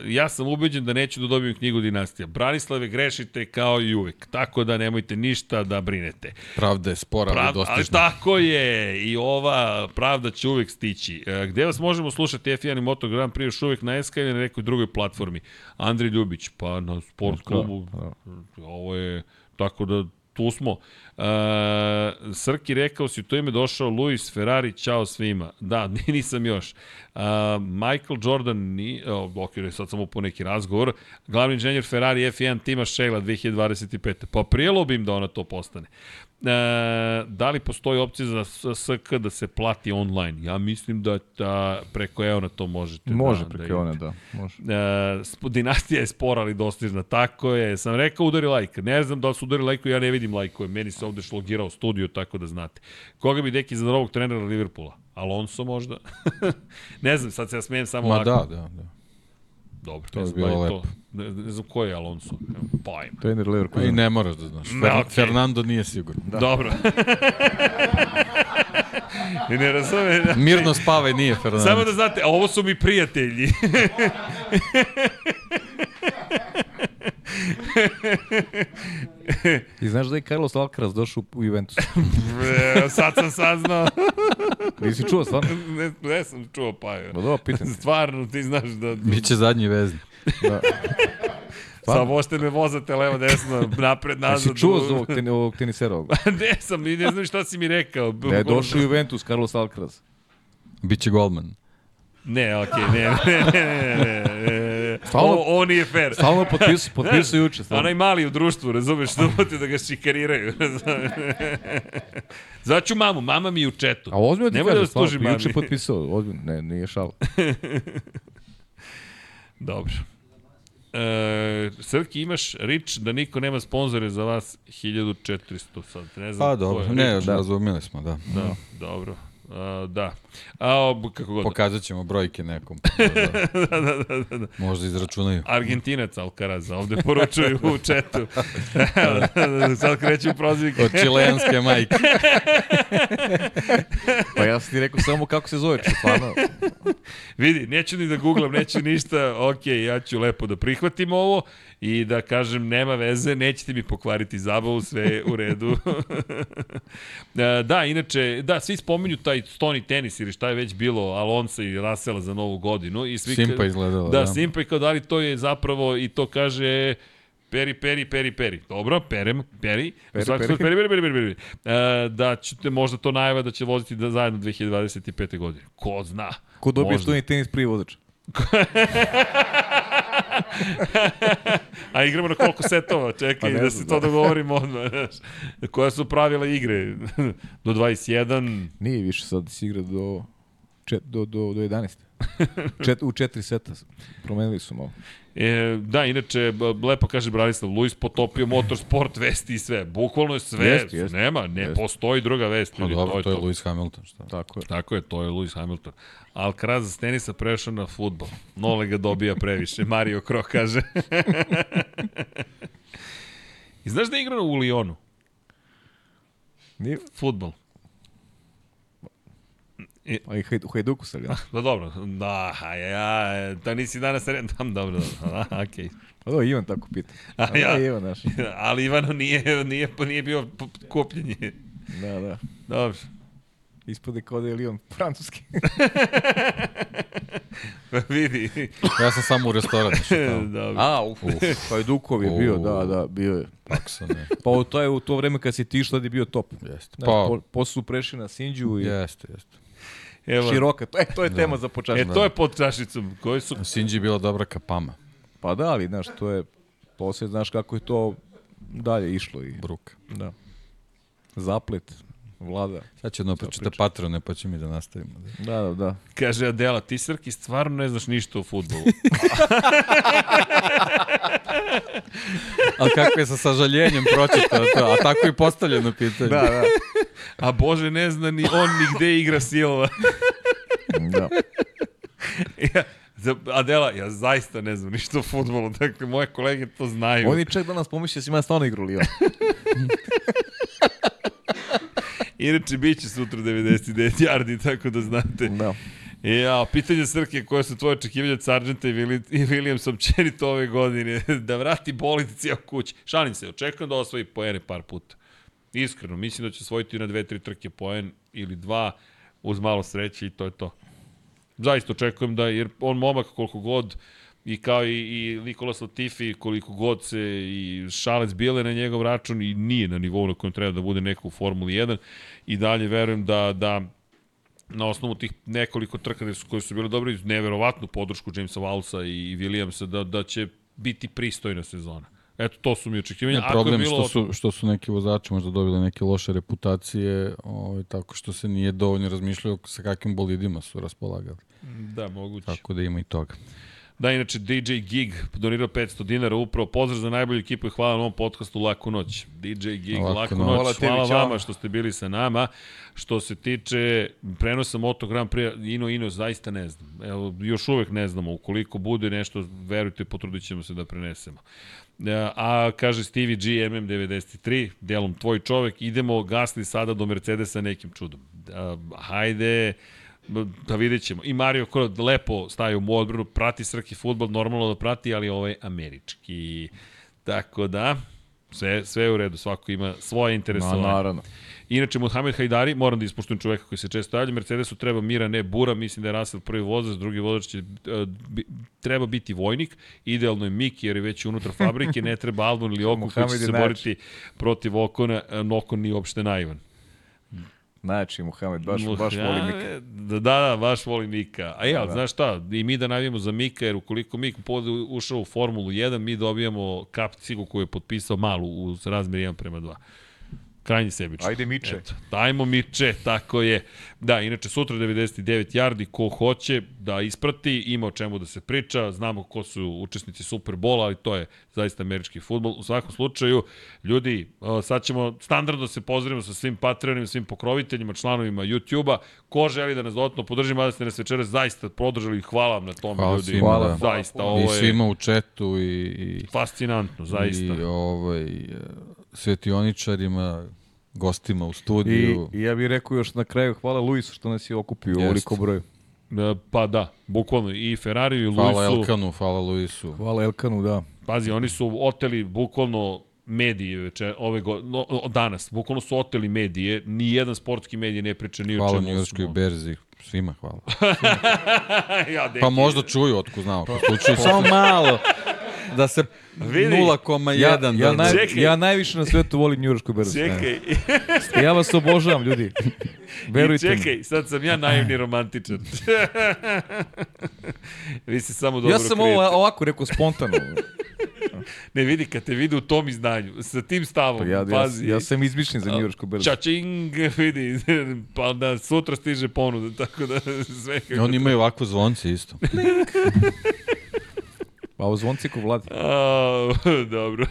ja sam ubeđen da neću da dobijem knjigu Dinastija. Branislave, grešite kao i uvek, tako da nemojte ništa da brinete. Pravda je spora, ali Prav, ali dostižna. tako je, i ova pravda će uvek stići. E, gde vas možemo slušati F1 i Moto Grand Prix još uvek na SK ili na nekoj drugoj platformi? Andrej Ljubić, pa na sport klubu. Ovo je, tako da tu smo. E, Srki rekao si, to ime došao Luis Ferrari, čao svima. Da, *laughs* nisam još. E, Michael Jordan, ni, ok, sad samo po neki razgovor. Glavni inženjer Ferrari F1 tima Sheila 2025. Pa prijelo bi im da ona to postane. E, da li postoji opcija za SK da se plati online? Ja mislim da, da preko EONA to možete. Može da, preko da idete. da. Može. E, sp- dinastija je spora, ali dostižna. Tako je. Sam rekao udari like. Ne znam da li su udari like, ja ne vidim like Meni se ovde šlogirao studio, tako da znate. Koga bi deki za novog trenera Liverpoola? Alonso možda? *laughs* ne znam, sad se ja smijem samo Ma ovako. da, da, da. Dobro, To ne bi znam da bilo lepo. to. Ne, ne znam ko je Alonso. Evo, Pajma. Trener Pa I Leverkusen. ne moraš da znaš. Ne, Fer, okej. Fernando nije sigurno. Da. Dobro. *laughs* I ne razume. Mirno spavaj nije Fernando. Samo da znate, a ovo su mi prijatelji. *laughs* I znaš da je Carlos Alcaraz došao u Juventus? E, Sad sam saznao. Nisi čuo, stvarno? ne, ne sam čuo pa je. Ma dobro, pitam. Stvarno, ti znaš da... Biće zadnji vezni. Da. Samo možete me vozate levo, desno, napred, nazad. Jesi čuo za ovog, ten, ovog tenisera ne sam, ne znam šta si mi rekao. Da je došao u Juventus, Carlos Alcaraz. Biće golman. Ne, okej, okay, ne, ne, ne, ne, ne, ne, Stalno- Ovo, ovo nije fair. Stalno potpisu, *laughs* potpisu juče. Stalno. Onaj mali u društvu, razumeš, što da ga šikariraju. *laughs* Zvaću mamu, mama mi je u četu. A ozbiljno ti Nemoj kažem, da stvarno, služi juče mami. potpisao, ozbiljno, ne, nije šal. *laughs* Dobro. E, Srki, imaš rič da niko nema sponzore za vas 1400 sad, ne znam. Pa dobro, ne, da. razumeli smo, da. Da, dobro. A, da. A, kako god. Pokazat ćemo brojke nekom. pa *laughs* Da, da, da, da, da. možda izračunaju. Argentinac Alcaraz, ovde poručuju u četu. *laughs* Sad kreću prozivke. Od čileanske majke. *laughs* Pa ja sam ti rekao samo kako se zove, stvarno. Vidi, neću ni da googlam, neću ništa, ok, ja ću lepo da prihvatim ovo i da kažem nema veze, nećete mi pokvariti zabavu, sve je u redu. *laughs* *laughs* E, da, inače, da, svi spominju taj stoni tenis ili šta je već bilo Alonso i Rasela za novu godinu. I svi Simpa izgledala, Da, da. Simpa i kao da li to je zapravo, i to kaže Peri, peri, peri, peri. Dobro, perem, peri. Peri, peri. peri, peri, peri, peri, peri. E, da ćete možda to najava da će voziti da zajedno 2025. godine. Ko zna. Ko dobije Možda. stoni tenis prije vozača? *laughs* A igramo na koliko setova? Čekaj, Pa da se to da. dogovorimo odmah. Koja su pravila igre? Do 21, Nije više sad se igra do, čet, do, do, do 11. Čet, u četiri seta. Promenili su malo. E, da, inače, lepo kaže Branislav, Luis potopio motorsport, vesti i sve. Bukvalno je sve. Jeste, jeste. Nema, ne Jeste. postoji druga vest. Pa ljudi, dobro, to je to. Lewis Hamilton, šta? Tako je. Tako je, to je Lewis Hamilton. Alcaraz s tenisa prešao na futbol. Nole ga dobija previše. Mario Kro kaže. *laughs* I znaš da je igrao u Lyonu? Nije, Futbol. Pa i u Hajduku sad, *laughs* ja. Pa dobro, da, ja, ja, da nisi danas re... Tam, dobro, *laughs* dobro, a, okej. Pa da, Ivan tako pita. *laughs* A A ja. Ivan naš. Ali Ivano nije, nije, nije bio kupljenje. Da, da. Dobro. Ispade kao da je Lion francuski. Vidi. Ja sam samo u restoranu. što tamo. Dobro. A, uf, Hajdukov je bio, U. da, da, bio je. Paksa, ne. Pa u- to je u to vreme kad si ti išla da je bio top. Jeste. Pa, po, posle su prešli na Sinđu i jeste, jeste. Evo, široka. To, e, to je tema za e, počašću. to je pod čašicom. Koji su... Sinđi je bila dobra kapama. Pa da, ali, znaš, to je, posle, znaš kako je to dalje išlo i, Bruka. da. Zaplet, vlada. Sad će jedno pročita patrone, pa će mi da nastavimo. Da, da, da. Kaže Adela, ti Srki stvarno ne znaš ništa o futbolu. *laughs* Ali kako je sa sažaljenjem pročitao to, a tako i postavljeno pitanje. Da, da. A Bože, ne zna ni on ni gde igra Silva. *laughs* da. ja, Adela, ja zaista ne znam ništa o futbolu, dakle, moje kolege to znaju. Oni čak danas pomišljaju da si ima stvarno igru Lion. *laughs* Inače, bit će sutra 99 yardi, tako da znate. da. Ja, pitanje Srke, koje su tvoje očekivanja od Sargenta i, Willi, i Williamsa općenito ove godine, *laughs* da vrati bolid cijel kući. Šalim se, očekujem da osvoji poene par puta. Iskreno, mislim da će osvojiti na dve, tri trke poen ili dva uz malo sreće i to je to. Zaista očekujem da, jer on momak koliko god i kao i, i Nikolas Latifi, koliko god se i šalec bile na njegov račun i nije na nivou na kojem treba da bude neko u Formuli 1 i dalje verujem da, da na osnovu tih nekoliko trka su, koje su bile dobre, neverovatnu podršku Jamesa Wallsa i Williamsa, da, da će biti pristojna sezona. Eto, to su mi očekivanja. Ne, problem je bilo... što su, što su neki vozači možda dobili neke loše reputacije, ovaj, tako što se nije dovoljno razmišljalo sa kakvim bolidima su raspolagali. Da, moguće. Tako da ima i toga. Da, inače, DJ Gig donirao 500 dinara, upravo pozdrav za najbolju ekipu i hvala na ovom podcastu Laku noć. DJ Gig, Laku Laku, noć. noć, Hvala tebi, hvala vama što ste bili sa nama. Što se tiče prenosa Moto Grand Prix, Ino Ino, zaista ne znam. Evo, još uvek ne znamo. Ukoliko bude nešto, verujte, potrudit ćemo se da prenesemo. E, A, kaže Stevie G, MM93, delom tvoj čovek, idemo gasli sada do Mercedesa nekim čudom. A, hajde, da vidjet ćemo. I Mario Kro lepo staje u odbranu, prati srki futbol, normalno da prati, ali ovo je američki. Tako da, sve, sve je u redu, svako ima svoje interesovanje. naravno. Inače, Mohamed Hajdari, moram da ispuštujem čoveka koji se često javlja, Mercedesu treba mira, ne bura, mislim da je Russell prvi vozač, drugi vozač će, e, treba biti vojnik, idealno je Miki jer je već unutra fabrike, *laughs* ne treba Albon ili Okon koji će se boriti protiv Okona, e, Okon nije uopšte naivan. Najjači Mohamed, baš, baš voli Mika. Da, da, baš voli Mika. A ja, da. znaš šta, i mi da navijemo za Mika, jer ukoliko Mik bude ušao u Formulu 1, mi dobijamo kap cigu koju je potpisao malu u razmeri 1 prema 2. Krajnji sebično. Ajde Miče. Eto, dajmo Miče, tako je. Da, inače sutra 99 yardi, ko hoće da isprati, ima o čemu da se priča, znamo ko su učesnici Superbola, ali to je zaista američki futbol. U svakom slučaju, ljudi, sad ćemo standardno se pozdravimo sa svim patronima, svim pokroviteljima, članovima YouTube-a. Ko želi da nas dodatno podrži, mada ste nas večeras zaista podržali, hvala vam na tome, hvala ljudi. Svima, hvala, da. Zaista, ovo I je svima u četu i, i fascinantno, zaista. i ovaj, svetioničarima, gostima u studiju. I, I ja bih rekao još na kraju, hvala Luisu što nas je okupio u ovoliko broju. E, Pa da, bukvalno i Ferrari i Hvala Luisu. Elkanu, hvala Luisu. Hvala Elkanu, da. Pazi, oni su oteli bukvalno medije veče, ove go, no, no, danas, bukvalno su oteli medije, ni jedan sportski medij ne priča ni o Hvala čemu. Njujorskoj osim berzi. Svima hvala. *laughs* ja, deki, Pa možda čuju, otko znao. Po slučaju, samo malo. *laughs* Da se Vidi. 0,1 Ja, da, ja, naj, Čekaj. ja najviše na svetu volim Njuršku berzu. Čekaj, Ja vas obožavam, ljudi. i Verujte mi. čekaj, sad sam ja naivni romantičan. Vi se samo dobro Ja sam krijete. ovo ovako rekao spontano. Ne vidi, kad te vidi u tom izdanju, sa tim stavom, Pa ja, ja, pazi. ja sam izmišljen za Njuršku berzu. Čačing, vidi, pa da sutra stiže ponuda, tako da sve kako... Oni imaju ovako zvonce isto. *laughs* Pa zvonci ko vladi. A, *laughs* dobro.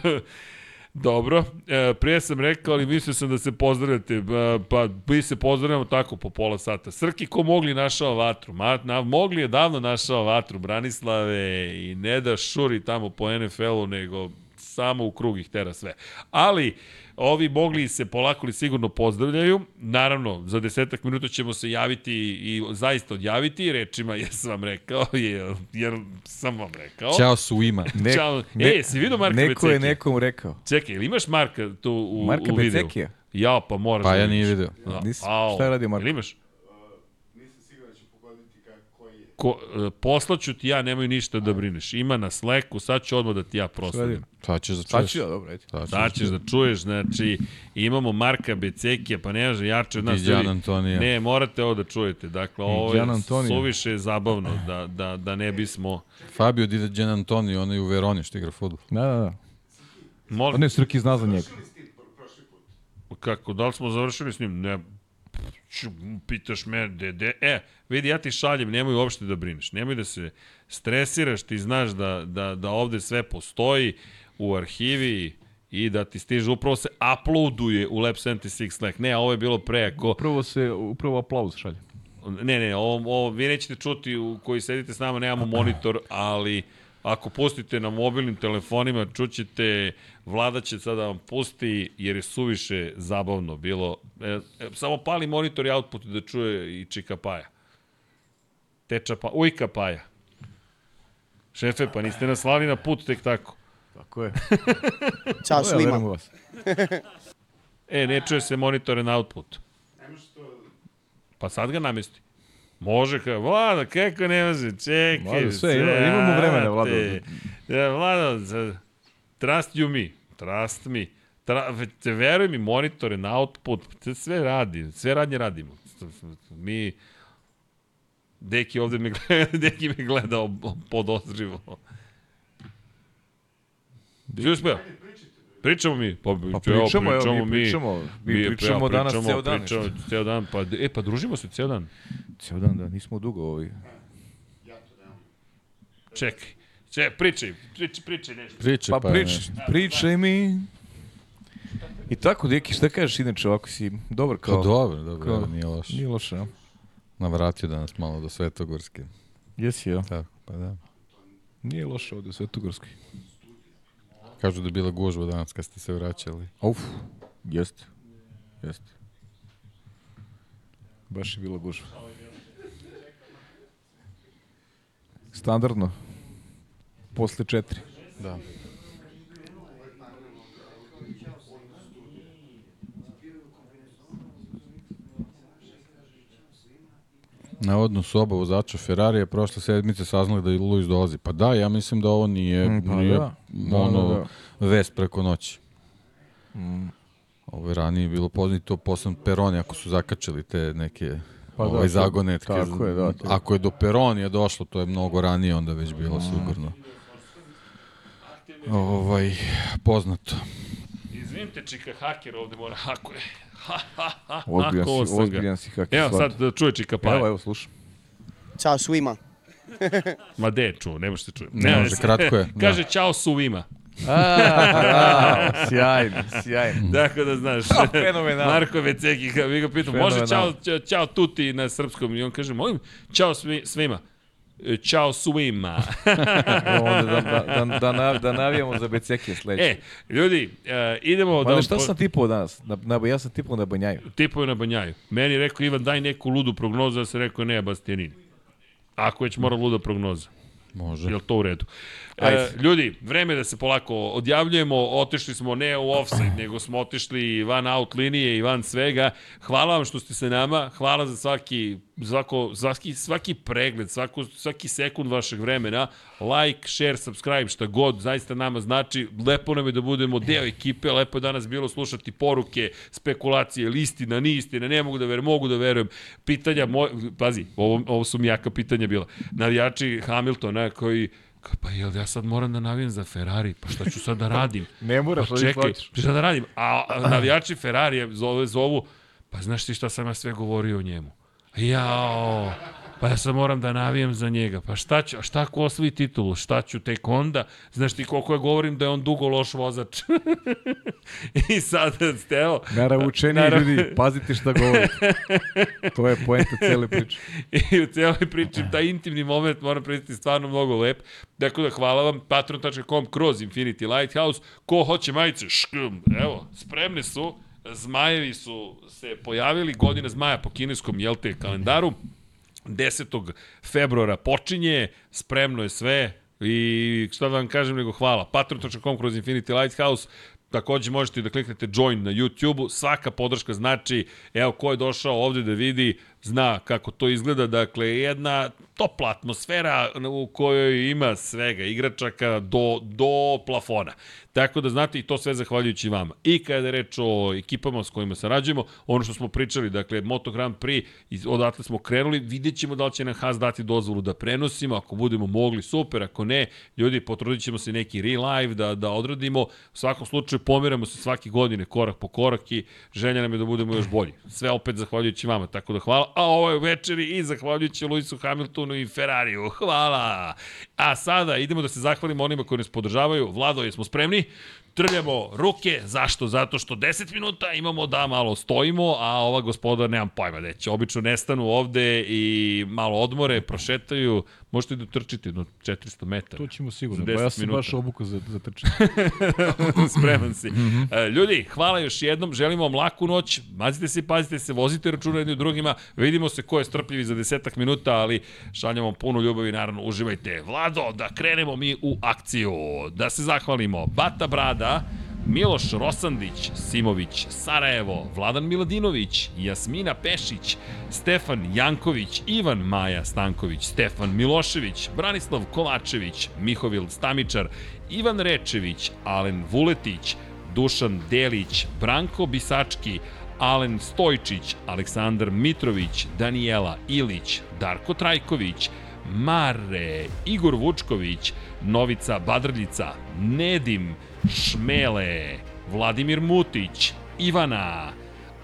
Dobro, e, prije sam rekao, ali mislio sam da se pozdravljate, pa, pa mi se pozdravljamo tako po pola sata. Srki ko mogli našao vatru, Ma, na, mogli je davno našao vatru, Branislave i ne da šuri tamo po NFL-u, nego samo u krug ih tera sve. Ali, ovi mogli se polako li sigurno pozdravljaju. Naravno, za desetak minuta ćemo se javiti i zaista odjaviti rečima, *laughs* jer sam vam rekao, jer, jer sam vam rekao. Ćao svima. Ne, Ćao. ne- e, si vidio Marka Neko je Becekija? nekom rekao. Čekaj, ili imaš Marka tu u, Marka u videu? Becekija? Ja, pa moraš Pa da ja vidiš. nije video. Da. Au. šta je radio Marko? Ili imaš? Ko, e, poslaću ti ja, nemoj ništa da brineš. Ima na Slacku, sad ću odmah da ti ja prosledim. Sad ćeš da Sad čuješ. ću ja, dobro, ajde. Sad ćeš Sad ćeš da čuješ, znači, imamo Marka Becekija, pa ne može jače od nas. I Gian ljudi. Antonija. Ne, morate ovo da čujete. Dakle, ovo Gian je suviše zabavno da, da, da ne bismo... Fabio Di Gian Antonio, on je u Veroni što igra fudbal. Da, da, da. Molim, On ne Srki zna za njega. Kako, da li smo završili s njim? Ne, pitaš me, dede, e, vidi, ja ti šaljem, nemoj uopšte da brineš, nemoj da se stresiraš, ti znaš da, da, da ovde sve postoji u arhivi i da ti stiže, upravo se uploaduje u Lab 76 Slack. Ne, ovo je bilo pre, ako, Upravo se, upravo aplauz šalje. ne, ne, ovo, ovo vi nećete čuti u koji sedite s nama, nemamo monitor, ali ako pustite na mobilnim telefonima, čućete, vlada će sada da vam pusti, jer je suviše zabavno bilo. E, e, samo pali monitor i output da čuje i Čika Paja. Teča pa, ujka Paja. Šefe, pa niste nas slali na put tek tako. Tako je. *laughs* Ćao vas. *laughs* E, ne čuje se monitor na output. Pa sad ga namesti. Može, ka, Vlada, kako ne može, čekaj. Vlado, sve, ima- imamo vremena, Vlado. Ja, Vlado, za- trust you me, trust me. Tra, veruj mi, monitore na output, sve radi, sve radnje radimo. Mi, Deki ovde me gleda, *laughs* Deki me gleda podozrivo. Ti uspeo? Pričamo mi. Pa, Pa pričamo, evo, mi mi. pričamo. Mi Mi pričamo danas ceo dan. Pričamo ceo dan, pa, e, pa družimo se ceo dan. Cijel dan, da, nismo dugo ovaj. Čekaj. Če, pričaj, pričaj, pričaj nešto. Priča, Pa pa, prič, nešto. pričaj mi. I tako, Deki, šta kažeš inače, ovako si dobar Kao, kao... dobro, dobro, kao- nije loše. Nije loše, a? Navratio danas malo do Svetogorske. Jesi, ja. Tako, pa da. Nije loše ovde u Svetogorskoj. Kažu da je bila gužva danas kad ste se vraćali. Uf, jeste. Jeste. Baš je bilo gužva. Standardno. Posle četiri. Da. Navodno su oba vozača Ferrarija prošle sedmice saznali da i Luis dolazi. Pa da, ja mislim da ovo nije, Mm, pa nije da. Da, ono da, vest preko noći. Ovo je ranije bilo poznato posebno Peroni ako su zakačili te neke Pa da, ovaj to- zagonetke. tako je, da, to- Ako je do Peronija došlo, to je mnogo ranije onda već bilo Mm. sigurno. Ovaj, poznato. Izvinite, čika haker ovde mora, ako je. Ha, ha, ha, Ozbiljan si, ozbiljan si haker. Evo sad da čuje čika pa. Evo, evo, slušam. Ćao svima. *laughs* Ma de je čuo, ne može se čuje. Ne može, kratko je, da. *laughs* Kaže čao suvima. *laughs* A, sjajno, sjajno. Tako da znaš. fenomenalno. Marko Veceki, mi ga pitam, može čao, čao tuti na srpskom? I on kaže, molim, čao svi, svima. E, Ćao svima. *laughs* Onda da, da, da, da, nav- da navijamo za beceke sledeće. e, ljudi, e, idemo Ma da... da šta sam tipao danas? Na, na, ja sam tipao na banjaju. Tipove na banjaju. Meni je rekao, Ivan, daj neku ludu prognozu, ja sam rekao, ne, Bastianin. Ako već mora luda prognoza. Može. Je li to u redu? E, Ajde. ljudi, vreme da se polako odjavljujemo, otišli smo ne u offside, nego smo otišli van out linije i van svega. Hvala vam što ste se nama, hvala za svaki, svako, svaki, svaki pregled, svako, svaki sekund vašeg vremena. Like, share, subscribe, šta god, zaista nama znači. Lepo nam je da budemo deo ekipe, lepo je danas bilo slušati poruke, spekulacije, listina, ni istina, ne mogu da verujem, mogu da verujem. Pitanja, moj, pazi, ovo, ovo su mi jaka pitanja bila. Navijači Hamiltona koji Pa jel ja sad moram da navijem za Ferrari? Pa šta ću sad da radim? *laughs* Ne moraš, Pa čekaj, hoćeš. šta da radim? A, a navijači Ferrari zove, zovu, pa znaš ti šta sam ja sve govorio o njemu? Jao, pa ja sad moram da navijem za njega. Pa šta ću, šta ako osvoji titulu? Šta ću tek onda? Znaš ti koliko ja govorim da je on dugo loš vozač? *laughs* I sad, Steo, Naravučeni Narav- ljudi, pazite šta govorite. To je poenta cele priče. *laughs* I u cijeloj priči, taj intimni moment moram priznati stvarno mnogo lep. Dakle, da hvala vam, patron.com kroz Infinity Lighthouse. Ko hoće majice, škm, evo, spremne su. Zmajevi su se pojavili, godina zmaja po kineskom, jel te, kalendaru. 10. februara počinje, spremno je sve i šta da vam kažem nego hvala. Patron.com kroz Infinity Lighthouse, Takođe možete da kliknete join na YouTube-u, svaka podrška znači, evo ko je došao ovde da vidi, zna kako to izgleda, dakle jedna topla atmosfera u kojoj ima svega, igračaka do, do plafona. Tako da znate i to sve zahvaljujući vama. I kada je reč o ekipama s kojima sarađujemo, ono što smo pričali, dakle Moto Grand Prix, odatle smo krenuli, vidjet ćemo da li će nam Haas dati dozvolu da prenosimo, ako budemo mogli, super, ako ne, ljudi, potrudit ćemo se neki re-live da, da odradimo, u svakom slučaju pomeramo se svake godine korak po korak i želja nam je da budemo još bolji. Sve opet zahvaljujući vama, tako da hvala. A ovo je večeri i zahvaljujući Luisu Hamiltonu i Ferrariju. Hvala! A sada idemo da se zahvalimo onima koji nas podržavaju. Vlado, jesmo spremni? Trljamo ruke, zašto? Zato što 10 minuta imamo da malo stojimo, a ova gospoda nemam pojma da će. Obično nestanu ovde i malo odmore, prošetaju, možete da trčite jedno 400 metara. To ćemo sigurno. Za Pa 10 ja sam minuta. baš obukao za, za trčanje. *laughs* Spreman si. E, Ljudi, hvala još jednom, želimo vam laku noć, mazite se, pazite se, vozite računa jedni u drugima, vidimo se ko je strpljivi za desetak minuta, ali šaljamo vam puno ljubavi, naravno, uživajte. Vlado, da krenemo mi u akciju, da se zahvalimo. Bata Brada, Miloš Rosandić, Simović, Sarajevo, Vladan Miladinović, Jasmina Pešić, Stefan Janković, Ivan Maja Stanković, Stefan Milošević, Branislav Kovačević, Mihovil Stamičar, Ivan Rečević, Alen Vuletić, Dušan Delić, Branko Bisački, Alen Stojčić, Aleksandar Mitrović, Danijela Ilić, Darko Trajković, Mare, Igor Vučković, Novica Badrljica, Nedim, Šmele, Vladimir Mutić, Ivana,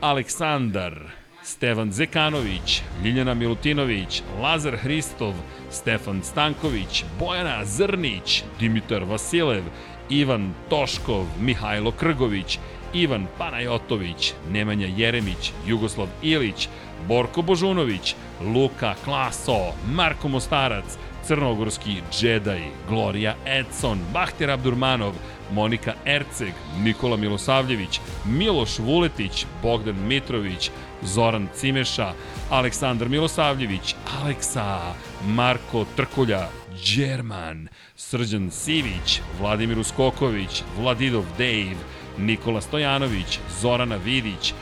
Aleksandar, Stevan Zekanović, Ljiljana Milutinović, Lazar Hristov, Stefan Stanković, Bojana Zrnić, Dimitar Vasilev, Ivan Toškov, Mihajlo Krgović, Ivan Panajotović, Nemanja Jeremić, Jugoslav Ilić, Borko Božunović, Luka Klaso, Marko Mostarac, Crnogorski džedaj, Gloria Edson, Bahter Abdurmanov, Monika Erceg, Nikola Milosavljević, Miloš Vuletić, Bogdan Mitrović, Zoran Cimeša, Aleksandar Milosavljević, Aleksa, Marko Trkulja, Đerman, Srđan Sivić, Vladimir Uskoković, Vladidov Dave, Nikola Stojanović, Zorana Vidić,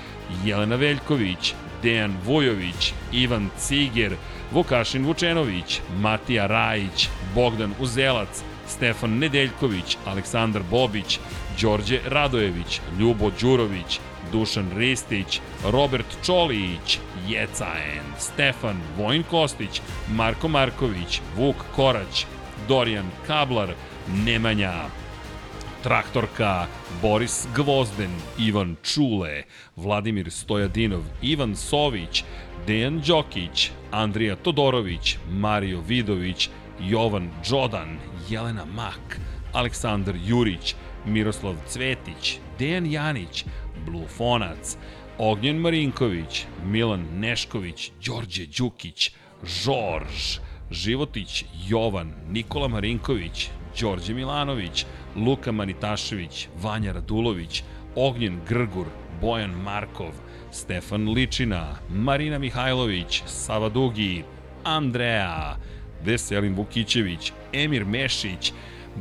Jelena Veljković, Dejan Vujović, Ivan Ciger, Vukašin Vučenović, Matija Rajić, Bogdan Uzelac, Stefan Nedeljković, Aleksandar Bobić, Đorđe Radojević, Ljubo Đurović, Dušan Ristić, Robert Čolić, Jecaen, Stefan Vojn Kostić, Marko Marković, Vuk Korać, Dorijan Kablar, Nemanja, Traktorka, Boris Gvozden, Ivan Čule, Vladimir Stojadinov, Ivan Sović, Dejan Đokić, Andrija Todorović, Mario Vidović, Jovan Đodan, Jelena Mak, Aleksandar Jurić, Miroslav Cvetić, Dejan Janić, Blufonac, Ognjen Marinković, Milan Nešković, Đorđe Đukić, Žorž, Životić Jovan, Nikola Marinković, Đorđe Milanović, Luka Manitašević, Vanja Radulović, Ognjen Grgur, Bojan Markov, Stefan Ličina, Marina Mihajlović, Sava Dugi, Andreja, Veselin Vukićević, Emir Mešić,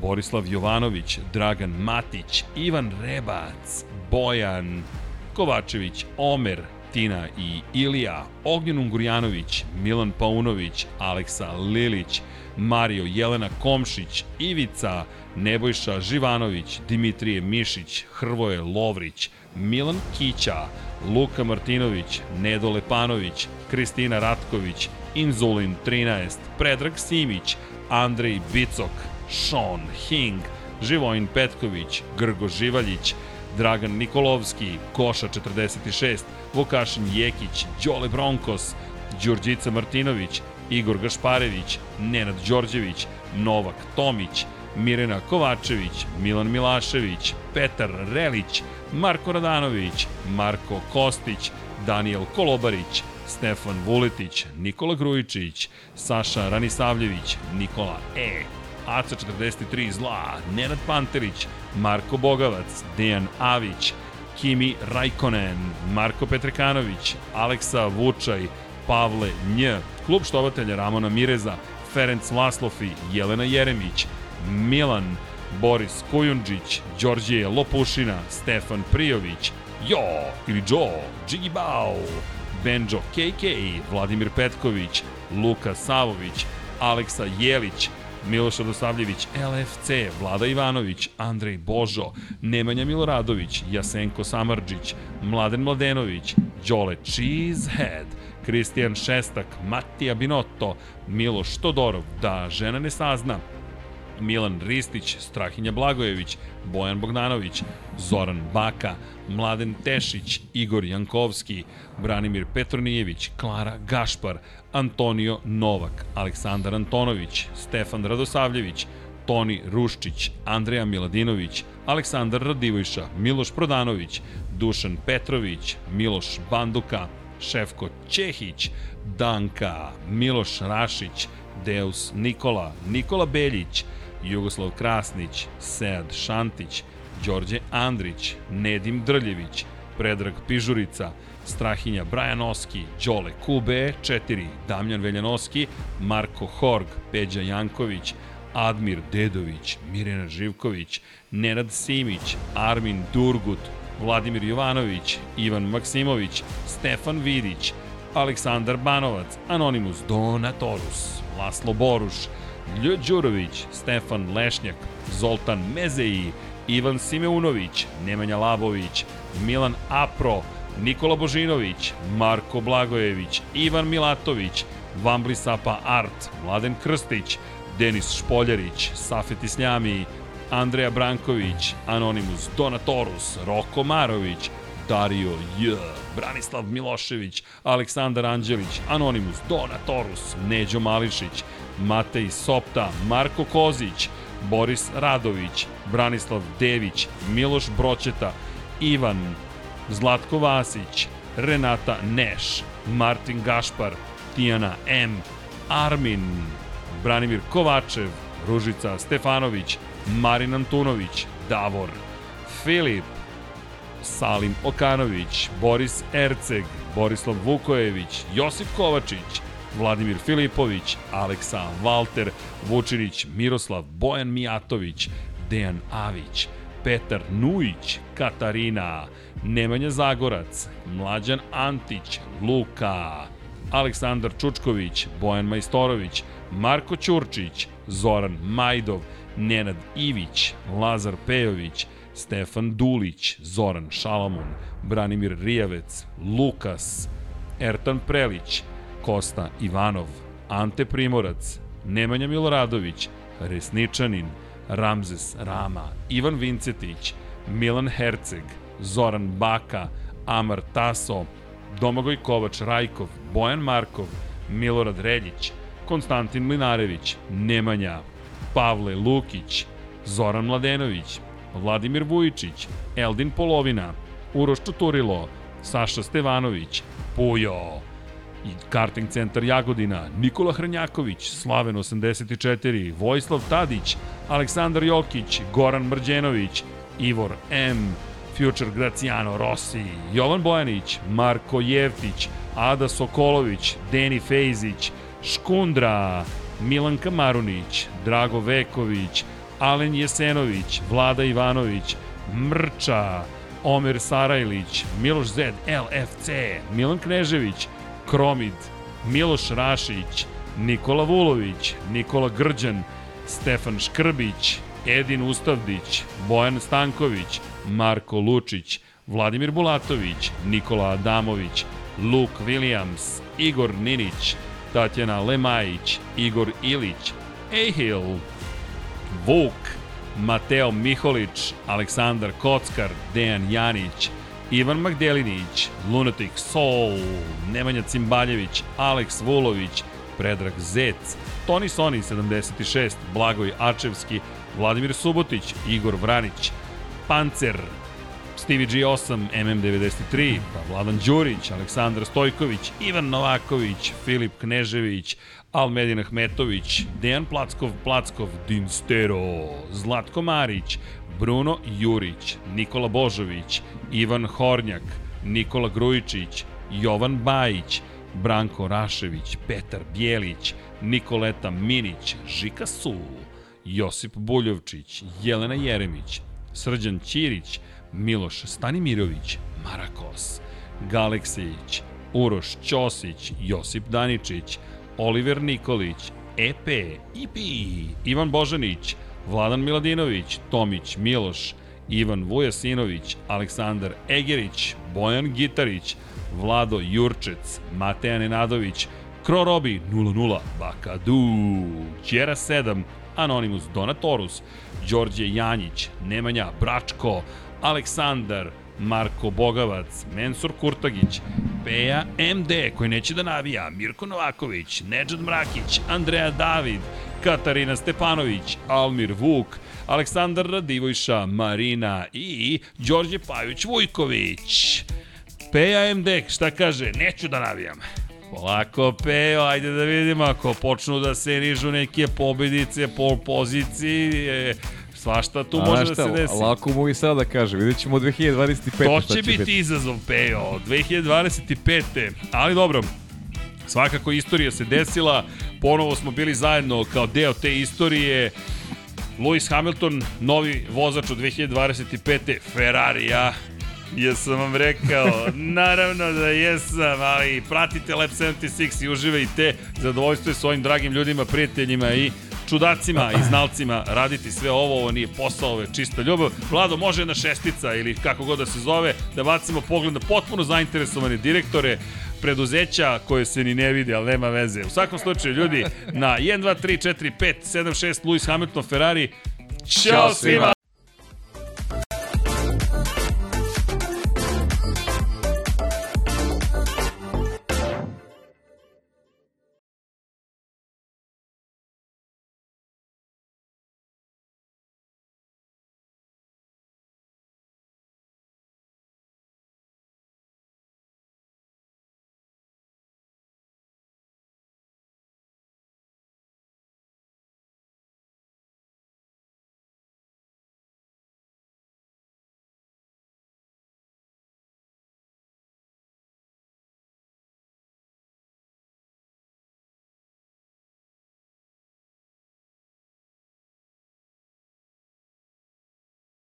Borislav Jovanović, Dragan Matić, Ivan Rebac, Bojan Kovačević, Omer, Tina i Ilija, Ognjen Ungurjanović, Milan Paunović, Aleksa Lilić, Mario Jelena Komšić, Ivica, Nebojša Živanović, Dimitrije Mišić, Hrvoje Lovrić, Milan Kića, Luka Martinović, Nedo Lepanović, Kristina Ratković, Inzulin 13, Predrag Simić, Andrej Bicok, Sean Hing, Živojin Petković, Grgo Živaljić, Dragan Nikolovski, Koša 46, Vukašin Jekić, Đole Bronkos, Đurđica Martinović, Igor Gašparević, Nenad Đorđević, Novak Tomić, Mirena Kovačević, Milan Milašević, Petar Relić, Marko Radanović, Marko Kostić, Daniel Kolobarić, Stefan Vuletić, Nikola Grujičić, Saša Ranisavljević, Nikola E, Aca 43 Zla, Nenad Panterić, Marko Bogavac, Dejan Avić, Kimi Rajkonen, Marko Petrekanović, Aleksa Vučaj, Pavle Nj, klub štovatelja Ramona Mireza, Ferenc Laslofi, Jelena Jeremić, Milan, Boris Kujundžić, Đorđije Lopušina, Stefan Prijović, Jo ili Joe, Džigi Bao, Benjo KK, Vladimir Petković, Luka Savović, Aleksa Jelić, Miloš Radosavljević, LFC, Vlada Ivanović, Andrej Božo, Nemanja Miloradović, Jasenko Samarđić, Mladen Mladenović, Đole Cheesehead, Kristijan Šestak, Matija Binotto, Miloš Todorov, da žena ne sazna, Milan Ristić, Strahinja Blagojević, Bojan Bogdanović, Zoran Baka, Mladen Tešić, Igor Jankovski, Branimir Petronijević, Klara Gašpar, Antonio Novak, Aleksandar Antonović, Stefan Radosavljević, Toni Ruščić, Andreja Miladinović, Aleksandar Radivojša, Miloš Prodanović, Dušan Petrović, Miloš Banduka, Šefko Čehić, Danka, Miloš Rašić, Deus Nikola, Nikola Beljić, Jugoslav Krasnić, Sead Šantić, Đorđe Andrić, Nedim Drljević, Predrag Pižurica, Strahinja Brajanoski, Đole Kube 4, Damljan Veljanoski, Marko Horg, Peđa Janković, Admir Dedović, Mirjana Živković, Nenad Simić, Armin Durgut, Vladimir Jovanović, Ivan Maksimović, Stefan Vidić, Aleksandar Banovac, Anonimus Donatorus, Laslo Boruš, Lj Đurović, Stefan Lešnjak, Zoltan Mezeji, Ivan Simeunović, Nemanja Labović, Milan Apro, Nikola Božinović, Marko Blagojević, Ivan Milatović, Vambli Sapa Art, Mladen Krstić, Denis Špoljarić, Safet Isljami, Andreja Branković, Anonimus Donatorus, Roko Marović, Dario J, Branislav Milošević, Aleksandar Anđelić, Anonimus Donatorus, Neđo Mališić, Matej Sopta, Marko Kozić, Boris Radović, Branislav Dević, Miloš Broćeta, Ivan, Zlatko Vasić, Renata Neš, Martin Gašpar, Tijana M, Armin, Branimir Kovačev, Ružica Stefanović, Marin Antunović, Davor, Filip, Salim Okanović, Boris Erceg, Borislav Vukojević, Josip Kovačić, Vladimir Filipović, Aleksa Valter, Vučinić, Miroslav, Bojan Mijatović, Dejan Avić, Petar Nujić, Katarina, Nemanja Zagorac, Mlađan Antić, Luka, Aleksandar Čučković, Bojan Majstorović, Marko Ćurčić, Zoran Majdov, Nenad Ivić, Lazar Pejović, Stefan Dulić, Zoran Šalamon, Branimir Rijavec, Lukas, Ertan Prelić, Kosta Ivanov, Ante Primorac, Nemanja Miloradović, Resničanin, Ramzes Rama, Ivan Vincetić, Milan Herceg, Zoran Baka, Amar Taso, Domagoj Kovač Rajkov, Bojan Markov, Milorad Reljić, Konstantin Mlinarević, Nemanja, Pavle Lukić, Zoran Mladenović, Vladimir Vujičić, Eldin Polovina, Uroš Čuturilo, Saša Stevanović, Pujo, i Karting centar Jagodina, Nikola Hrnjaković, Slaven 84, Vojislav Tadić, Aleksandar Jokić, Goran Mrđenović, Ivor M, Future Graciano Rossi, Jovan Bojanić, Marko Jevtić, Ada Sokolović, Deni Fejzić, Škundra, Milanka Marunić, Drago Veković, Alen Jesenović, Vlada Ivanović, Mrča, Omer Sarajlić, Miloš Zed, LFC, Milan Knežević, Kromid, Miloš Rašić, Nikola Vulović, Nikola Grđan, Stefan Škrbić, Edin Ustavdić, Bojan Stanković, Marko Lučić, Vladimir Bulatović, Nikola Adamović, Luke Williams, Igor Ninić, Tatjana Lemajić, Igor Ilić, Ehil, Vuk, Mateo Miholić, Aleksandar Kockar, Dejan Janić, Ivan Magdelinić, Lunatic Soul, Nemanja Cimbaljević, Aleks Vulović, Predrag Zec, Toni Soni 76, Blagoj Ačevski, Vladimir Subotić, Igor Vranić, Pancer, Stevie G8, MM93, pa Vladan Đurić, Aleksandar Stojković, Ivan Novaković, Filip Knežević, Almedin Ahmetović, Dejan Plackov, Plackov, Dinstero, Zlatko Marić, Bruno Jurić, Nikola Božović, Ivan Hornjak, Nikola Grujičić, Jovan Bajić, Branko Rašević, Petar Bjelić, Nikoleta Minić, Žika Su, Josip Buljovčić, Jelena Jeremić, Srđan Ćirić, Miloš Stanimirović, Marakos, Galeksejić, Uroš Ćosić, Josip Daničić, Oliver Nikolić, EP, IP, Ivan Božanić, Vladan Miladinović, Tomić Miloš, Ivan Vujasinović, Aleksandar Egerić, Bojan Gitarić, Vlado Jurčec, Mateja Nenadović, Krorobi 00, Bakadu, Ćera 7, Anonimus Donatorus, Đorđe Janjić, Nemanja Bračko, Aleksandar, Marko Bogavac, Mensur Kurtagić, Peja MD koji neće da navija, Mirko Novaković, Nedžad Mrakić, Andreja David, Katarina Stepanović, Almir Vuk, Aleksandar Radivojša, Marina i Đorđe Pajović Vujković. Peja MD, šta kaže? Neću da navijam. Polako, Pejo, ajde da vidimo, ako počnu da se nižu neke pobedice, pol pozicije, svašta tu A, može da šta, se desi. Lako mogu i sada da kaže, vidjet ćemo 2025. To šta će biti izazov, Pejo, 2025. Ali dobro, svakako istorija se desila, ponovo smo bili zajedno kao deo te istorije. Lewis Hamilton, novi vozač od 2025. Ferrarija, Jesam vam rekao, *laughs* naravno da jesam, ali pratite Lab 76 i uživajte. Zadovoljstvo je s ovim dragim ljudima, prijateljima i čudacima i znalcima raditi sve ovo, ovo nije posao, ovo je čista ljubav. Vlado, može jedna šestica ili kako god da se zove, da bacimo pogled na potpuno zainteresovane direktore, preduzeća koje se ni ne vide, ali nema veze. U svakom slučaju, ljudi, na 1, 2, 3, 4, 5, 7, 6, Lewis Hamilton, Ferrari, Ćao svima!